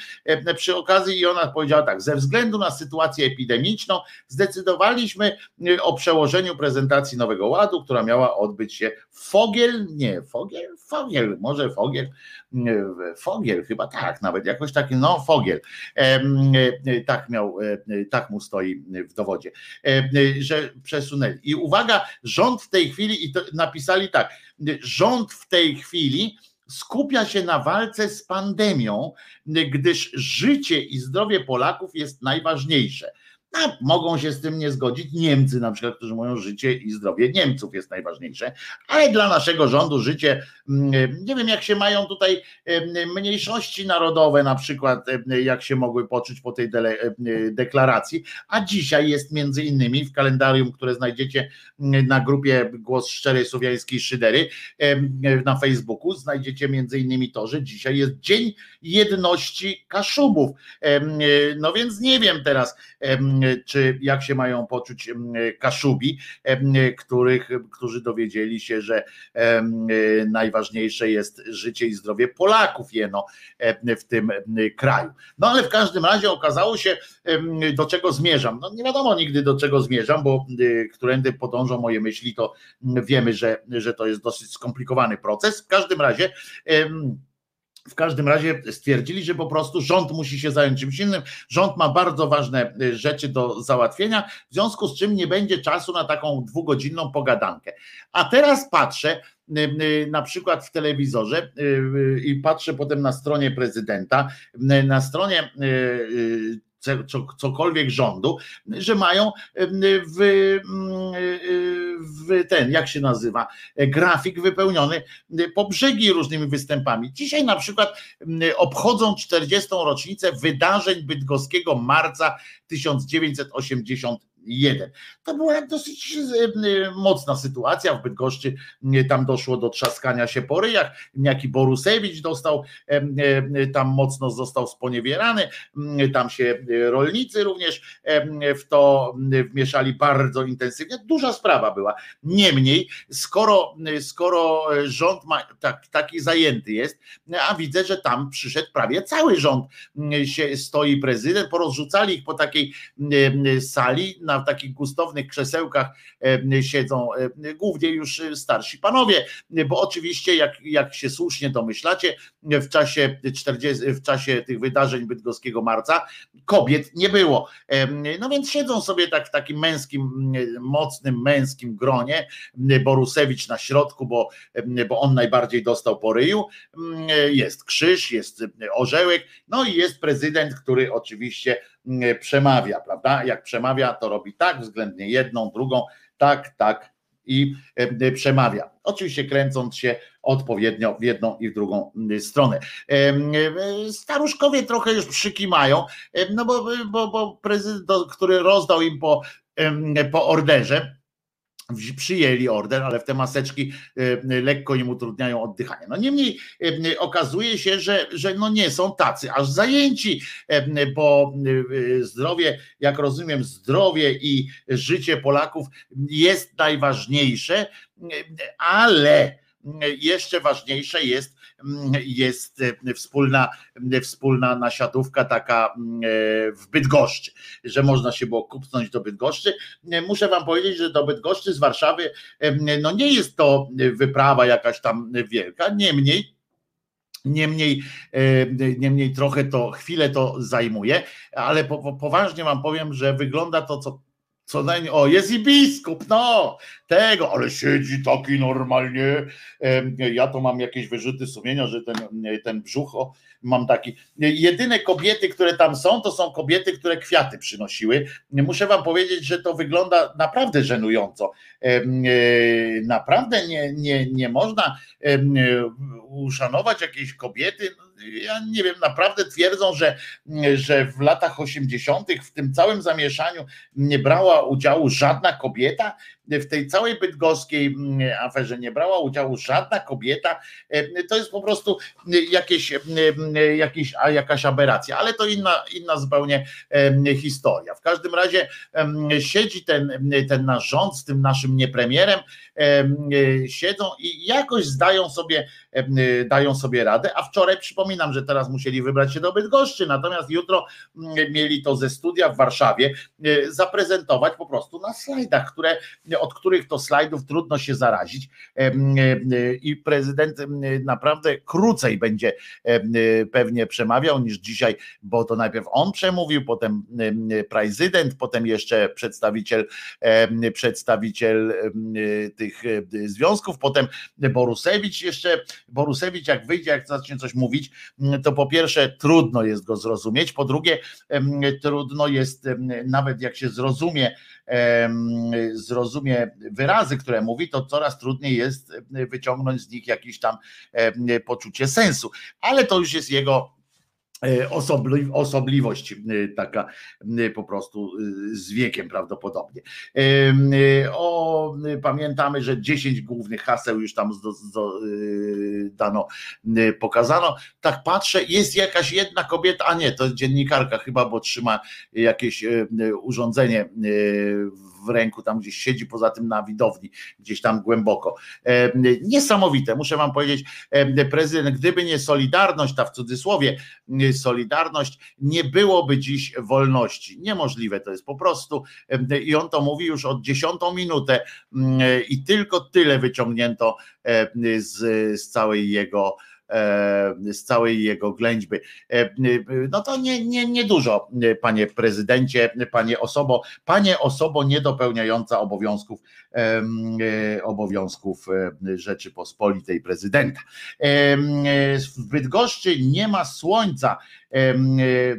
przy okazji i ona powiedziała tak, ze względu na sytuację epidemiczną zdecydowaliśmy o przełożeniu prezentacji Nowego Ładu, która miała odbyć się w Fogiel, nie, Fogiel, Fogiel, może Fogiel, Fogiel chyba tak, nawet jakoś taki, no Fogiel, tak miał, tak mu stoi w dowodzie, że przesunęli. I uwaga, rząd w tej chwili, i to napisali tak, rząd w tej chwili skupia się na walce z pandemią, gdyż życie i zdrowie Polaków jest najważniejsze. A mogą się z tym nie zgodzić Niemcy, na przykład, którzy mówią, życie i zdrowie Niemców jest najważniejsze, ale dla naszego rządu życie, mm, nie wiem, jak się mają tutaj mniejszości narodowe, na przykład, jak się mogły poczuć po tej deklaracji. A dzisiaj jest między innymi w kalendarium, które znajdziecie na grupie Głos Szczerej Słowiańskiej Szydery na Facebooku, znajdziecie między innymi to, że dzisiaj jest Dzień Jedności Kaszubów. No więc nie wiem teraz czy jak się mają poczuć Kaszubi, których, którzy dowiedzieli się, że najważniejsze jest życie i zdrowie Polaków jeno w tym kraju. No ale w każdym razie okazało się, do czego zmierzam. No nie wiadomo nigdy do czego zmierzam, bo którędy podążą moje myśli, to wiemy, że, że to jest dosyć skomplikowany proces. W każdym razie w każdym razie stwierdzili, że po prostu rząd musi się zająć czymś innym. Rząd ma bardzo ważne y, rzeczy do załatwienia, w związku z czym nie będzie czasu na taką dwugodzinną pogadankę. A teraz patrzę, y, y, na przykład w telewizorze i patrzę potem na stronie prezydenta, na stronie cokolwiek rządu, że mają w, w ten, jak się nazywa, grafik wypełniony po brzegi różnymi występami. Dzisiaj na przykład obchodzą 40. rocznicę wydarzeń bydgoskiego marca 1980 jeden. To była dosyć e, mocna sytuacja w Bydgoszczy, tam doszło do trzaskania się po ryjach, niejaki Borusewicz dostał, tam mocno został sponiewierany, tam się e, rolnicy również w to wmieszali bardzo intensywnie, duża sprawa była. Niemniej, skoro, skoro rząd ma, tak, taki zajęty jest, a widzę, że tam przyszedł prawie cały rząd, się stoi prezydent, porozrzucali ich po takiej sali, na takich gustownych krzesełkach siedzą głównie już starsi panowie, bo oczywiście jak, jak się słusznie domyślacie, w czasie 40, w czasie tych wydarzeń bydgoskiego marca kobiet nie było. No więc siedzą sobie tak w takim męskim, mocnym męskim gronie, Borusewicz na środku, bo, bo on najbardziej dostał po ryju, jest krzyż, jest orzełek, no i jest prezydent, który oczywiście przemawia, prawda? Jak przemawia, to robi tak, względnie jedną, drugą, tak, tak i przemawia. Oczywiście kręcąc się odpowiednio w jedną i w drugą stronę. Staruszkowie trochę już przykimają, no bo, bo, bo prezydent, który rozdał im po, po orderze, przyjęli order, ale w te maseczki e, lekko im utrudniają oddychanie. No niemniej e, okazuje się, że, że no nie są tacy aż zajęci, bo zdrowie, jak rozumiem, zdrowie i życie Polaków jest najważniejsze, ale jeszcze ważniejsze jest jest e, wspólna, e, wspólna nasiadówka taka e, w Bydgoszczy, że można się było kupnąć do Bydgoszczy. Muszę wam powiedzieć, że do Bydgoszczy z Warszawy no nie jest to wyprawa jakaś tam wielka, niemniej Niemniej, niemniej trochę to, chwilę to zajmuje, ale po, poważnie wam powiem, że wygląda to, co co najmniej, o jest i biskup, no tego, ale siedzi taki normalnie, ja to mam jakieś wyrzuty sumienia, że ten, ten brzucho mam taki, jedyne kobiety, które tam są, to są kobiety, które kwiaty przynosiły, muszę wam powiedzieć, że to wygląda naprawdę żenująco, e, naprawdę nie, nie, nie można uszanować jakiejś kobiety, ja nie wiem, naprawdę twierdzą, że, że w latach 80. w tym całym zamieszaniu nie brała udziału żadna kobieta, w tej całej bydgoskiej mm, aferze nie brała udziału żadna kobieta, e, to jest po prostu jakieś, e, jakieś, jakaś aberracja, ale to inna, inna zupełnie e, historia. W każdym razie siedzi ten, ten nasz rząd z tym naszym niepremierem, siedzą i jakoś zdają sobie, dają sobie radę, a wczoraj przypominam, że teraz musieli wybrać się do Bydgoszczy, natomiast jutro mieli to ze studia w Warszawie zaprezentować po prostu na slajdach, które od których to slajdów trudno się zarazić. I prezydent naprawdę krócej będzie pewnie przemawiał niż dzisiaj, bo to najpierw on przemówił, potem prezydent, potem jeszcze przedstawiciel przedstawiciel tych związków, potem Borusewicz jeszcze, Borusewicz jak wyjdzie, jak zacznie coś mówić, to po pierwsze trudno jest go zrozumieć, po drugie trudno jest nawet jak się zrozumie zrozumie wyrazy, które mówi, to coraz trudniej jest wyciągnąć z nich jakieś tam poczucie sensu. Ale to już jest jego E, osobliwość e, taka e, po prostu z wiekiem prawdopodobnie. O, pamiętamy, że 10 głównych haseł już tam dano, pokazano. Tak patrzę, jest jakaś jedna kobieta, a nie, to jest dziennikarka chyba, bo trzyma jakieś urządzenie w ręku, tam gdzieś siedzi, poza tym na widowni, gdzieś tam głęboko. Niesamowite, muszę wam powiedzieć, prezydent, gdyby nie Solidarność, ta w cudzysłowie, Solidarność, nie byłoby dziś wolności. Niemożliwe to jest po prostu. I on to mówi już od dziesiątą minutę i tylko tyle wyciągnięto z, z całej jego z całej jego ględźby. No to nie, nie, nie dużo, panie prezydencie, panie osobo, panie osobo niedopełniająca obowiązków obowiązków Rzeczypospolitej prezydenta. W Bydgoszczy nie ma słońca,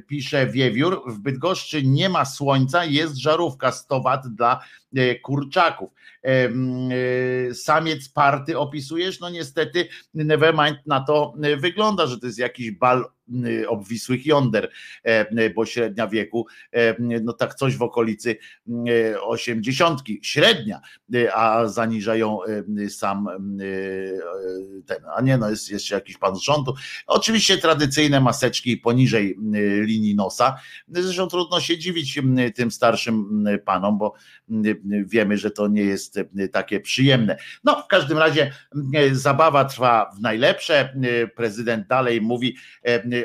pisze Wiewiór, w Bydgoszczy nie ma słońca, jest żarówka 100 wat dla kurczaków. Samiec party opisujesz? No niestety Nevermind na to wygląda, że to jest jakiś bal obwisłych jąder, e, y, bo średnia wieku, e, no tak coś w okolicy y, osiemdziesiątki, średnia, a zaniżają sam ten, a nie, no jest jeszcze jakiś pan z rządu. Oczywiście tradycyjne maseczki poniżej linii nosa, zresztą trudno się dziwić tym starszym panom, bo wiemy, że to nie jest takie przyjemne. No w każdym razie zabawa trwa w najlepsze, prezydent dalej mówi,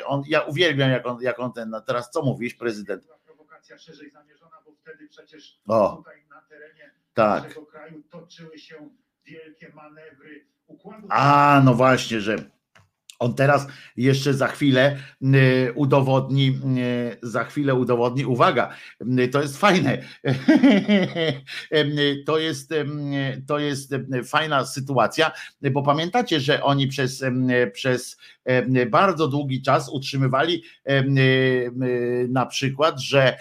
on, ja uwielbiam, jak on, jak on ten, teraz co mówisz, prezydent? Prowokacja szerzej zamierzona, bo wtedy przecież O. tutaj na terenie Tak. naszego kraju toczyły się wielkie manewry układu. A, no właśnie, że on teraz jeszcze za chwilę y, udowodni, y, za chwilę udowodni, uwaga, y, to jest fajne, to jest, to jest fajna sytuacja, bo pamiętacie, że oni przez, przez bardzo długi czas utrzymywali na przykład, że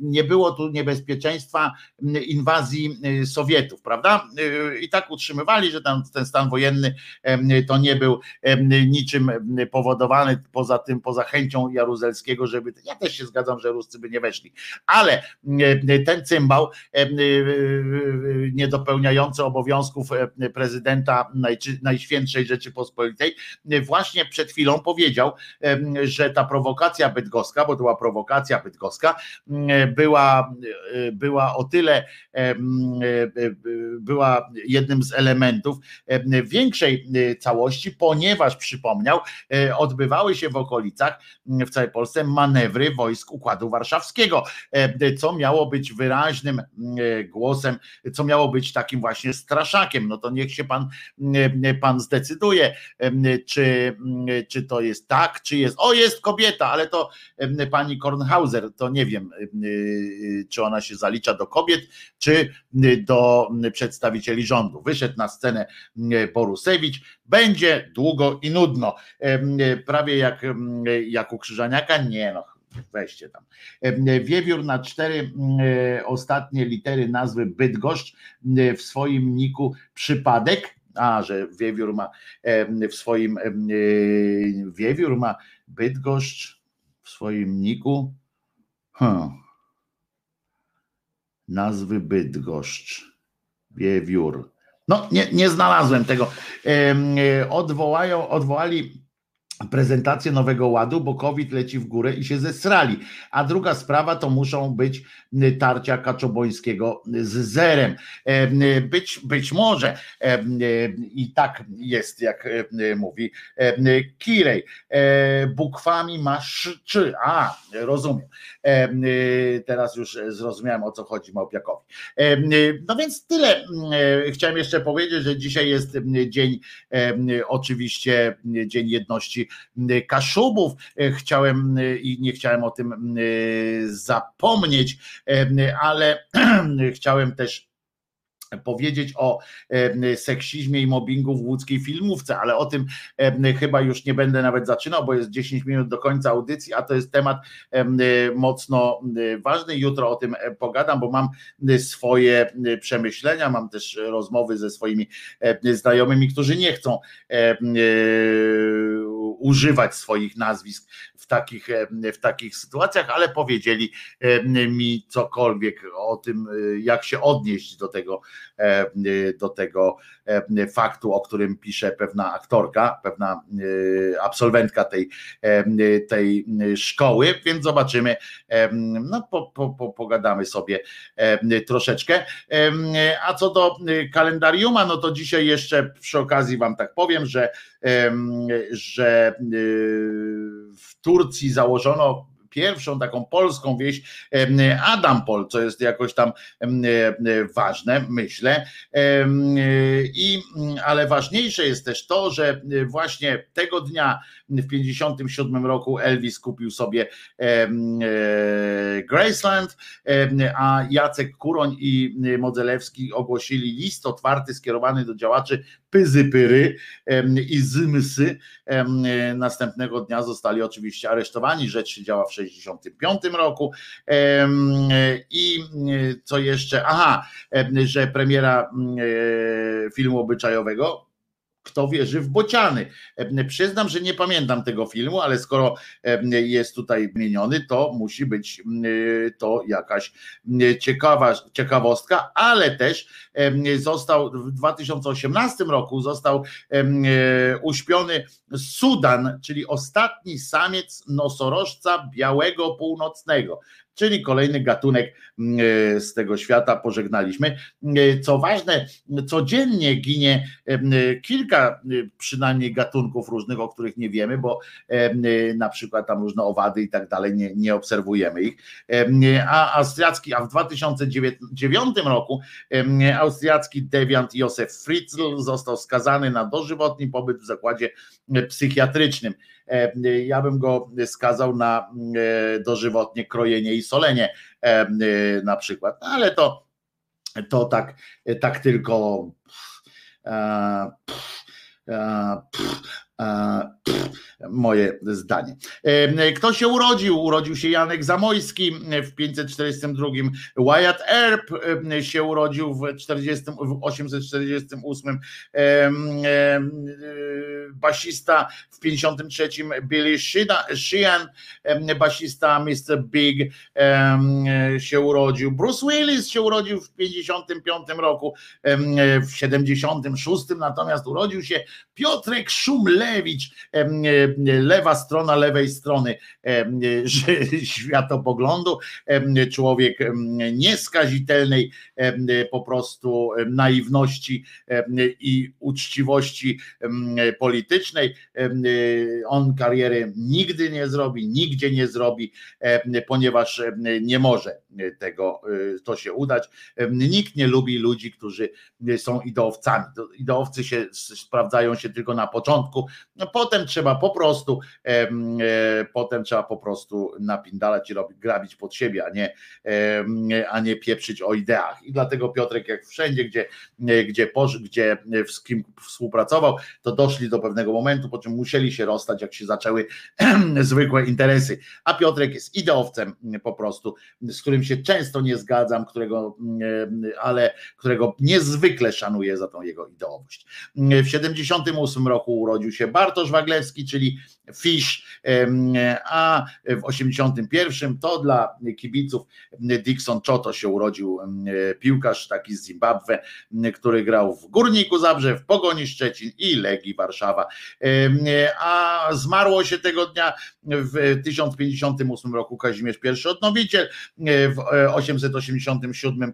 nie było tu niebezpieczeństwa inwazji Sowietów, prawda? I tak utrzymywali, że tam ten stan wojenny to nie był niczym powodowany poza tym, poza chęcią Jaruzelskiego, żeby, ja też się zgadzam, że Ruscy by nie weszli, ale ten cymbał niedopełniający obowiązków prezydenta Najświętszej Rzeczypospolitej właśnie przed chwilą powiedział, że ta prowokacja bydgoska, bo to była prowokacja bydgoska, była, była o tyle była jednym z elementów em, większej całości, ponieważ przypomniał, e, odbywały się w okolicach m, w całej Polsce manewry wojsk Układu Warszawskiego, e, co miało być wyraźnym m, e, głosem, co miało być takim właśnie straszakiem. No to niech się pan, m, pan zdecyduje, czy, czy to jest tak, czy jest. O, jest kobieta, ale to pani Kornhauser, to nie wiem, em, czy ona się zalicza do kobiet, czy do przedstawicieli rządu. Wyszedł na scenę Borusewicz, będzie długo i nudno. Em, Prawie jak, em, jak u Krzyżaniaka, nie no. Weźcie tam. Em, Wiewiór na cztery ostatnie litery nazwy Bydgoszcz w swoim niku przypadek. A, że Wiewiór ma w swoim e, Wiewiór ma Bydgoszcz w swoim niku. Hmm. Nazwy Bydgoszcz. Wiewiór. No, nie, nie znalazłem tego. E, Odwołają, odwołali prezentację Nowego Ładu, bo COVID leci w górę i się zesrali. A druga sprawa to muszą być y, tarcia Kaczobońskiego z zerem. Em, y, Być, być może y, i tak jest, jak mówi em, Kirej. E, Bukwami masz czy. A, rozumiem. Em, y, Teraz już zrozumiałem o co chodzi Małpiakowi. Y, No więc tyle. E, Chciałem jeszcze powiedzieć, że dzisiaj jest dzień, oczywiście Dzień Jedności Kaszubów. E, Chciałem y, i nie chciałem o tym y, zapomnieć, ale chciałem też powiedzieć o seksizmie i mobbingu w łódzkiej filmówce, ale o tym chyba już nie będę nawet zaczynał, bo jest 10 minut do końca audycji, a to jest temat em, mocno ważny. Jutro o tym e, pogadam, bo mam swoje przemyślenia, mam też rozmowy ze swoimi e, znajomymi, którzy nie chcą używać swoich nazwisk w takich, em, w takich sytuacjach, ale powiedzieli em, mi cokolwiek o tym, y, jak się odnieść do tego, e, do tego e, faktu, o którym pisze pewna aktorka, pewna absolwentka tej, e, tej szkoły, więc zobaczymy, no po, po, po, pogadamy sobie troszeczkę. A co do kalendariuma, no to dzisiaj jeszcze przy okazji wam tak powiem, że, że y, w Turcji założono pierwszą taką polską wieś Adampol, co jest jakoś tam ważne, myślę. I, ale ważniejsze jest też to, że właśnie tego dnia w 57 roku Elvis kupił sobie e, Graceland, a Jacek Kuroń i Modzelewski ogłosili list otwarty skierowany do działaczy Pyzypyry i Zymsy. Em, Następnego dnia zostali oczywiście aresztowani. Rzecz się działa w 65 roku. Em, I co jeszcze? Aha, że premiera e, filmu obyczajowego kto wierzy w bociany. E, Przyznam, że nie pamiętam tego filmu, ale skoro e, jest tutaj wymieniony, to musi być e, to jakaś m, ciekawa, ciekawostka, ale też został w 2018 roku został e, uśpiony Sudan, czyli ostatni samiec nosorożca białego północnego. Czyli kolejny gatunek mm, z tego świata pożegnaliśmy. Co ważne, codziennie ginie kilka przynajmniej gatunków różnych, o których nie wiemy, bo na przykład tam różne owady i tak dalej, nie, nie obserwujemy ich. A austriacki, a w 2009 roku austriacki dewiant Józef Fritzl został skazany na dożywotni pobyt w zakładzie psychiatrycznym. Ja bym go skazał na dożywotnie krojenie i solenie na przykład, no, ale to, to tak, tak tylko. Pff, pff, moje zdanie. Kto się urodził? Urodził się Janek Zamojski w 542. Wyatt Earp się urodził w, 40, w 848. Basista w 53. Billy Sheehan, basista Mr. Big się urodził. Bruce Willis się urodził w 55 roku. W 76 natomiast urodził się Piotrek Szumle Szumlewicz, lewa strona lewej strony światopoglądu, człowiek nieskazitelnej po prostu naiwności i uczciwości politycznej. On kariery nigdy nie zrobi, nigdzie nie zrobi, ponieważ nie może tego to się udać. Nikt nie lubi ludzi, którzy są ideowcami. Ideowcy się sprawdzają się tylko na początku, potem trzeba po prostu, e, potem trzeba po prostu napindalać i robić, grabić pod siebie, a nie, a nie pieprzyć o ideach. I dlatego Piotrek, jak wszędzie, gdzie, gdzie, gdzie z kim współpracował, to doszli do pewnego momentu, po czym musieli się rozstać, jak się zaczęły zwykłe interesy. A Piotrek jest ideowcem po prostu, z którym się często nie zgadzam, którego, ale którego niezwykle szanuję za tą jego ideowość. W 78 roku urodził się Bartosz Waglewski, czyli Fish, a w 81 to dla kibiców Dixon Choto się urodził piłkarz taki z Zimbabwe, który grał w Górniku Zabrze, w Pogoni Szczecin i Legii Warszawa. A zmarło się tego dnia w 1058 roku Kazimierz I odnowiciel, w 887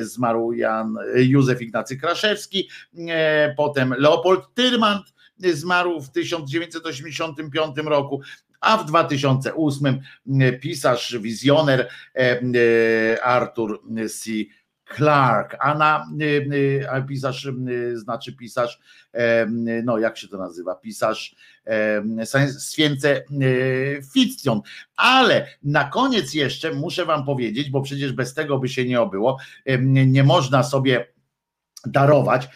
zmarł Jan Józef Ignacy Kraszewski, potem Leopold Tyrmand, zmarł w 1985 roku, a w 2008 pisarz, wizjoner e, Arthur C. Clark, a na pisarz znaczy pisarz, no jak się to nazywa, pisarz science fiction, ale na koniec jeszcze muszę wam powiedzieć, bo przecież bez tego by się nie obyło, nie można sobie darować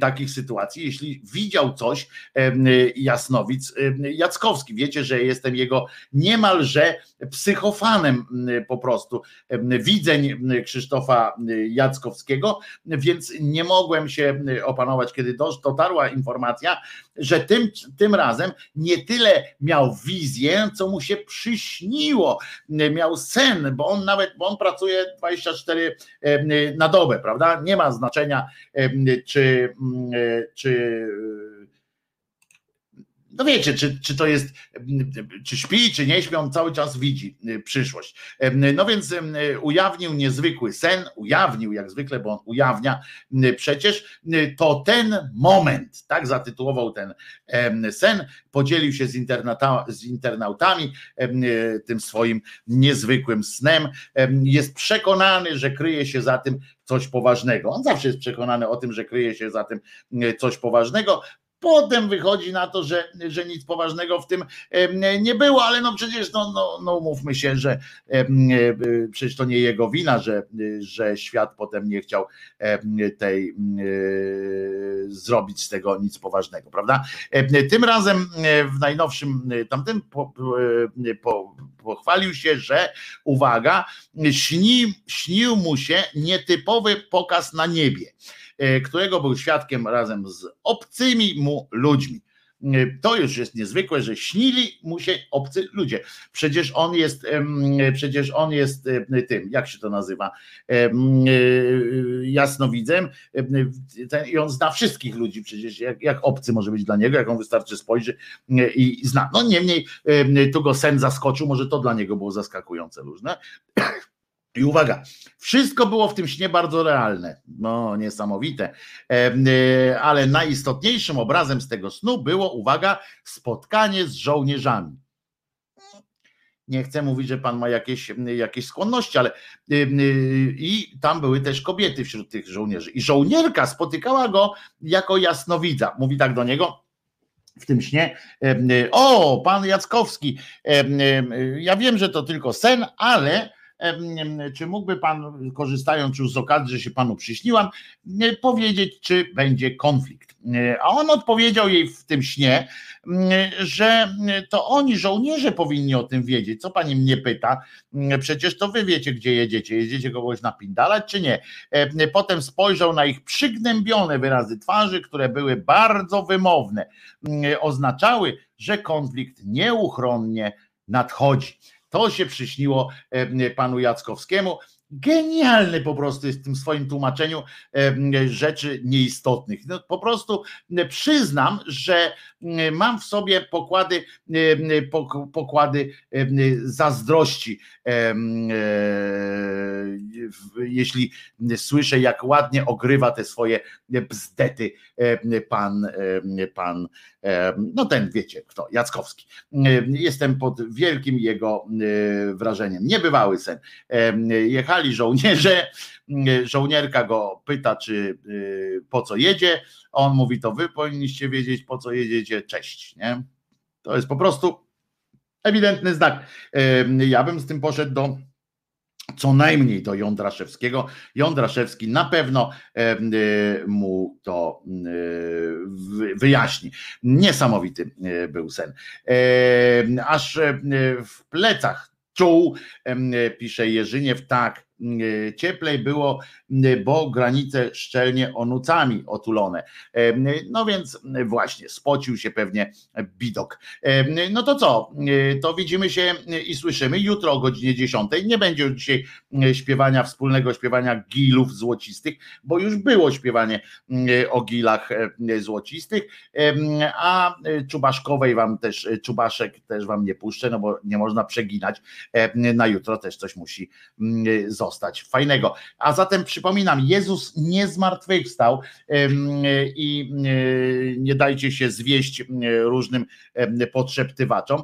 takich sytuacji, jeśli widział coś Jasnowic Jackowski. Wiecie, że jestem jego niemalże psychofanem po prostu widzeń Krzysztofa Jackowskiego, więc nie mogłem się opanować, kiedy dotarła informacja, że tym, tym razem nie tyle miał wizję, co mu się przyśniło, miał sen, bo on nawet, bo on pracuje 24 na dobę, prawda? Nie ma znaczenia, czy, czy no wiecie, czy, czy to jest, czy śpi, czy nie śpi, on cały czas widzi y, przyszłość. No więc ujawnił niezwykły sen, ujawnił jak zwykle, bo on ujawnia przecież, to ten moment, tak zatytułował ten sen, podzielił się z, internauta, z internautami tym swoim niezwykłym snem. Jest przekonany, że kryje się za tym coś poważnego. On zawsze jest przekonany o tym, że kryje się za tym coś poważnego, Potem wychodzi na to, że, że nic poważnego w tym nie było, ale no przecież no, no, no mówmy się, że e, przecież to nie jego wina, że, że świat potem nie chciał tej e, zrobić z tego nic poważnego, prawda? Tym razem e, w najnowszym tamtym po, po, pochwalił się, że uwaga, śni, śnił mu się nietypowy pokaz na niebie. E, którego był świadkiem razem z obcymi mu ludźmi. To już jest niezwykłe, że śnili mu się obcy ludzie. Przecież on jest, przecież on jest tym, jak się to nazywa, jasnowidzem i on zna wszystkich ludzi przecież, jak, jak obcy może być dla niego, jak on wystarczy spojrzy i zna. No niemniej tu go sen zaskoczył, może to dla niego było zaskakujące różne. I uwaga, wszystko było w tym śnie bardzo realne, no niesamowite, e, ale najistotniejszym obrazem z tego snu było, uwaga, spotkanie z żołnierzami. Nie chcę mówić, że pan ma jakieś, jakieś skłonności, ale i tam były też kobiety wśród tych żołnierzy. I żołnierka spotykała go jako jasnowidza. Mówi tak do niego, w tym śnie. O, pan Jackowski, ja wiem, że to tylko sen, ale czy mógłby Pan, korzystając już z okazji, że się Panu przyśniłam, powiedzieć, czy będzie konflikt? A on odpowiedział jej w tym śnie, że to oni, żołnierze, powinni o tym wiedzieć. Co Pani mnie pyta? Przecież to Wy wiecie, gdzie jedziecie. Jedziecie kogoś napindalać, czy nie? Potem spojrzał na ich przygnębione wyrazy twarzy, które były bardzo wymowne. Oznaczały, że konflikt nieuchronnie nadchodzi. To się przyśniło e, panu Jackowskiemu. Genialny po prostu jest w tym swoim tłumaczeniu e, rzeczy nieistotnych. No, po prostu przyznam, że mam w sobie pokłady, e, pokłady zazdrości, jeśli słyszę, jak ładnie ogrywa te swoje bzdety pan, pan no ten wiecie kto, Jackowski. Jestem pod wielkim jego wrażeniem. Niebywały sen. Jechali żołnierze, żołnierka go pyta, czy po co jedzie. On mówi, to wy powinniście wiedzieć, po co jedziecie. Cześć. Nie? To jest po prostu ewidentny znak. Ja bym z tym poszedł do co najmniej do Jądraszewskiego. Jądraszewski na pewno e, mu to e, wyjaśni. Niesamowity e, był sen. Aż w plecach czuł, pisze Jerzyniew, tak, cieplej było, bo granice szczelnie onucami otulone. No więc właśnie, spocił się pewnie bidok. No to co, to widzimy się i słyszymy jutro o godzinie 10. Nie będzie już dzisiaj śpiewania, wspólnego śpiewania gilów złocistych, bo już było śpiewanie o gilach złocistych, a czubaszkowej wam też, czubaszek też wam nie puszczę, no bo nie można przeginać. Na jutro też coś musi zostać zostać. Fajnego. A zatem przypominam, Jezus nie zmartwychwstał i e, nie dajcie się zwieść różnym podszeptywaczom.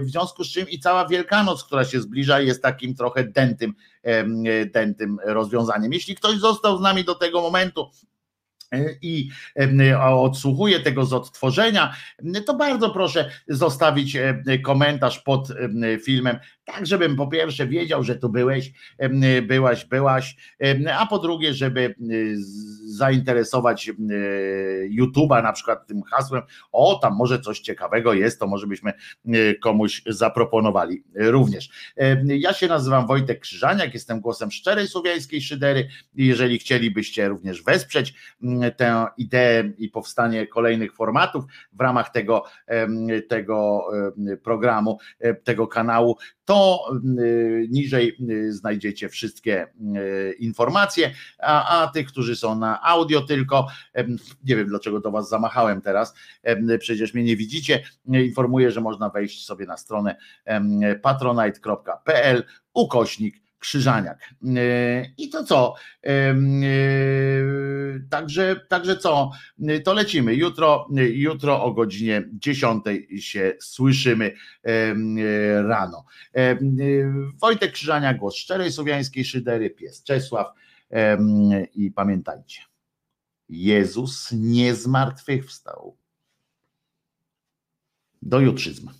W związku z czym i cała Wielkanoc, która się zbliża, jest takim trochę dętym, dętym rozwiązaniem. Jeśli ktoś został z nami do tego momentu, i odsłuchuje tego z odtworzenia, to bardzo proszę zostawić komentarz pod filmem, tak żebym po pierwsze wiedział, że tu byłeś, byłaś, byłaś, a po drugie, żeby zainteresować YouTube'a na przykład tym hasłem, o tam może coś ciekawego jest, to może byśmy komuś zaproponowali również. Ja się nazywam Wojtek Krzyżaniak, jestem głosem szczerej słowiańskiej szydery jeżeli chcielibyście również wesprzeć tę ideę i powstanie kolejnych formatów w ramach tego, tego programu, tego kanału, to niżej znajdziecie wszystkie informacje, a, a tych, którzy są na audio tylko, nie wiem dlaczego do Was zamachałem teraz, przecież mnie nie widzicie, informuję, że można wejść sobie na stronę patronite.pl ukośnik Krzyżaniak. E, I to co? E, e, także, także co? To lecimy. Jutro, jutro o godzinie 10 się słyszymy rano. Wojtek Krzyżania, głos szczerej słowiańskiej szydery, pies Czesław. I pamiętajcie, Jezus nie zmartwychwstał. Do jutrzyzma.